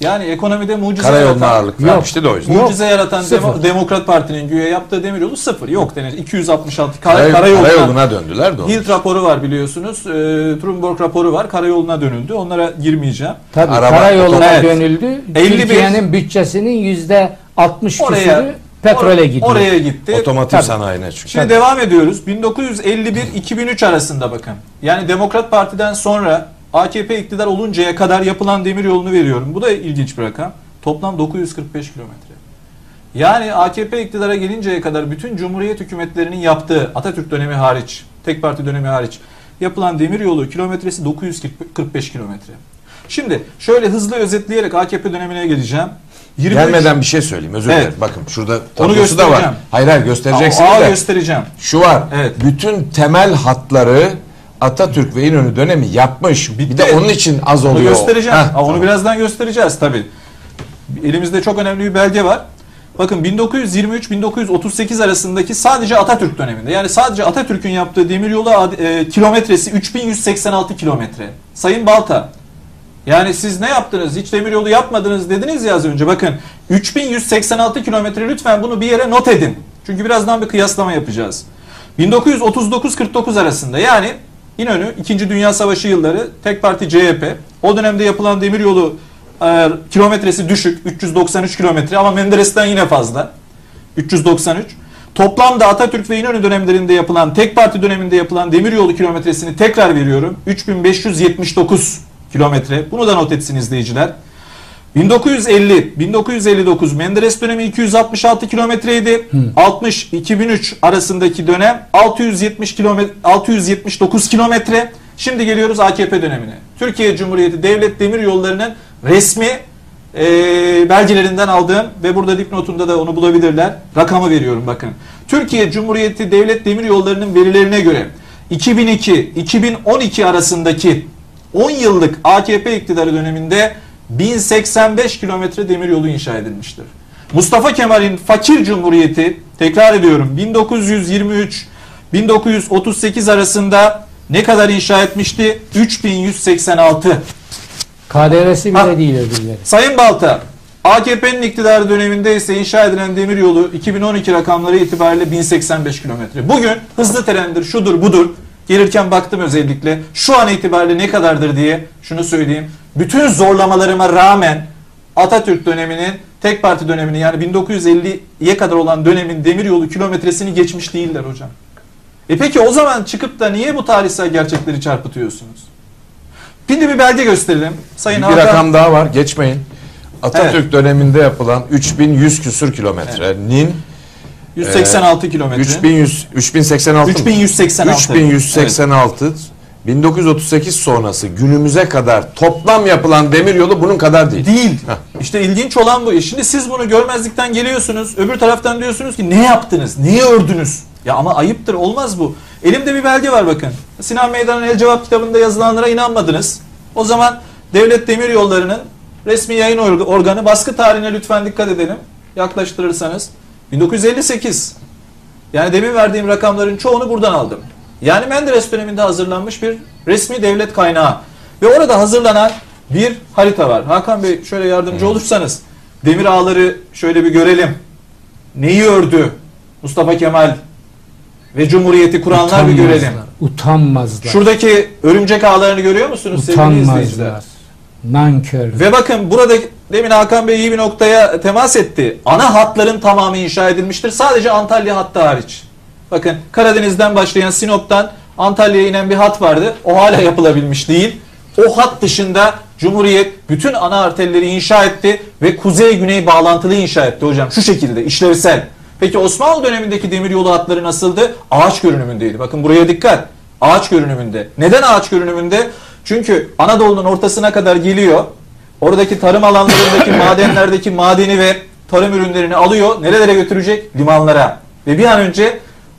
Yani ekonomide mucize Karayoluna yaratan- ağırlık vermişti de o yüzden. Mucize yaratan Sıfır. Demo- Demokrat Parti'nin güya yaptığı demiryolu sıfır. Yok denir. 266 kar- Karayol- karayoluna, karayoluna döndüler de onun Hilt raporu var biliyorsunuz. E, Trumborg raporu var. Karayoluna dönüldü. Onlara girmeyeceğim. Tabii Araba- karayoluna Evet. dönüldü. 51 Türkiye'nin bütçesinin yüzde 60 Oraya küsürü petrole or- gidiyor. Oraya gitti. Otomotiv Tabii. sanayine çünkü. Şimdi devam ediyoruz. 1951-2003 arasında bakın. Yani Demokrat Parti'den sonra AKP iktidar oluncaya kadar yapılan demiryolunu veriyorum. Bu da ilginç bir rakam. Toplam 945 kilometre. Yani AKP iktidara gelinceye kadar bütün Cumhuriyet hükümetlerinin yaptığı Atatürk dönemi hariç, tek parti dönemi hariç yapılan demiryolu kilometresi 945 kilometre. Şimdi şöyle hızlı özetleyerek AKP dönemine geleceğim. 23 Gelmeden bir şey söyleyeyim özür Evet. dilerim. Bakın şurada tablosu da var. Hayır hayır göstereceksiniz Aa, de. göstereceğim. Şu var. Evet. Bütün temel hatları Atatürk ve İnönü dönemi yapmış. Bir de onun için az Onu oluyor. göstereceğim. Heh, onu tamam. birazdan göstereceğiz tabii. Elimizde çok önemli bir belge var. Bakın 1923-1938 arasındaki sadece Atatürk döneminde yani sadece Atatürk'ün yaptığı demiryolu e, kilometresi 3186 kilometre. Sayın Balta yani siz ne yaptınız? Hiç demiryolu yapmadınız dediniz ya az önce. Bakın 3186 kilometre lütfen bunu bir yere not edin. Çünkü birazdan bir kıyaslama yapacağız. 1939-49 arasında yani İnönü 2. Dünya Savaşı yılları tek parti CHP. O dönemde yapılan demiryolu e, kilometresi düşük 393 kilometre ama Menderes'ten yine fazla. 393. Toplamda Atatürk ve İnönü dönemlerinde yapılan, tek parti döneminde yapılan demiryolu kilometresini tekrar veriyorum. 3579 kilometre. Bunu da not etsin izleyiciler. 1950 1959 Menderes dönemi 266 kilometreydi. 60 2003 arasındaki dönem 670 kilometre 679 kilometre. Şimdi geliyoruz AKP dönemine. Türkiye Cumhuriyeti Devlet Demir Yolları'nın resmi e, belgelerinden aldığım ve burada dipnotunda da onu bulabilirler. Rakamı veriyorum bakın. Türkiye Cumhuriyeti Devlet Demir Yolları'nın verilerine göre 2002-2012 arasındaki 10 yıllık AKP iktidarı döneminde 1085 kilometre demiryolu inşa edilmiştir. Mustafa Kemal'in fakir cumhuriyeti tekrar ediyorum 1923 1938 arasında ne kadar inşa etmişti? 3186. KDV'si bile değil ödülleri. Sayın Balta, AKP'nin iktidarı döneminde ise inşa edilen demiryolu 2012 rakamları itibariyle 1085 kilometre. Bugün hızlı trendir, şudur budur. Gelirken baktım özellikle şu an itibariyle ne kadardır diye şunu söyleyeyim. Bütün zorlamalarıma rağmen Atatürk döneminin tek parti dönemini yani 1950'ye kadar olan dönemin demiryolu kilometresini geçmiş değiller hocam. E peki o zaman çıkıp da niye bu tarihsel gerçekleri çarpıtıyorsunuz? Şimdi bir belge gösterelim. Sayın Bir Hakan- rakam daha var geçmeyin. Atatürk döneminde yapılan 3100 küsür kilometrenin 186 kilometre. 3100 3086 mı? 3186. 3186 1938 sonrası günümüze kadar toplam yapılan demiryolu bunun kadar değil. Değil. Heh. İşte ilginç olan bu. E Şimdi siz bunu görmezlikten geliyorsunuz. Öbür taraftan diyorsunuz ki ne yaptınız? Neyi ördünüz? Ya ama ayıptır. Olmaz bu. Elimde bir belge var bakın. Sinan Meydan'ın El Cevap kitabında yazılanlara inanmadınız. O zaman Devlet Demiryolları'nın resmi yayın org- organı baskı tarihine lütfen dikkat edelim. Yaklaştırırsanız. 1958. Yani demin verdiğim rakamların çoğunu buradan aldım. Yani Menderes döneminde hazırlanmış bir resmi devlet kaynağı. Ve orada hazırlanan bir harita var. Hakan Bey şöyle yardımcı olursanız demir ağları şöyle bir görelim. Neyi ördü Mustafa Kemal ve Cumhuriyeti kuranlar bir görelim. Utanmazlar. Şuradaki örümcek ağlarını görüyor musunuz sevgili izleyiciler? Nankör. Ve bakın burada demin Hakan Bey iyi bir noktaya temas etti. Ana hatların tamamı inşa edilmiştir. Sadece Antalya hattı hariç. Bakın Karadeniz'den başlayan Sinop'tan Antalya'ya inen bir hat vardı. O hala yapılabilmiş değil. O hat dışında Cumhuriyet bütün ana arterleri inşa etti ve kuzey-güney bağlantılı inşa etti hocam. Şu şekilde işlevsel. Peki Osmanlı dönemindeki demiryolu hatları nasıldı? Ağaç görünümündeydi. Bakın buraya dikkat. Ağaç görünümünde. Neden ağaç görünümünde? Çünkü Anadolu'nun ortasına kadar geliyor. Oradaki tarım alanlarındaki madenlerdeki madeni ve tarım ürünlerini alıyor. Nerelere götürecek? Limanlara. Ve bir an önce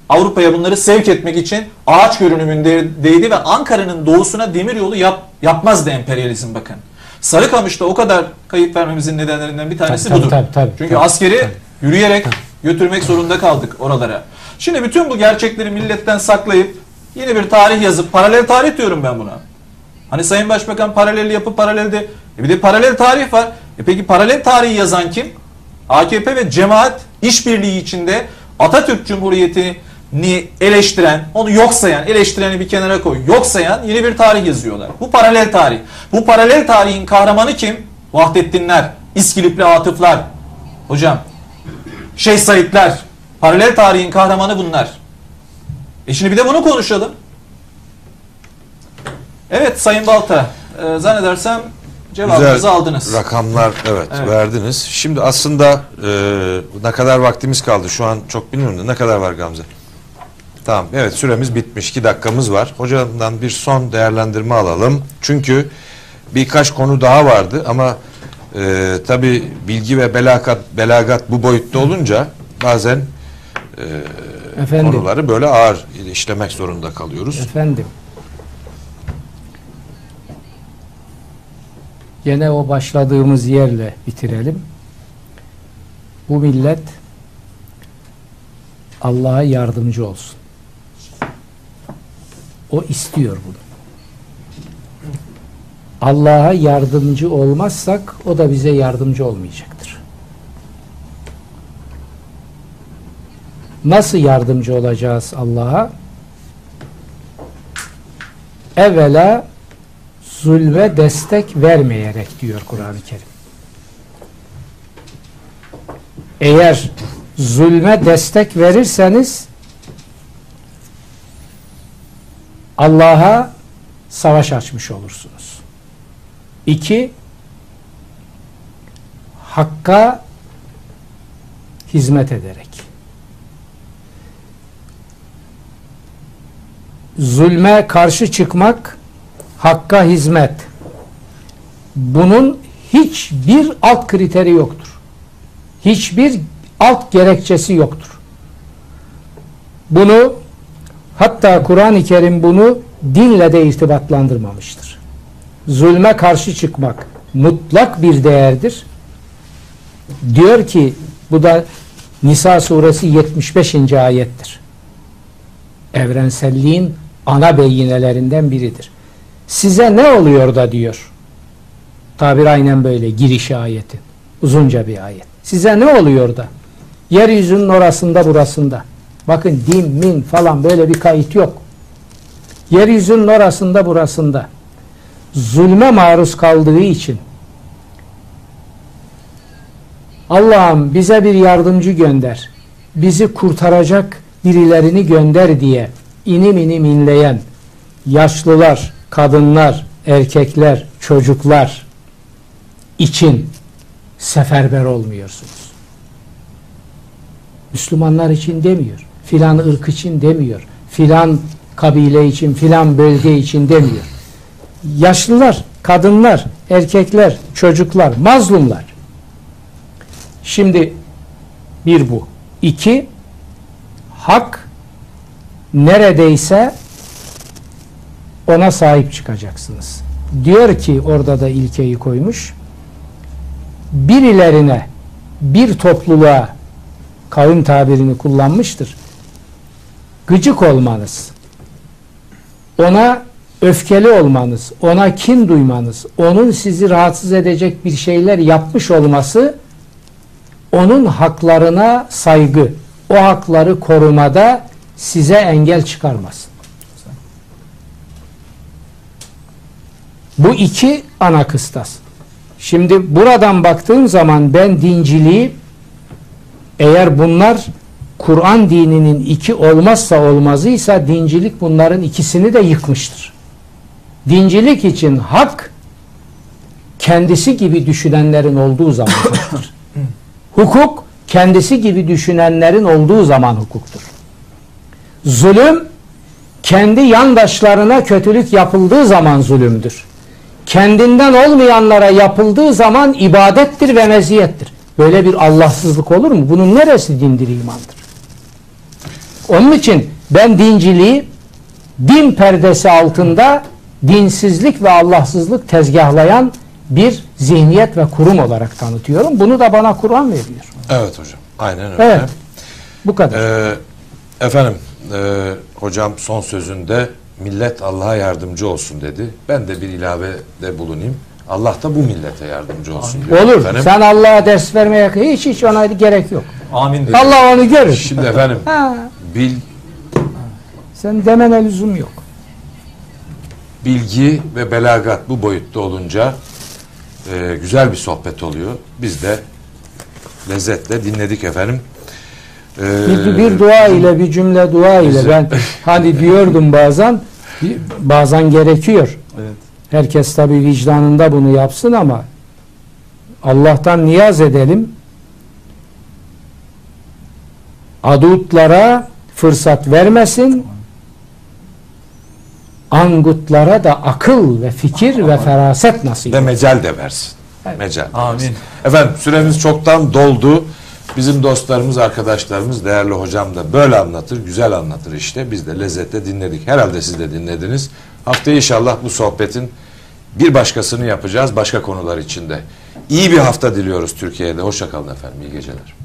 Avrupa'ya bunları sevk etmek için ağaç görünümündeydi ve Ankara'nın doğusuna demir yolu yap, yapmazdı emperyalizm bakın. Sarıkamış'ta o kadar kayıp vermemizin nedenlerinden bir tanesi Tabii, budur. tabii, tabii, Çünkü tabii, askeri tabii. yürüyerek götürmek zorunda kaldık oralara. Şimdi bütün bu gerçekleri milletten saklayıp yeni bir tarih yazıp paralel tarih diyorum ben buna. Hani Sayın Başbakan paralel yapıp paralelde e bir de paralel tarih var. E peki paralel tarihi yazan kim? AKP ve cemaat işbirliği içinde Atatürk Cumhuriyeti'ni eleştiren, onu yok sayan, eleştireni bir kenara koy, yok sayan yeni bir tarih yazıyorlar. Bu paralel tarih. Bu paralel tarihin kahramanı kim? Vahdettinler, İskilipli Atıflar. Hocam, Şeyh Saidler. Paralel tarihin kahramanı bunlar. E şimdi bir de bunu konuşalım. Evet Sayın Balta, e, zannedersem cevabınızı Güzel aldınız. rakamlar evet, Evet. verdiniz. Şimdi aslında e, ne kadar vaktimiz kaldı şu an çok bilmiyorum da ne kadar var Gamze? Tamam evet süremiz bitmiş 2 dakikamız var. Hocamdan bir son değerlendirme alalım. Çünkü birkaç konu daha vardı ama e, tabi bilgi ve belagat, belagat bu boyutta olunca bazen Efendim. konuları böyle ağır işlemek zorunda kalıyoruz. Efendim. Gene o başladığımız yerle bitirelim. Bu millet Allah'a yardımcı olsun. O istiyor bunu. Allah'a yardımcı olmazsak o da bize yardımcı olmayacaktır. Nasıl yardımcı olacağız Allah'a? Evvela zulme destek vermeyerek diyor Kur'an-ı Kerim. Eğer zulme destek verirseniz Allah'a savaş açmış olursunuz. İki, Hakka hizmet ederek. Zulme karşı çıkmak hakka hizmet. Bunun hiçbir alt kriteri yoktur. Hiçbir alt gerekçesi yoktur. Bunu hatta Kur'an-ı Kerim bunu dinle de irtibatlandırmamıştır. Zulme karşı çıkmak mutlak bir değerdir. Diyor ki bu da Nisa suresi 75. ayettir. Evrenselliğin ana beyinelerinden biridir. Size ne oluyor da diyor. Tabir aynen böyle girişi ayetin. Uzunca bir ayet. Size ne oluyor da? Yeryüzünün orasında burasında. Bakın din, min falan böyle bir kayıt yok. Yeryüzünün orasında burasında. Zulme maruz kaldığı için Allah'ım bize bir yardımcı gönder. Bizi kurtaracak birilerini gönder diye inim inim inleyen yaşlılar, kadınlar, erkekler, çocuklar için seferber olmuyorsunuz. Müslümanlar için demiyor. Filan ırk için demiyor. Filan kabile için, filan bölge için demiyor. Yaşlılar, kadınlar, erkekler, çocuklar, mazlumlar. Şimdi bir bu. İki, hak neredeyse ona sahip çıkacaksınız. Diyor ki orada da ilkeyi koymuş. Birilerine, bir topluluğa kavim tabirini kullanmıştır. Gıcık olmanız, ona öfkeli olmanız, ona kin duymanız, onun sizi rahatsız edecek bir şeyler yapmış olması onun haklarına saygı, o hakları korumada size engel çıkarmasın. Bu iki ana kıstas. Şimdi buradan baktığım zaman ben dinciliği eğer bunlar Kur'an dininin iki olmazsa olmazıysa dincilik bunların ikisini de yıkmıştır. Dincilik için hak kendisi gibi düşünenlerin olduğu zaman haktır. Hukuk kendisi gibi düşünenlerin olduğu zaman hukuktur. Zulüm kendi yandaşlarına kötülük yapıldığı zaman zulümdür. Kendinden olmayanlara yapıldığı zaman ibadettir ve meziyettir. Böyle bir Allahsızlık olur mu? Bunun neresi dindir imandır? Onun için ben dinciliği din perdesi altında dinsizlik ve Allahsızlık tezgahlayan bir zihniyet ve kurum olarak tanıtıyorum. Bunu da bana Kur'an veriyor. Evet hocam. Aynen öyle. Evet. Bu kadar. Ee, efendim e, hocam son sözünde millet Allah'a yardımcı olsun dedi. Ben de bir ilavede bulunayım. Allah da bu millete yardımcı olsun diyor. Olur. Efendim. Sen Allah'a ders vermeye hiç hiç ona gerek yok. Amin dedi. Allah onu görür. Şimdi efendim Ha, bil, sen demene lüzum yok. bilgi ve belagat bu boyutta olunca e, güzel bir sohbet oluyor. Biz de lezzetle dinledik efendim. Ee, Bir, bir dua ile bir cümle dua ile ben hani diyordum bazen bazen gerekiyor. Evet. Herkes tabi vicdanında bunu yapsın ama Allah'tan niyaz edelim. Adutlara fırsat vermesin. Angutlara da akıl ve fikir ve feraset nasip ve mecal de versin. Evet. Mecal. Amin. versin. Efendim süremiz çoktan doldu. Bizim dostlarımız, arkadaşlarımız, değerli hocam da böyle anlatır, güzel anlatır işte. Biz de lezzetle dinledik. Herhalde siz de dinlediniz. Haftaya inşallah bu sohbetin bir başkasını yapacağız başka konular içinde. İyi bir hafta diliyoruz Türkiye'de. Hoşçakalın efendim. İyi geceler.